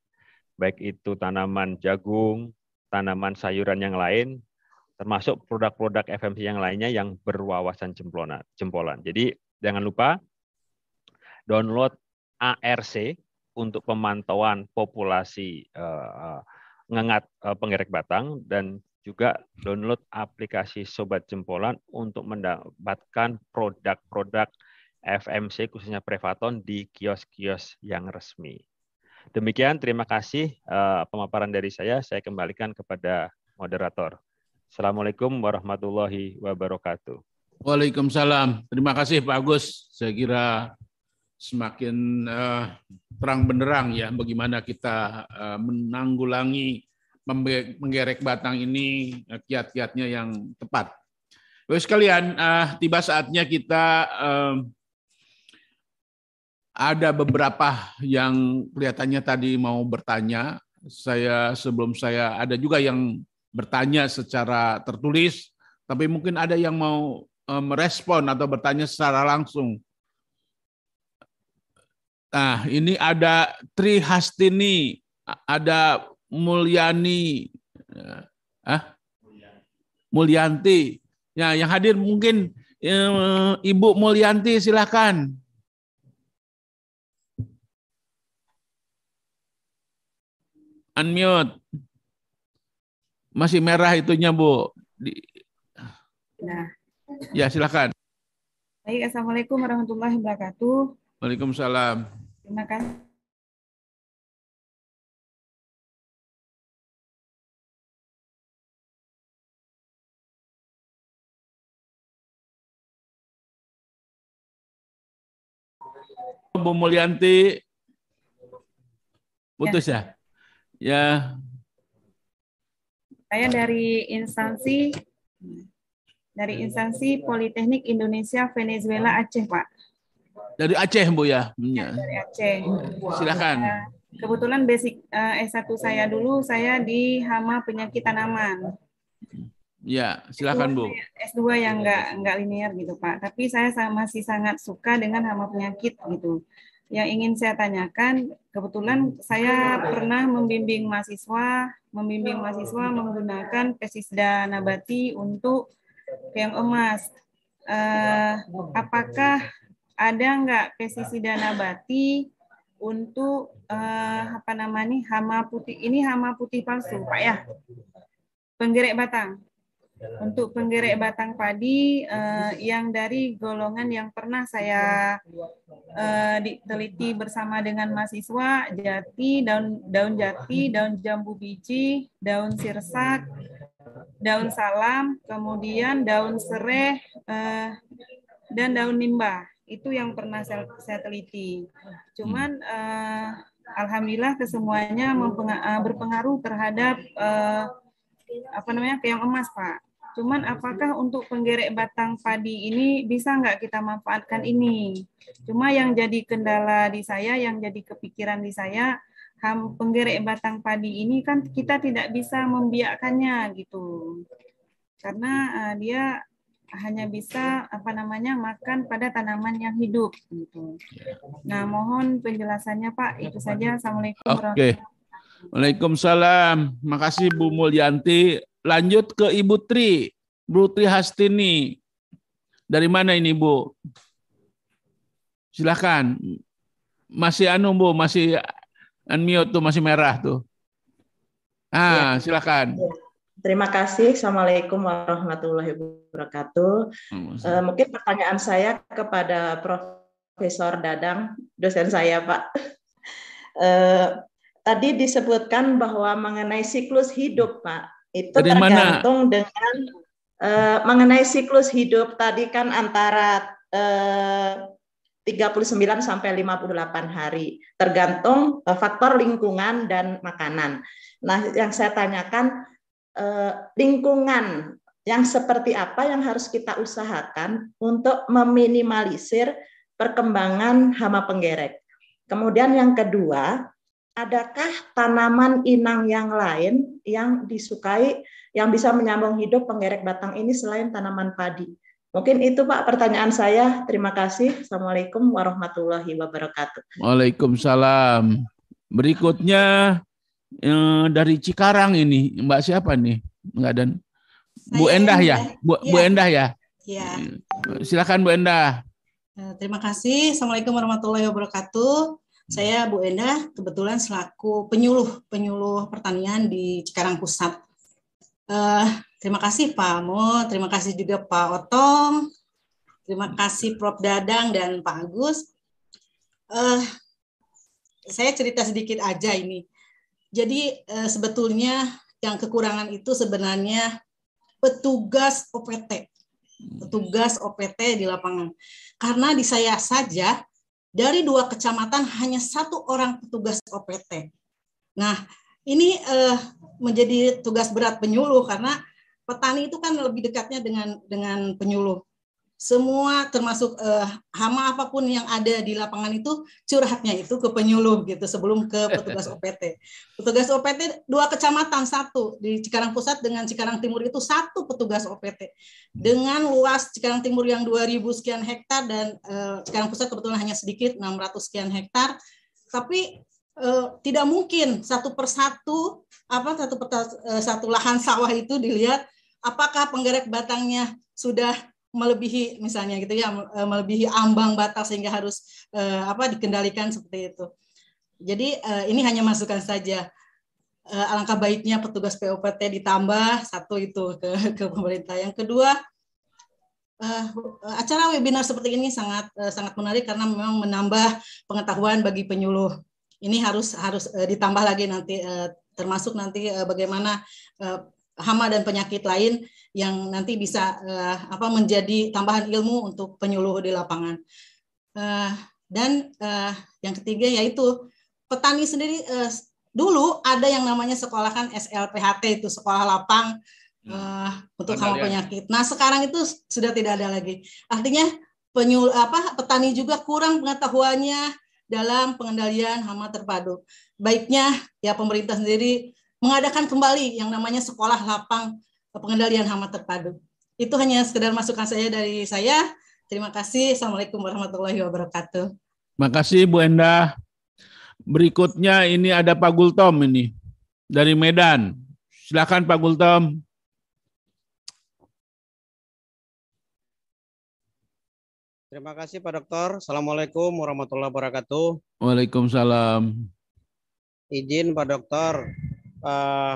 Baik itu tanaman jagung, tanaman sayuran yang lain, termasuk produk-produk FMC yang lainnya yang berwawasan jempolan. Jadi jangan lupa download ARC untuk pemantauan populasi uh, ngengat uh, penggerek batang dan juga download aplikasi Sobat Jempolan untuk mendapatkan produk-produk FMC khususnya Prevaton di kios-kios yang resmi. Demikian, terima kasih uh, pemaparan dari saya. Saya kembalikan kepada moderator. Assalamualaikum warahmatullahi wabarakatuh. Waalaikumsalam. Terima kasih Pak Agus. Saya kira semakin uh, terang benderang ya bagaimana kita uh, menanggulangi menggerek batang ini kiat-kiatnya yang tepat. Baik sekalian, uh, tiba saatnya kita uh, ada beberapa yang kelihatannya tadi mau bertanya. Saya sebelum saya ada juga yang bertanya secara tertulis, tapi mungkin ada yang mau merespon atau bertanya secara langsung. Nah, ini ada Tri Hastini, ada Mulyani, ah, Mulyanti. Ya, yang hadir mungkin eh, Ibu Mulyanti, silahkan. Unmute. Masih merah itunya, Bu. Di... Nah. Ya, silakan. Baik, Assalamualaikum warahmatullahi wabarakatuh. Waalaikumsalam. Terima kasih. Bu Mulyanti putus ya? Ya. ya. Saya dari instansi dari instansi Politeknik Indonesia Venezuela Aceh, Pak. Dari Aceh, Bu ya? ya dari Aceh. Silakan. Kebetulan basic uh, eh, S1 saya dulu saya di hama penyakit tanaman. Ya, silakan Bu. S2 yang enggak enggak linear gitu, Pak. Tapi saya masih sangat suka dengan hama penyakit gitu yang ingin saya tanyakan, kebetulan saya pernah membimbing mahasiswa, membimbing mahasiswa menggunakan pesisda nabati untuk yang emas. Eh, apakah ada nggak pesisida nabati untuk eh, apa namanya hama putih? Ini hama putih palsu, Pak ya? Penggerek batang untuk penggerek batang padi uh, yang dari golongan yang pernah saya uh, diteliti bersama dengan mahasiswa jati daun daun jati daun jambu biji daun sirsak daun salam kemudian daun sereh uh, dan daun nimba. Itu yang pernah saya, saya teliti. Cuman uh, alhamdulillah kesemuanya berpengaruh terhadap uh, apa namanya keong emas pak Cuman apakah untuk penggerek batang padi ini bisa nggak kita manfaatkan ini? Cuma yang jadi kendala di saya, yang jadi kepikiran di saya, ham penggerek batang padi ini kan kita tidak bisa membiarkannya gitu. Karena uh, dia hanya bisa apa namanya makan pada tanaman yang hidup gitu. Nah, mohon penjelasannya Pak. Itu saja. Assalamualaikum. Oke. Okay. Waalaikumsalam. Makasih Bu Mulyanti lanjut ke Ibu Tri, Bu Tri Hastini. Dari mana ini Bu? Silahkan. Masih anu Bu, masih unmute tuh, masih merah tuh. Ah, ya. silakan. Terima kasih. Assalamualaikum warahmatullahi wabarakatuh. Uh, mungkin pertanyaan saya kepada Profesor Dadang, dosen saya, Pak. Uh, tadi disebutkan bahwa mengenai siklus hidup, Pak. Itu Dari tergantung mana? dengan uh, mengenai siklus hidup tadi kan antara uh, 39 sampai 58 hari, tergantung uh, faktor lingkungan dan makanan. Nah, yang saya tanyakan uh, lingkungan yang seperti apa yang harus kita usahakan untuk meminimalisir perkembangan hama penggerek. Kemudian yang kedua, adakah tanaman inang yang lain yang disukai yang bisa menyambung hidup penggerek batang ini selain tanaman padi? Mungkin itu Pak pertanyaan saya. Terima kasih. Assalamualaikum warahmatullahi wabarakatuh. Waalaikumsalam. Berikutnya eh, dari Cikarang ini, Mbak siapa nih? Enggak dan Bu Endah ya? Bu, Bu Ya. Endah ya? Ya, Silakan Bu Endah. eh, terima kasih. Assalamualaikum warahmatullahi wabarakatuh. Saya Bu Endah, kebetulan selaku penyuluh penyuluh pertanian di Cikarang Pusat. Eh, terima kasih Pak Mo, terima kasih juga Pak Otong, terima kasih Prof Dadang dan Pak Agus. Eh, saya cerita sedikit aja ini. Jadi eh, sebetulnya yang kekurangan itu sebenarnya petugas OPT petugas OPT di lapangan. Karena di saya saja dari dua kecamatan hanya satu orang petugas OPT. Nah, ini eh, menjadi tugas berat penyuluh karena petani itu kan lebih dekatnya dengan dengan penyuluh. Semua termasuk eh, hama apa pun yang ada di lapangan itu curhatnya itu ke penyuluh gitu sebelum ke petugas OPT. Petugas OPT dua kecamatan satu di Cikarang Pusat dengan Cikarang Timur itu satu petugas OPT dengan luas Cikarang Timur yang 2000 sekian hektar dan eh, Cikarang Pusat kebetulan hanya sedikit 600 sekian hektar tapi eh, tidak mungkin satu persatu apa satu perta- eh, satu lahan sawah itu dilihat apakah penggerak batangnya sudah melebihi misalnya gitu ya eh, melebihi ambang batas sehingga harus eh, apa dikendalikan seperti itu. Jadi eh, ini hanya masukan saja. Eh, alangkah baiknya petugas POPT ditambah satu itu ke, ke pemerintah. Yang kedua, eh, acara webinar seperti ini sangat eh, sangat menarik karena memang menambah pengetahuan bagi penyuluh. Ini harus harus eh, ditambah lagi nanti eh, termasuk nanti eh, bagaimana eh, hama dan penyakit lain yang nanti bisa eh, apa menjadi tambahan ilmu untuk penyuluh di lapangan. Eh, dan eh, yang ketiga yaitu petani sendiri eh, dulu ada yang namanya sekolahan SLPHT itu sekolah lapang eh, untuk hama Pengendalian. penyakit. Nah sekarang itu sudah tidak ada lagi. Artinya penyul apa petani juga kurang pengetahuannya dalam pengendalian hama terpadu. Baiknya ya pemerintah sendiri mengadakan kembali yang namanya sekolah lapang pengendalian hama terpadu. Itu hanya sekedar masukan saya dari saya. Terima kasih. Assalamualaikum warahmatullahi wabarakatuh. Makasih Bu Endah. Berikutnya ini ada Pak Gultom ini dari Medan. Silakan Pak Gultom. Terima kasih Pak Dokter. Assalamualaikum warahmatullahi wabarakatuh. Waalaikumsalam. Izin Pak Dokter, eh,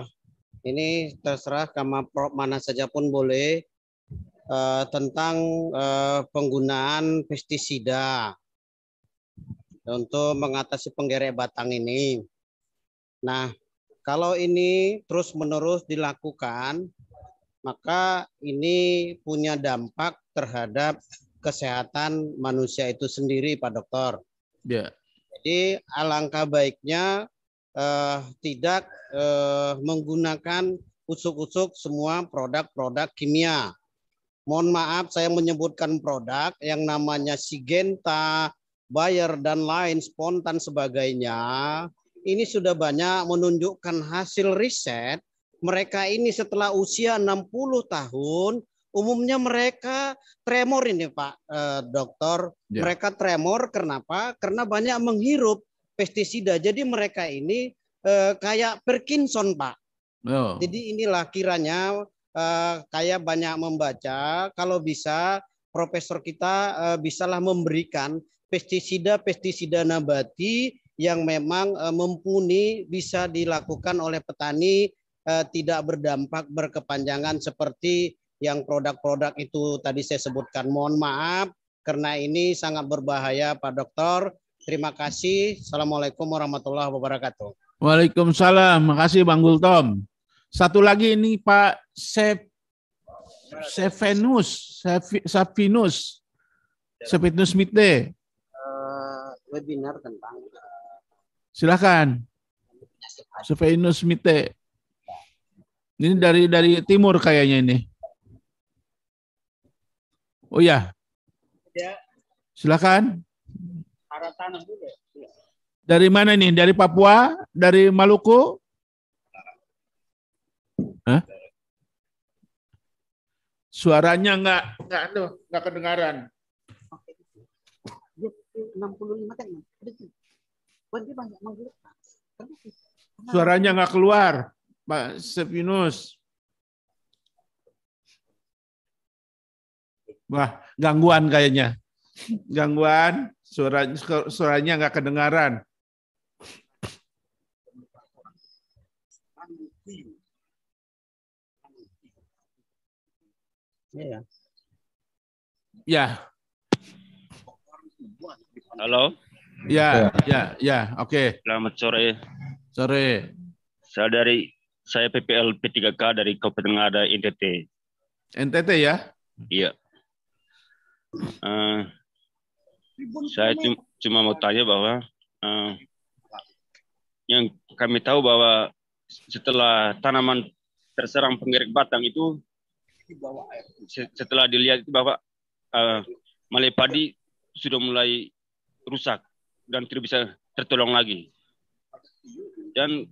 ini terserah kama pro- mana saja pun boleh eh, tentang eh, penggunaan pestisida untuk mengatasi penggerek batang ini. Nah, kalau ini terus-menerus dilakukan, maka ini punya dampak terhadap kesehatan manusia itu sendiri, Pak Dokter. Ya. Jadi alangkah baiknya eh, tidak eh, menggunakan usuk-usuk semua produk-produk kimia. Mohon maaf saya menyebutkan produk yang namanya Sigenta, Bayer dan lain spontan sebagainya. Ini sudah banyak menunjukkan hasil riset mereka ini setelah usia 60 tahun umumnya mereka tremor ini Pak eh, Dokter. Ya. Mereka tremor kenapa? Karena banyak menghirup pestisida. Jadi mereka ini eh, kayak Parkinson Pak. Oh. Jadi inilah kiranya eh, kayak banyak membaca kalau bisa profesor kita eh, bisalah memberikan pestisida-pestisida nabati yang memang eh, mumpuni bisa dilakukan oleh petani eh, tidak berdampak berkepanjangan seperti yang produk-produk itu tadi saya sebutkan. Mohon maaf karena ini sangat berbahaya Pak Dokter. Terima kasih. Assalamualaikum warahmatullahi wabarakatuh. Waalaikumsalam. Makasih Bang Gultom. Satu lagi ini Pak Sep Sevenus, Sevi- Safinus, Sevinus Mite. Eh, webinar tentang Silakan. Sevenus Mite. Ini dari dari timur kayaknya ini. Oh ya, ya, silakan. Arah tanah dulu. Dari mana nih? Dari Papua? Dari Maluku? Hah? Suaranya nggak nggak aduh, nggak kedengaran. 65 kan. Banyak. Suaranya nggak keluar, Pak Sepinus. Wah, gangguan kayaknya. Gangguan, suara suaranya nggak kedengaran. Ya. Ya. Halo. Ya, ya, ya. Oke. Selamat sore. Sore. Saya dari saya PPL P3K dari Kabupaten Ngada NTT. NTT ya? Iya. Uh, saya cuma mau tanya bahwa uh, yang kami tahu bahwa setelah tanaman terserang penggerak batang itu setelah dilihat itu bahwa uh, malai padi sudah mulai rusak dan tidak bisa tertolong lagi. Dan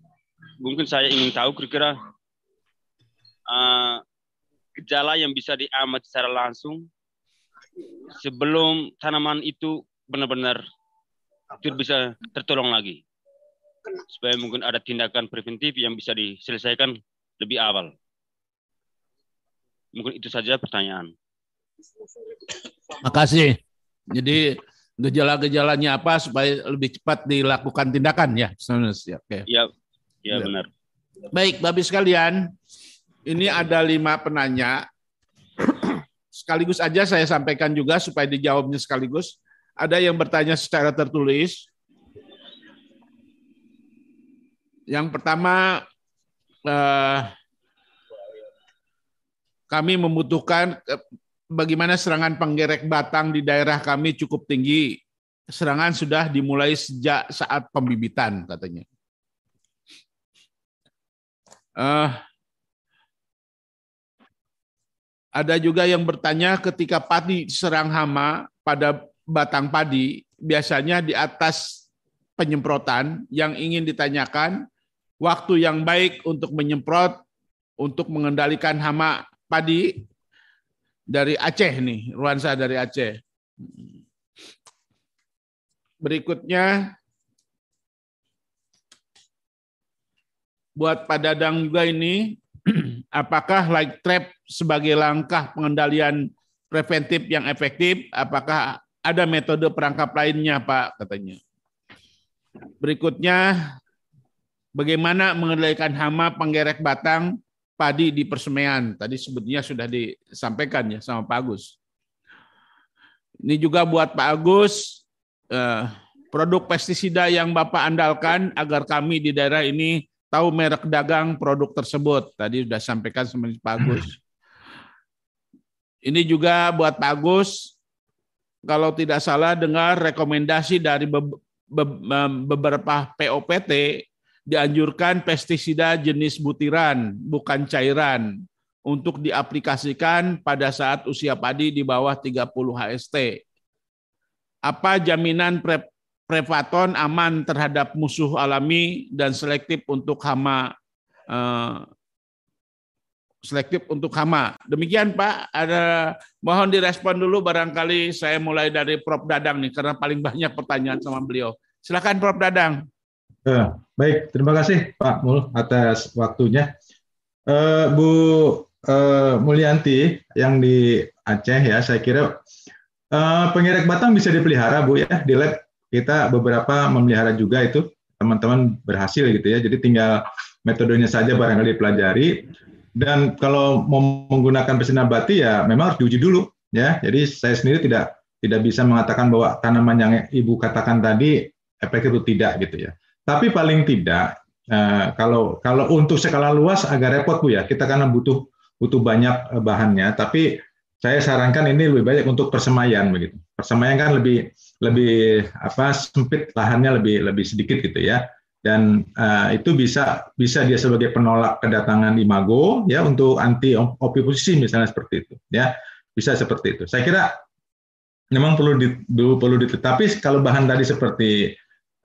mungkin saya ingin tahu kira-kira uh, gejala yang bisa diamati secara langsung sebelum tanaman itu benar-benar tidak bisa tertolong lagi. Supaya mungkin ada tindakan preventif yang bisa diselesaikan lebih awal. Mungkin itu saja pertanyaan. Makasih. Jadi gejala-gejalanya apa supaya lebih cepat dilakukan tindakan ya, ya Oke. Iya, ya benar. Baik, Babi sekalian, ini ada lima penanya. Sekaligus aja saya sampaikan juga supaya dijawabnya sekaligus. Ada yang bertanya secara tertulis. Yang pertama, eh, kami membutuhkan bagaimana serangan penggerek batang di daerah kami cukup tinggi. Serangan sudah dimulai sejak saat pembibitan katanya. Uh, ada juga yang bertanya ketika padi serang hama pada batang padi, biasanya di atas penyemprotan yang ingin ditanyakan waktu yang baik untuk menyemprot untuk mengendalikan hama padi dari Aceh nih, Ruansa dari Aceh. Berikutnya buat Pak Dadang juga ini, apakah light trap sebagai langkah pengendalian preventif yang efektif? Apakah ada metode perangkap lainnya, Pak? Katanya. Berikutnya, bagaimana mengendalikan hama penggerek batang padi di persemaian. Tadi sebetulnya sudah disampaikan ya sama Pak Agus. Ini juga buat Pak Agus, eh, produk pestisida yang Bapak andalkan agar kami di daerah ini tahu merek dagang produk tersebut. Tadi sudah sampaikan sama Pak Agus. Ini juga buat Pak Agus, kalau tidak salah dengar rekomendasi dari beberapa POPT dianjurkan pestisida jenis butiran, bukan cairan, untuk diaplikasikan pada saat usia padi di bawah 30 HST. Apa jaminan prevaton aman terhadap musuh alami dan selektif untuk hama eh, selektif untuk hama. Demikian Pak, ada mohon direspon dulu barangkali saya mulai dari Prof Dadang nih karena paling banyak pertanyaan sama beliau. Silakan Prof Dadang. Ya, baik, terima kasih Pak Mul atas waktunya. Uh, Bu uh, Mulyanti yang di Aceh ya, saya kira uh, batang bisa dipelihara Bu ya di lab kita beberapa memelihara juga itu teman-teman berhasil gitu ya. Jadi tinggal metodenya saja barangkali dipelajari dan kalau mau menggunakan mesin nabati ya memang harus diuji dulu ya. Jadi saya sendiri tidak tidak bisa mengatakan bahwa tanaman yang ibu katakan tadi efektif itu tidak gitu ya. Tapi paling tidak uh, kalau kalau untuk skala luas agak repot bu ya. Kita karena butuh butuh banyak eh, bahannya. Tapi saya sarankan ini lebih banyak untuk persemaian begitu. Persemaian kan lebih lebih apa sempit lahannya lebih lebih sedikit gitu ya. Dan uh, itu bisa bisa dia sebagai penolak kedatangan imago ya untuk anti oposisi misalnya seperti itu ya bisa seperti itu. Saya kira memang perlu di, perlu ditetapi kalau bahan tadi seperti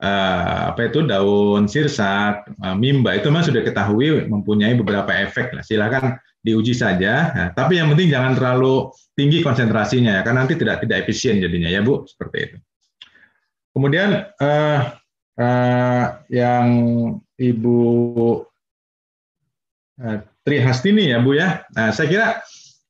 uh, apa itu daun sirsak, uh, mimba itu memang sudah ketahui mempunyai beberapa efek. Nah, silakan diuji saja. Nah, tapi yang penting jangan terlalu tinggi konsentrasinya ya, karena nanti tidak tidak efisien jadinya ya Bu, seperti itu. Kemudian uh, uh, yang Ibu uh, Tri Hastini ya Bu ya. Nah, saya kira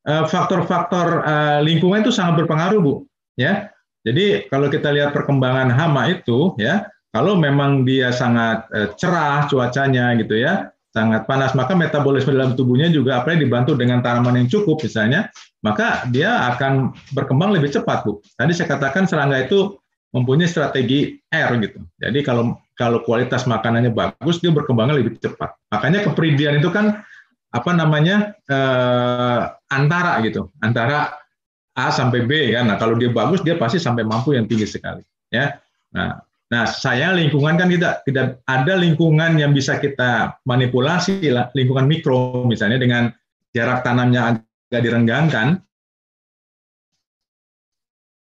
faktor-faktor uh, lingkungan itu sangat berpengaruh Bu ya. Jadi kalau kita lihat perkembangan hama itu ya, kalau memang dia sangat uh, cerah cuacanya gitu ya, sangat panas, maka metabolisme dalam tubuhnya juga apa dibantu dengan tanaman yang cukup misalnya, maka dia akan berkembang lebih cepat, Bu. Tadi saya katakan serangga itu mempunyai strategi R gitu. Jadi kalau kalau kualitas makanannya bagus, dia berkembangnya lebih cepat. Makanya kepridian itu kan apa namanya eh, antara gitu, antara A sampai B kan. Nah, kalau dia bagus dia pasti sampai mampu yang tinggi sekali, ya. Nah, nah saya lingkungan kan tidak tidak ada lingkungan yang bisa kita manipulasi lingkungan mikro misalnya dengan jarak tanamnya agak direnggangkan,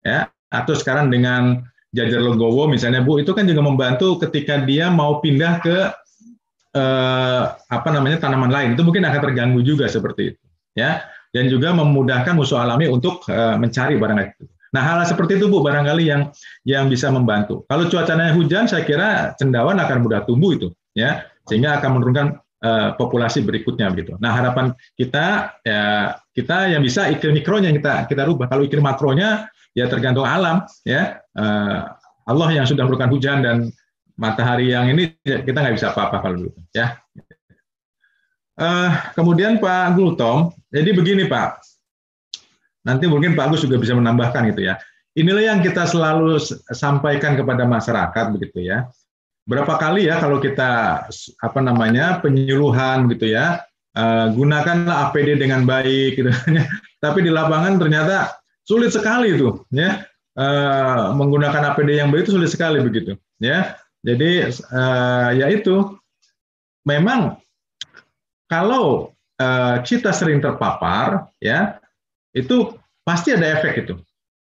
ya. Atau sekarang dengan jajar legowo misalnya Bu itu kan juga membantu ketika dia mau pindah ke eh, apa namanya tanaman lain itu mungkin akan terganggu juga seperti itu, ya dan juga memudahkan musuh alami untuk uh, mencari barang itu. Nah, hal seperti itu Bu barangkali yang yang bisa membantu. Kalau cuacanya hujan saya kira cendawan akan mudah tumbuh itu ya, sehingga akan menurunkan uh, populasi berikutnya begitu. Nah, harapan kita ya kita yang bisa iklim mikronya kita kita rubah. Kalau iklim makronya ya tergantung alam ya. Uh, Allah yang sudah memberikan hujan dan matahari yang ini kita nggak bisa apa-apa kalau gitu ya. Uh, kemudian Pak Gultom, jadi begini Pak, nanti mungkin Pak Agus juga bisa menambahkan gitu ya. Inilah yang kita selalu sampaikan kepada masyarakat begitu ya. Berapa kali ya kalau kita apa namanya penyuluhan gitu ya, uh, gunakanlah APD dengan baik gitu. Tapi di lapangan ternyata sulit sekali itu ya. Uh, menggunakan APD yang baik itu sulit sekali begitu ya. Jadi uh, ya itu memang kalau kita sering terpapar, ya itu pasti ada efek itu,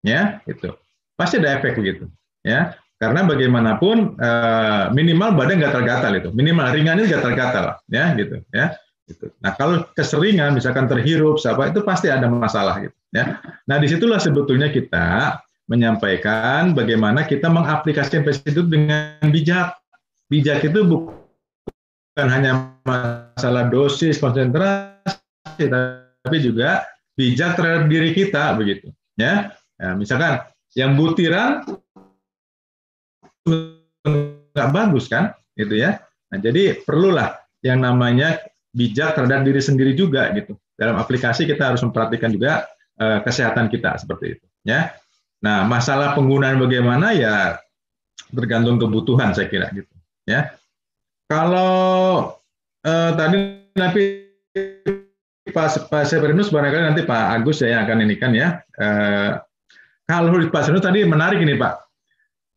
ya itu pasti ada efek begitu, ya karena bagaimanapun uh, minimal badan nggak tergatal itu, minimal ringannya nggak tergatal, ya gitu, ya. Gitu. Nah kalau keseringan, misalkan terhirup, apa itu pasti ada masalah gitu, ya. Nah di situlah sebetulnya kita menyampaikan bagaimana kita mengaplikasikan pestisida itu dengan bijak. Bijak itu bukan hanya masalah dosis, konsentrasi, tapi juga bijak terhadap diri kita begitu. Ya, ya misalkan yang butiran nggak bagus kan, gitu ya. Nah, jadi perlulah yang namanya bijak terhadap diri sendiri juga gitu. Dalam aplikasi kita harus memperhatikan juga uh, kesehatan kita seperti itu. Ya. Nah, masalah penggunaan bagaimana ya tergantung kebutuhan saya kira gitu. Ya. Kalau eh, tadi nanti Pak Pak Severinus barangkali nanti Pak Agus ya yang akan ini kan ya. Eh, kalau Pak Severinus tadi menarik ini Pak.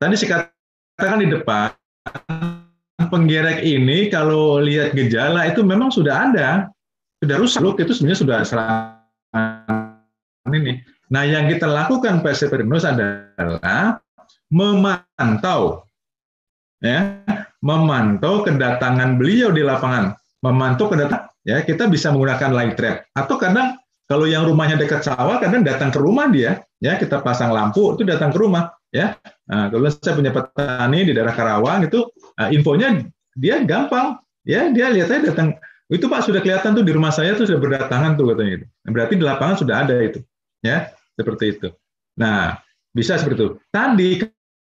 Tadi saya katakan di depan penggerek ini kalau lihat gejala itu memang sudah ada, sudah rusak, itu sebenarnya sudah serangan ini. Nah, yang kita lakukan Pak Severinus adalah memantau ya memantau kedatangan beliau di lapangan, memantau kedatangan ya kita bisa menggunakan light trap. Atau kadang kalau yang rumahnya dekat sawah kadang datang ke rumah dia. Ya kita pasang lampu itu datang ke rumah. Ya nah, kalau saya punya petani di daerah Karawang itu nah, infonya dia gampang. Ya dia lihat saya datang. Itu pak sudah kelihatan tuh di rumah saya tuh sudah berdatangan tuh katanya itu nah, berarti di lapangan sudah ada itu. Ya seperti itu. Nah bisa seperti itu. Tadi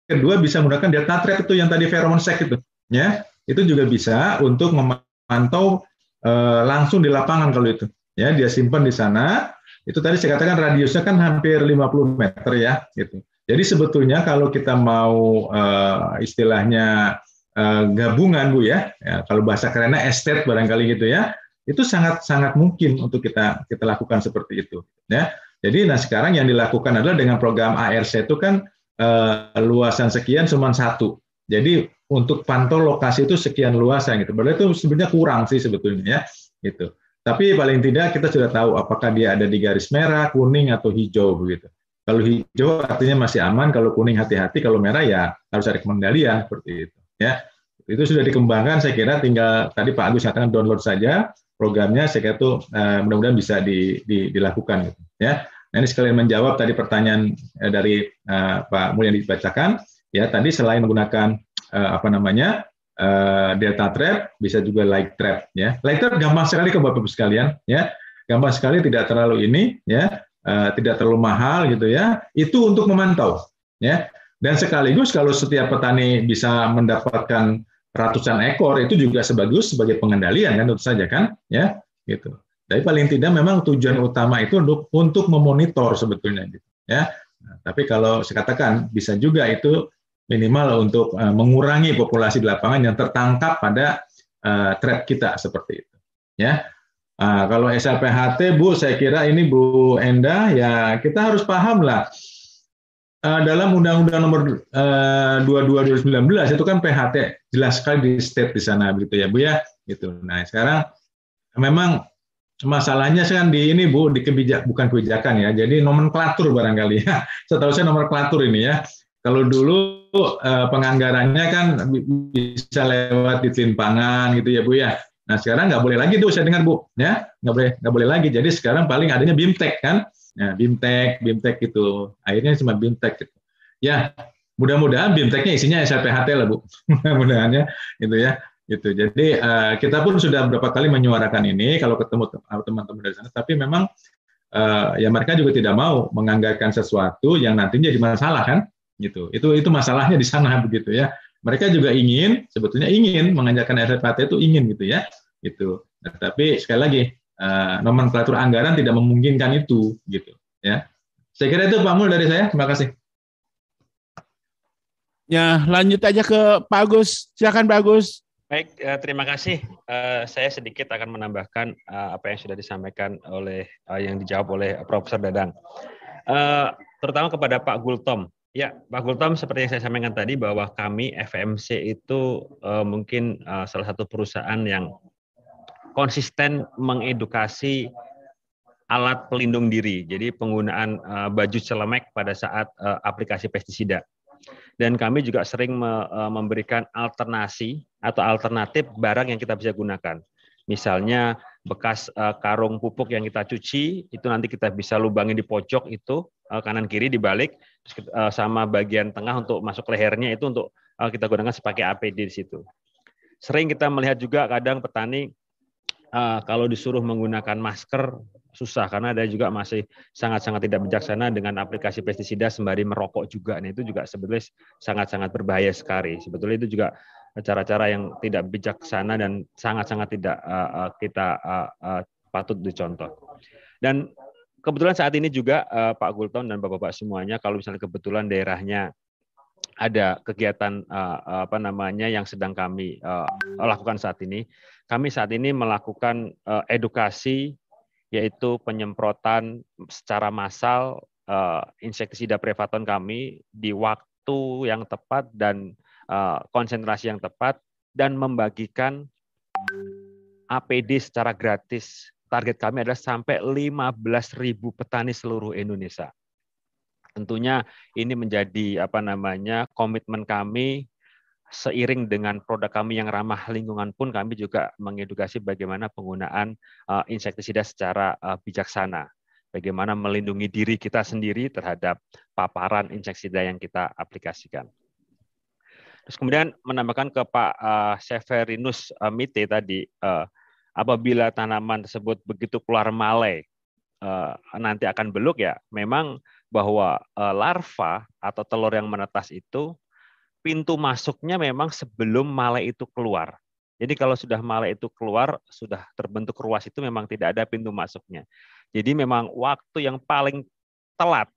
kedua bisa menggunakan data trap itu yang tadi pheromone sec itu. Ya itu juga bisa untuk memantau uh, langsung di lapangan kalau itu. Ya dia simpan di sana. Itu tadi saya katakan radiusnya kan hampir 50 meter ya gitu. Jadi sebetulnya kalau kita mau uh, istilahnya uh, gabungan bu ya, ya kalau bahasa kerennya estate barangkali gitu ya itu sangat sangat mungkin untuk kita kita lakukan seperti itu ya. Jadi nah sekarang yang dilakukan adalah dengan program ARC itu kan uh, luasan sekian cuma satu. Jadi untuk pantau lokasi itu sekian luas gitu. Berarti itu sebenarnya kurang sih sebetulnya ya gitu. Tapi paling tidak kita sudah tahu apakah dia ada di garis merah, kuning atau hijau begitu. Kalau hijau artinya masih aman, kalau kuning hati-hati, kalau merah ya harus ada pengendalian seperti itu ya. Itu sudah dikembangkan saya kira tinggal tadi Pak Agus katakan download saja programnya saya kira itu uh, mudah-mudahan bisa di, di, dilakukan gitu ya. Nah, ini sekalian menjawab tadi pertanyaan uh, dari uh, Pak Mulya dibacakan ya tadi selain menggunakan uh, apa namanya uh, delta trap, bisa juga light trap ya. Light trap gampang sekali ke Bapak Ibu sekalian ya. Gampang sekali tidak terlalu ini ya, uh, tidak terlalu mahal gitu ya. Itu untuk memantau ya. Dan sekaligus kalau setiap petani bisa mendapatkan ratusan ekor itu juga sebagus sebagai pengendalian kan tentu saja kan ya gitu. Tapi paling tidak memang tujuan utama itu untuk untuk memonitor sebetulnya gitu ya. Nah, tapi kalau saya katakan bisa juga itu minimal untuk uh, mengurangi populasi di lapangan yang tertangkap pada uh, trap kita seperti itu ya. Uh, kalau SLPHT Bu saya kira ini Bu Enda ya kita harus paham lah uh, dalam Undang-Undang Nomor uh, 22 2019 itu kan PHT jelas sekali di state di sana begitu ya Bu ya gitu. Nah sekarang memang masalahnya kan di ini Bu di kebijak bukan kebijakan ya. Jadi nomenklatur barangkali ya. Setahu saya nomenklatur ini ya. Kalau dulu uh, penganggarannya kan bisa lewat di Pangan gitu ya Bu ya. Nah sekarang nggak boleh lagi tuh saya dengar Bu ya nggak boleh nggak boleh lagi. Jadi sekarang paling adanya BIMTEK kan Nah, BIMTEK, BIMTEK itu akhirnya cuma BIMTEK gitu. Ya, mudah-mudahan BIMTEKnya isinya SLPHT lah Bu, mudah-mudahan ya, itu ya. Gitu. Jadi uh, kita pun sudah beberapa kali menyuarakan ini kalau ketemu teman-teman dari sana, tapi memang uh, ya mereka juga tidak mau menganggarkan sesuatu yang nantinya jadi masalah kan, gitu. Itu itu masalahnya di sana begitu ya. Mereka juga ingin, sebetulnya ingin menganjarkan SLPHT itu ingin gitu ya, gitu. Nah, tapi sekali lagi uh, nomenklatur anggaran tidak memungkinkan itu gitu ya. Saya kira itu Pak Mul dari saya. Terima kasih. Ya, lanjut aja ke Pak Agus. Silakan Pak Agus. Baik, uh, terima kasih. Uh, saya sedikit akan menambahkan uh, apa yang sudah disampaikan oleh uh, yang dijawab oleh Profesor Dadang. Uh, terutama kepada Pak Gultom. Ya, Pak Gultom seperti yang saya sampaikan tadi bahwa kami FMC itu uh, mungkin uh, salah satu perusahaan yang konsisten mengedukasi alat pelindung diri. Jadi penggunaan uh, baju celemek pada saat uh, aplikasi pestisida. Dan kami juga sering me, memberikan alternasi atau alternatif barang yang kita bisa gunakan. Misalnya bekas uh, karung pupuk yang kita cuci itu nanti kita bisa lubangin di pojok itu uh, kanan kiri dibalik uh, sama bagian tengah untuk masuk lehernya itu untuk uh, kita gunakan sebagai APD di situ. Sering kita melihat juga kadang petani uh, kalau disuruh menggunakan masker susah karena ada juga masih sangat-sangat tidak bijaksana dengan aplikasi pestisida sembari merokok juga. Nah itu juga sebetulnya sangat-sangat berbahaya sekali. Sebetulnya itu juga cara-cara yang tidak bijaksana dan sangat-sangat tidak kita patut dicontoh. Dan kebetulan saat ini juga uh, Pak Gulton dan Bapak-bapak semuanya kalau misalnya kebetulan daerahnya ada kegiatan uh, apa namanya yang sedang kami uh, lakukan saat ini. Kami saat ini melakukan uh, edukasi yaitu penyemprotan secara massal uh, insektisida prevaton kami di waktu yang tepat dan uh, konsentrasi yang tepat dan membagikan APD secara gratis. Target kami adalah sampai 15.000 petani seluruh Indonesia. Tentunya ini menjadi apa namanya komitmen kami seiring dengan produk kami yang ramah lingkungan pun kami juga mengedukasi bagaimana penggunaan uh, insektisida secara uh, bijaksana. Bagaimana melindungi diri kita sendiri terhadap paparan insektisida yang kita aplikasikan. Terus kemudian menambahkan ke Pak uh, Severinus uh, Mite tadi, apabila tanaman tersebut begitu keluar malai, uh, nanti akan beluk ya, memang bahwa uh, larva atau telur yang menetas itu pintu masuknya memang sebelum male itu keluar. Jadi kalau sudah male itu keluar, sudah terbentuk ruas itu memang tidak ada pintu masuknya. Jadi memang waktu yang paling telat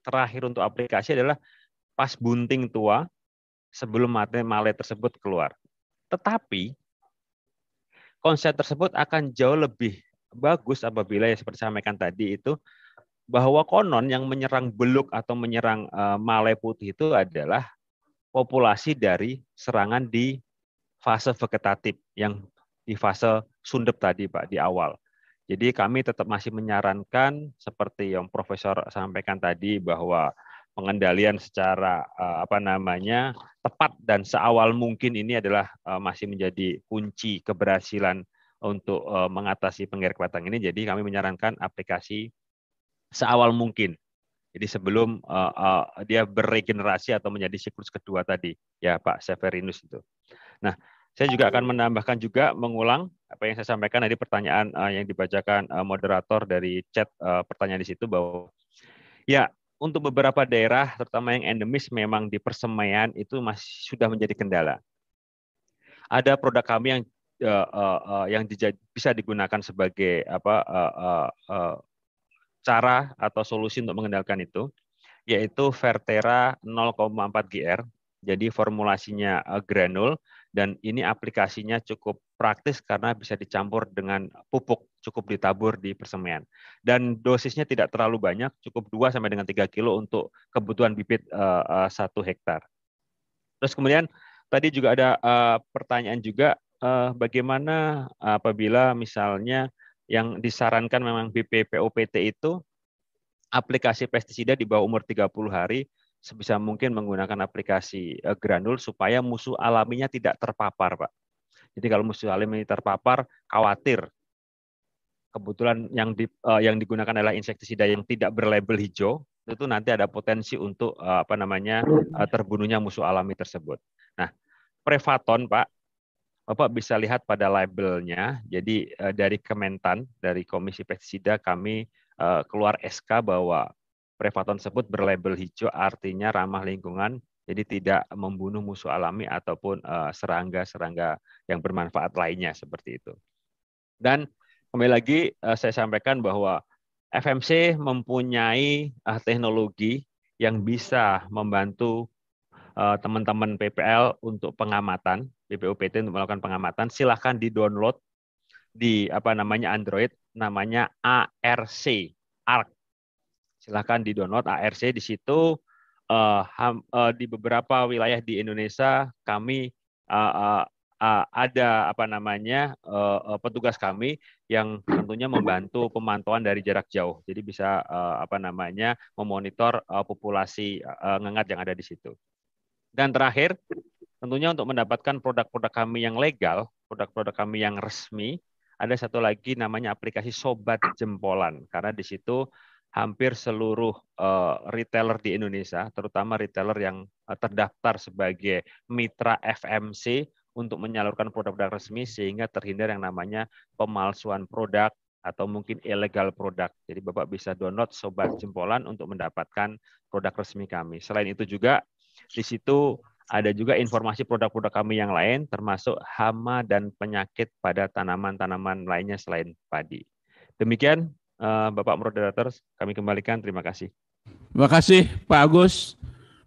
terakhir untuk aplikasi adalah pas bunting tua sebelum male tersebut keluar. Tetapi konsep tersebut akan jauh lebih bagus apabila yang seperti saya sampaikan tadi itu bahwa konon yang menyerang beluk atau menyerang uh, malai putih itu adalah populasi dari serangan di fase vegetatif yang di fase sundep tadi Pak di awal. Jadi kami tetap masih menyarankan seperti yang Profesor sampaikan tadi bahwa pengendalian secara uh, apa namanya tepat dan seawal mungkin ini adalah uh, masih menjadi kunci keberhasilan untuk uh, mengatasi penggerak batang ini. Jadi kami menyarankan aplikasi seawal mungkin. Jadi sebelum uh, uh, dia beregenerasi atau menjadi siklus kedua tadi, ya Pak Severinus itu. Nah, Saya juga akan menambahkan juga mengulang apa yang saya sampaikan dari pertanyaan uh, yang dibacakan uh, moderator dari chat uh, pertanyaan di situ bahwa ya untuk beberapa daerah terutama yang endemis memang di persemaian itu masih sudah menjadi kendala. Ada produk kami yang uh, uh, uh, yang bisa digunakan sebagai apa uh, uh, uh, cara atau solusi untuk mengendalikan itu yaitu Vertera 0,4 GR. Jadi formulasinya granul dan ini aplikasinya cukup praktis karena bisa dicampur dengan pupuk cukup ditabur di persemaian dan dosisnya tidak terlalu banyak cukup 2 sampai dengan 3 kilo untuk kebutuhan bibit uh, uh, 1 hektar. Terus kemudian tadi juga ada uh, pertanyaan juga uh, bagaimana apabila misalnya yang disarankan memang BPPOPT itu aplikasi pestisida di bawah umur 30 hari sebisa mungkin menggunakan aplikasi uh, granul supaya musuh alaminya tidak terpapar, Pak. Jadi kalau musuh alami terpapar, khawatir kebetulan yang di, uh, yang digunakan adalah insektisida yang tidak berlabel hijau, itu nanti ada potensi untuk uh, apa namanya uh, terbunuhnya musuh alami tersebut. Nah, Prevaton, Pak, Bapak bisa lihat pada labelnya. Jadi uh, dari Kementan, dari Komisi Pestisida kami uh, keluar SK bahwa Prevaton tersebut berlabel hijau artinya ramah lingkungan, jadi tidak membunuh musuh alami ataupun eh, serangga-serangga yang bermanfaat lainnya seperti itu. Dan kembali lagi eh, saya sampaikan bahwa FMC mempunyai eh, teknologi yang bisa membantu teman-teman PPL untuk pengamatan, BPUPT untuk melakukan pengamatan, silahkan di-download di apa namanya Android, namanya ARC, ARC silahkan di download ARC di situ. Uh, ham, uh, di beberapa wilayah di Indonesia kami uh, uh, uh, ada apa namanya uh, uh, petugas kami yang tentunya membantu pemantauan dari jarak jauh. Jadi bisa uh, apa namanya memonitor uh, populasi uh, ngengat yang ada di situ. Dan terakhir tentunya untuk mendapatkan produk-produk kami yang legal produk-produk kami yang resmi ada satu lagi namanya aplikasi Sobat Jempolan. Karena di situ hampir seluruh uh, retailer di Indonesia, terutama retailer yang uh, terdaftar sebagai mitra FMC untuk menyalurkan produk-produk resmi sehingga terhindar yang namanya pemalsuan produk atau mungkin ilegal produk. Jadi Bapak bisa download Sobat Jempolan untuk mendapatkan produk resmi kami. Selain itu juga di situ ada juga informasi produk-produk kami yang lain termasuk hama dan penyakit pada tanaman-tanaman lainnya selain padi. Demikian Bapak Moderator, kami kembalikan. Terima kasih. Terima kasih Pak Agus.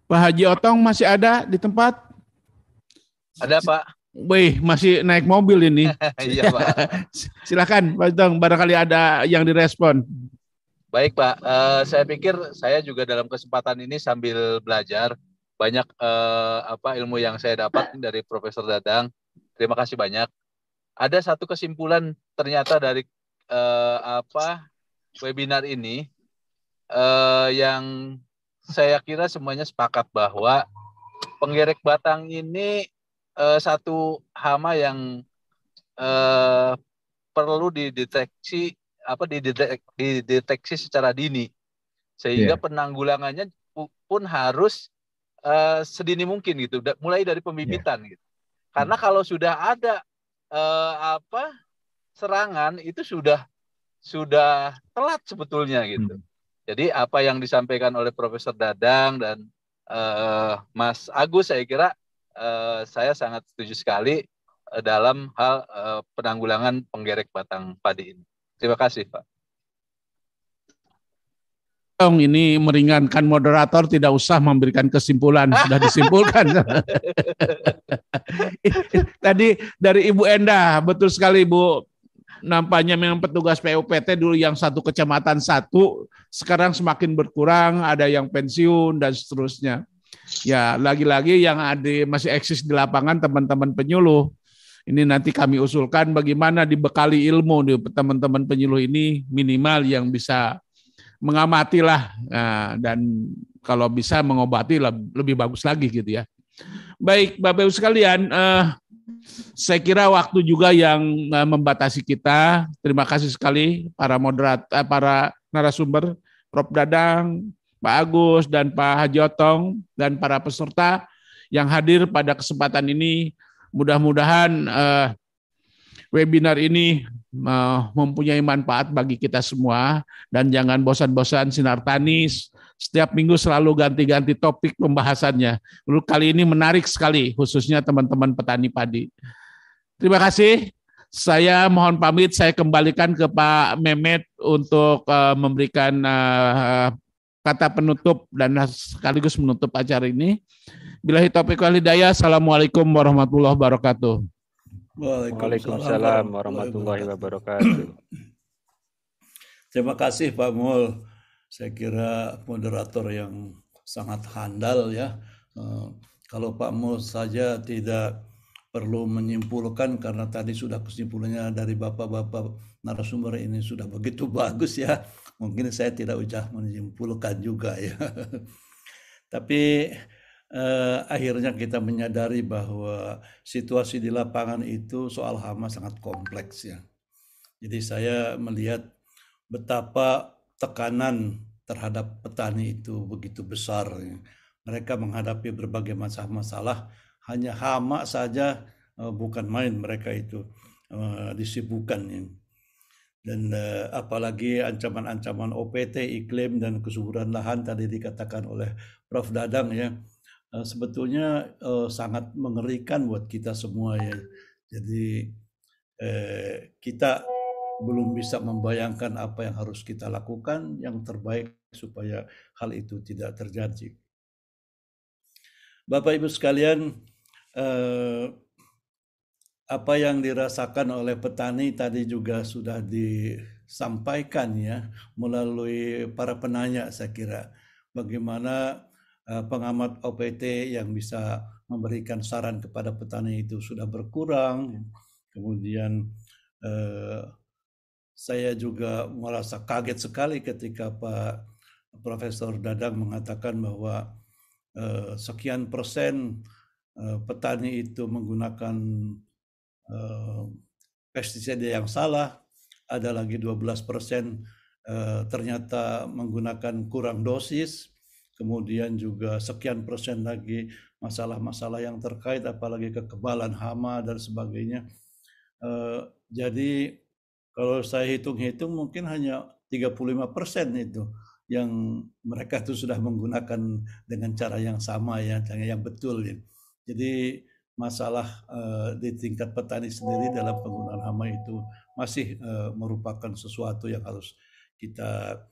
Pak Haji Otong masih ada di tempat? Ada Pak. Wih, masih naik mobil ini. iya Pak. Silakan Pak Otong, barangkali ada yang direspon. Baik Pak, uh, saya pikir saya juga dalam kesempatan ini sambil belajar banyak uh, apa ilmu yang saya dapat dari Profesor Dadang. Terima kasih banyak. Ada satu kesimpulan ternyata dari uh, apa webinar ini uh, yang saya kira semuanya sepakat bahwa penggerek batang ini uh, satu hama yang uh, perlu dideteksi apa didetek, dideteksi secara dini sehingga yeah. penanggulangannya pun harus uh, sedini mungkin gitu mulai dari pembibitan yeah. gitu karena hmm. kalau sudah ada uh, apa serangan itu sudah sudah telat sebetulnya gitu. Hmm. Jadi apa yang disampaikan oleh Profesor Dadang dan uh, Mas Agus saya kira uh, saya sangat setuju sekali uh, dalam hal uh, penanggulangan penggerek batang padi ini. Terima kasih Pak. Ini meringankan moderator tidak usah memberikan kesimpulan sudah disimpulkan. Tadi dari Ibu Enda betul sekali Bu nampaknya memang petugas PUPT dulu yang satu kecamatan satu, sekarang semakin berkurang, ada yang pensiun dan seterusnya. Ya, lagi-lagi yang ada masih eksis di lapangan teman-teman penyuluh. Ini nanti kami usulkan bagaimana dibekali ilmu di teman-teman penyuluh ini minimal yang bisa mengamati lah nah, dan kalau bisa mengobati lebih bagus lagi gitu ya. Baik, Bapak Ibu sekalian, eh, saya kira waktu juga yang eh, membatasi kita. Terima kasih sekali para moderat, eh, para narasumber, Prof. Dadang, Pak Agus, dan Pak Haji Otong, dan para peserta yang hadir pada kesempatan ini. Mudah-mudahan uh, webinar ini uh, mempunyai manfaat bagi kita semua dan jangan bosan-bosan sinar tanis. Setiap minggu selalu ganti-ganti topik pembahasannya. Lalu kali ini menarik sekali, khususnya teman-teman petani padi. Terima kasih. Saya mohon pamit, saya kembalikan ke Pak Mehmet untuk uh, memberikan uh, kata penutup dan sekaligus menutup acara ini. Bila topik wal hidayah, Assalamualaikum warahmatullahi wabarakatuh. Waalaikumsalam warahmatullahi wabarakatuh. Terima kasih Pak Mul. Saya kira moderator yang sangat handal ya. Eh, kalau Pak Mul saja tidak perlu menyimpulkan karena tadi sudah kesimpulannya dari bapak-bapak narasumber ini sudah begitu bagus ya. Mungkin saya tidak usah menyimpulkan juga ya. Tapi eh, akhirnya kita menyadari bahwa situasi di lapangan itu soal hama sangat kompleks ya. Jadi saya melihat betapa tekanan terhadap petani itu begitu besar. Mereka menghadapi berbagai masalah-masalah, hanya hama saja eh, bukan main mereka itu eh, disibukkan. Dan uh, apalagi ancaman-ancaman OPT, iklim dan kesuburan lahan tadi dikatakan oleh Prof. Dadang ya sebetulnya sangat mengerikan buat kita semua ya. Jadi kita belum bisa membayangkan apa yang harus kita lakukan yang terbaik supaya hal itu tidak terjadi. Bapak Ibu sekalian, uh, apa yang dirasakan oleh petani tadi juga sudah disampaikan ya melalui para penanya saya kira bagaimana Eh, pengamat OPT yang bisa memberikan saran kepada petani itu sudah berkurang. Kemudian eh, saya juga merasa kaget sekali ketika Pak Profesor Dadang mengatakan bahwa eh, sekian persen eh, petani itu menggunakan eh, pestisida yang salah, ada lagi 12 persen eh, ternyata menggunakan kurang dosis, kemudian juga sekian persen lagi masalah-masalah yang terkait apalagi kekebalan hama dan sebagainya. Jadi kalau saya hitung-hitung mungkin hanya 35 persen itu yang mereka itu sudah menggunakan dengan cara yang sama ya, yang betul ya. Jadi masalah uh, di tingkat petani sendiri dalam penggunaan hama itu masih uh, merupakan sesuatu yang harus kita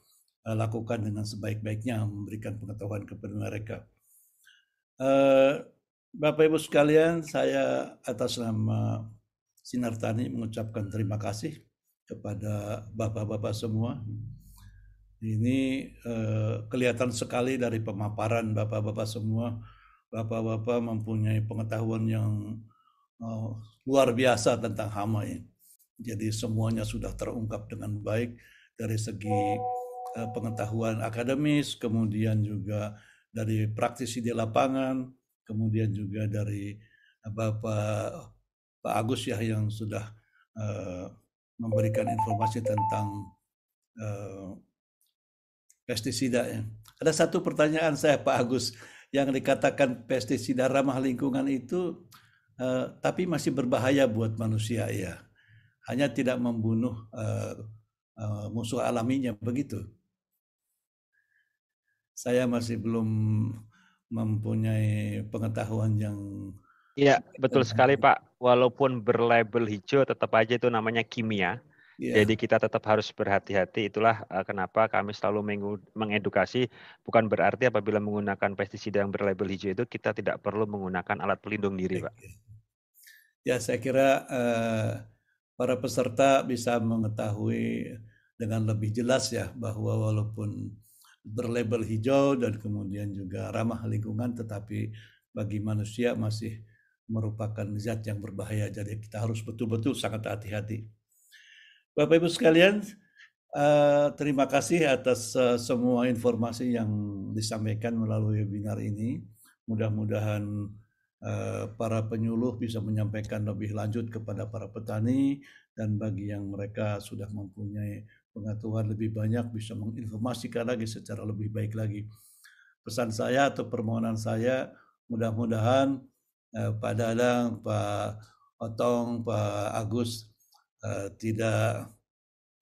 Eh, lakukan dengan sebaik-baiknya memberikan pengetahuan kepada mereka. Uh, Bapak Ibu sekalian, saya atas nama Sinar Tani mengucapkan terima kasih kepada bapak-bapak semua. Ini uh, kelihatan sekali dari pemaparan bapak-bapak semua. Bapak-bapak mempunyai pengetahuan yang uh, luar biasa tentang hama ini. Jadi semuanya sudah terungkap dengan baik dari segi Eh, pengetahuan akademis, kemudian juga dari praktisi di lapangan, kemudian juga dari eh, Bapak Pak Agus ya yang sudah uh, memberikan informasi tentang uh, pestisida ya. Ada satu pertanyaan saya Pak Agus yang dikatakan pestisida ramah lingkungan itu uh, tapi masih berbahaya buat manusia ya. Hanya tidak membunuh uh, uh, musuh alaminya begitu saya masih belum mempunyai pengetahuan yang Iya, betul sekali Pak. Walaupun berlabel hijau tetap aja itu namanya kimia. Yeah. Jadi kita tetap harus berhati-hati. Itulah uh, kenapa kami selalu mengedukasi. Bukan berarti apabila menggunakan pestisida yang berlabel hijau itu kita tidak perlu menggunakan alat pelindung diri, Pak. Ya, saya kira uh, para peserta bisa mengetahui dengan lebih jelas ya bahwa walaupun berlabel hijau dan kemudian juga ramah lingkungan tetapi bagi manusia masih merupakan zat yang berbahaya jadi kita harus betul-betul sangat hati-hati. Bapak Ibu sekalian, uh, terima kasih atas uh, semua informasi yang disampaikan melalui webinar ini. Mudah-mudahan uh, para penyuluh bisa menyampaikan lebih lanjut kepada para petani dan bagi yang mereka sudah mempunyai pengetahuan lebih banyak bisa menginformasikan lagi secara lebih baik lagi. Pesan saya atau permohonan saya mudah-mudahan Pak Dadang, Pak Otong, Pak Agus uh, tidak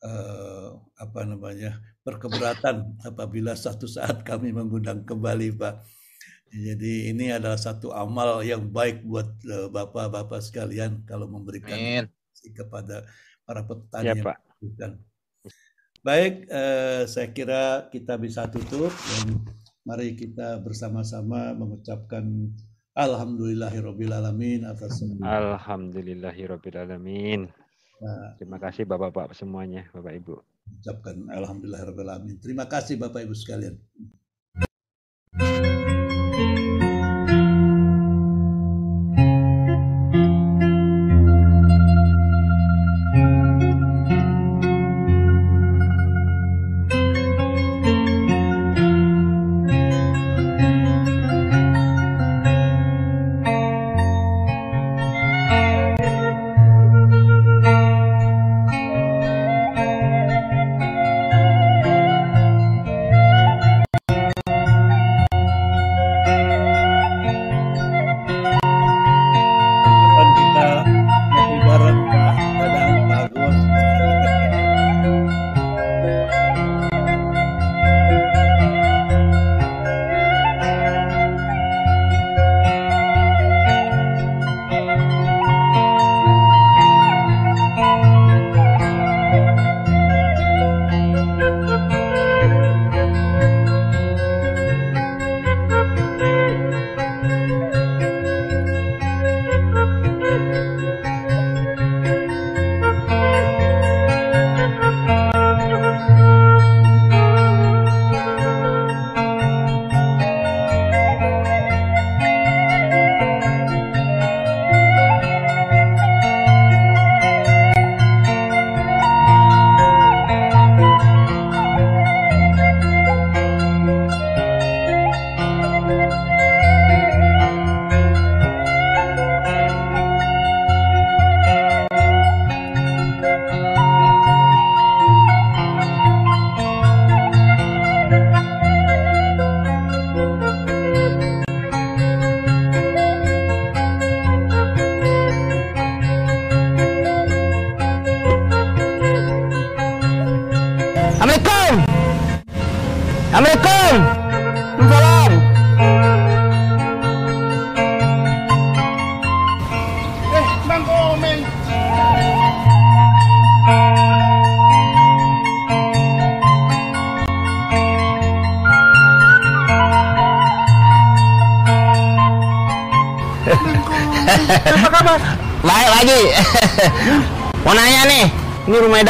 uh, apa namanya berkeberatan apabila satu saat kami mengundang kembali Pak. Jadi ini adalah satu amal yang baik buat bapak-bapak sekalian kalau memberikan Amin. kepada para petani ya, yang Pak. Baik, eh, saya kira kita bisa tutup dan mari kita bersama-sama mengucapkan Alhamdulillahirobbilalamin atas semua. Alhamdulillahirobbilalamin. Nah, Terima kasih Bapak-bapak semuanya, Bapak Ibu. Ucapkan Alhamdulillahirobbilalamin. Terima kasih Bapak Ibu sekalian.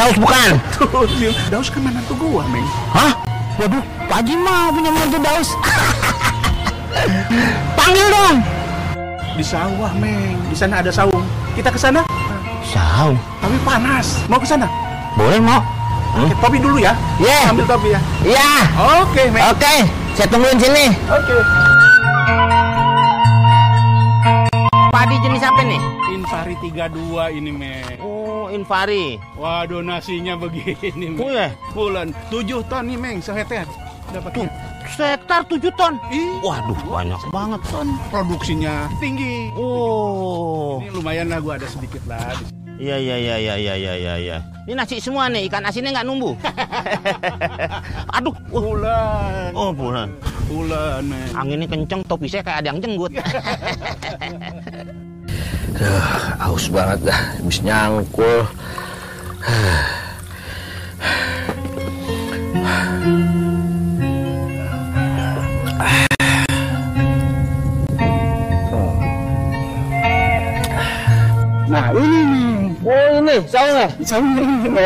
Daus bukan? Daus kan menantu gua, Meng. Hah? Waduh, Pak Haji mah punya menantu Daus. Panggil dong. Di sawah, Meng. Di sana ada saung. Kita ke sana? Saung. Tapi panas. Mau ke sana? Boleh, mau. Hmm? Oke, topi dulu ya. Iya. Yeah. Ambil topi ya. Iya. Yeah. Oke, Meng. Oke, okay. saya tungguin sini. Oke. Okay. Padi jenis apa nih? Invari 32 ini, Meng. Oh, Invari. Waduh, nasinya begini, ya? Bulan 7 ton nih, Meng, seheter. Dapatnya. Sehetar 7 ton? Ih. Waduh, banyak banget. Ton produksinya tinggi. Oh. Ini lumayan lah, gua ada sedikit lah. Iya, iya, iya, iya, iya, iya, iya, iya. Ini nasi semua nih, ikan asinnya nggak numbuh. Aduh. Uh. Bulan. Oh, bulan. Bulan, Meng. Anginnya kenceng, topi saya kayak ada yang jenggut. Duh, haus banget dah, habis nyangkul. Nah ini nih. Oh ini, saung ya? Saung ini.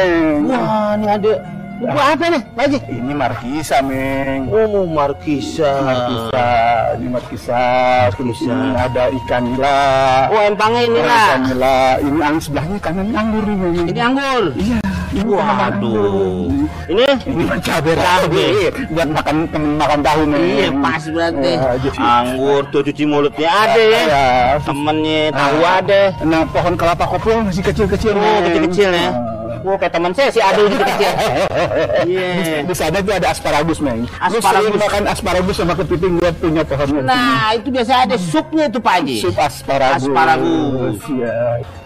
Wah, ini ada Buku apa nih, lagi? Ini Markisa, Meng. Oh, Markisa. Markisa. Ini Markisa. Markisa. Ini ada ikan nila. Oh, empangnya ini lah. Ikan nila. Ini ang sebelahnya kanan anggur nih, Meng. Ini anggur? Iya. Ini Waduh. Ini? Ini cabai cabai. Buat makan temen makan tahu, Meng. Iya, pas berarti. Ya, anggur tuh cuci mulutnya ada ya. Ya. Temennya tahu ada. Nah, pohon kelapa kopi yang masih kecil-kecil. Oh, kecil-kecil ya. Wah, kayak teman saya si Adul gitu kecil. Iya. Di sana tuh ada asparagus, Meng. Lu Asparagus. sering makan asparagus sama kepiting lihat punya pohonnya. Nah, itu biasa ada supnya itu Pak Haji. Sup asparagus. Asparagus. Iya.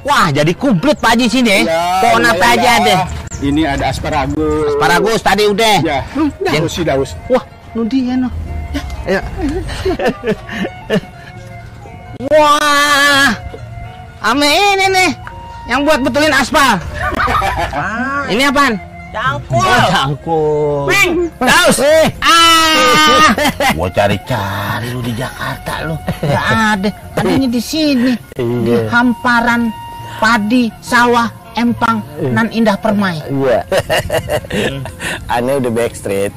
Wah, jadi komplit Pak Haji sini. Ya, Pohon apa lumayan aja ada? Ini ada asparagus. Asparagus tadi udah. Ya, daus sih daus. Wah, nudi ya no. Ya. Wah, ame ini nih yang buat betulin aspal. ini apaan? Cangkul. Oh, cangkul. Ping, daus. Ah. Gua cari-cari lu di Jakarta lu. Gak ada. Adanya di sini. Di hamparan padi, sawah, empang, nan indah permai. Iya. Aneh udah backstreet.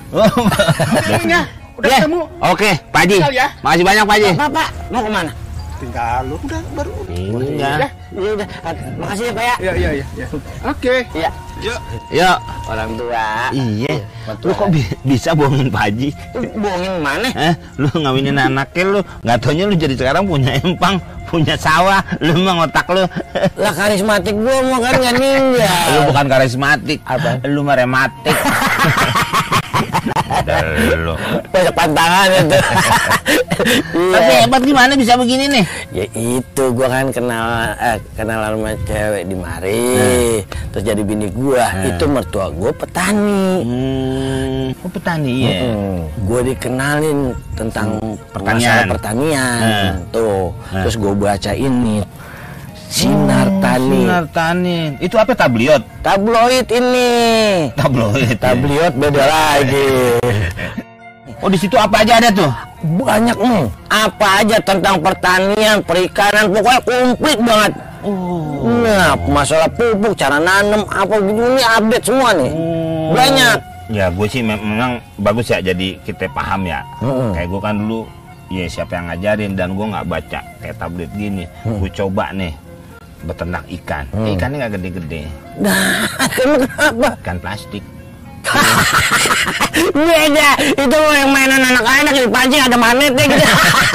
Ya, udah ketemu. Oke, Pak Haji. Ya. Makasih banyak Pak Haji. Pak, Pak, mau ke mana? Tinggal lu udah baru. Iya. Iya udah. Makasih ya, Pak ya. Iya, iya, iya. iya. Oke. Iya. Yuk. Yuk. Orang tua. Iya. Lu kok bi- bisa bohongin Pak Haji? Bohongin mana? Eh, lu ngawinin anaknya lu, nggak taunya lu jadi sekarang punya empang, punya sawah, lu mah ngotak lu. Lah karismatik gua mau kan nggak ninja. lu bukan karismatik, Apa? Lu mah rematik. Udah lu. Banyak pantangan itu. Tapi hebat gimana bisa begini nih? Ya itu gua kan kenal eh, kenal sama cewek di mari. Terus jadi bini gua. Itu mertua gua petani. Hmm, oh petani ya. Gue dikenalin tentang Pertanian. masalah pertanian. Hmm. Tuh. Hmm. Terus gue baca ini. Sinar Tani. Sinar Tani. Itu apa tabliot? Tabloid ini. Tabloid. Tabloid beda lagi. Oh di situ apa aja ada tuh? Banyak nih. Apa aja tentang pertanian, perikanan, pokoknya komplit banget. Oh. Nah, masalah pupuk, cara nanam, apa gitu ini update semua nih. Banyak. Ya gue sih mem- memang bagus ya jadi kita paham ya. Kayak gue kan dulu ya siapa yang ngajarin dan gue nggak baca kayak tablet gini. Gue coba nih beternak ikan. Mm. Ikannya nggak gede-gede. Nah, kenapa? Ikan plastik. Beda. Itu yang mainan anak-anak di pancing ada magnetnya gitu.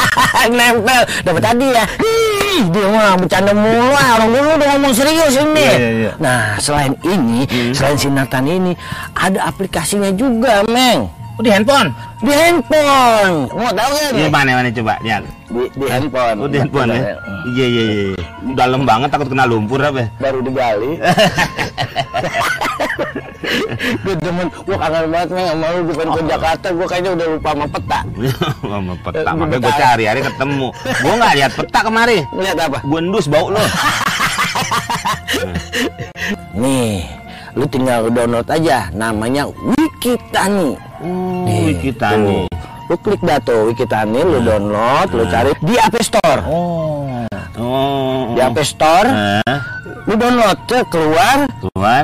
Nempel. Dapat tadi ya. Ih, dia mah bercanda mulu. ah. Orang dulu udah ngomong serius ini. Iya, iya, iya. Nah, selain ini, selain sinar tani ini, ada aplikasinya juga, Meng. Oh, di handphone? Di handphone. Mau tahu nggak? Ini mana mana coba lihat. Di, di handphone. Oh di handphone ya? Iya iya iya. Dalam banget takut kena lumpur apa? ya? Baru digali. gue demen, gue kangen banget Meng sama lu bukan ke Jakarta, gue kayaknya udah lupa sama peta. Sama peta, Eh, makanya gue peta. cari hari ketemu. Gue nggak lihat peta kemari. Lihat apa? Gue endus bau lo. Nih, lu tinggal download aja, namanya Wikitani. Oh, Nih, Wikitani. tuh. Lu klik dah tuh Wikitani, lu download, lu cari di App Store. Oh. Oh. Di App Store, Eh, lu download, tuh keluar, keluar.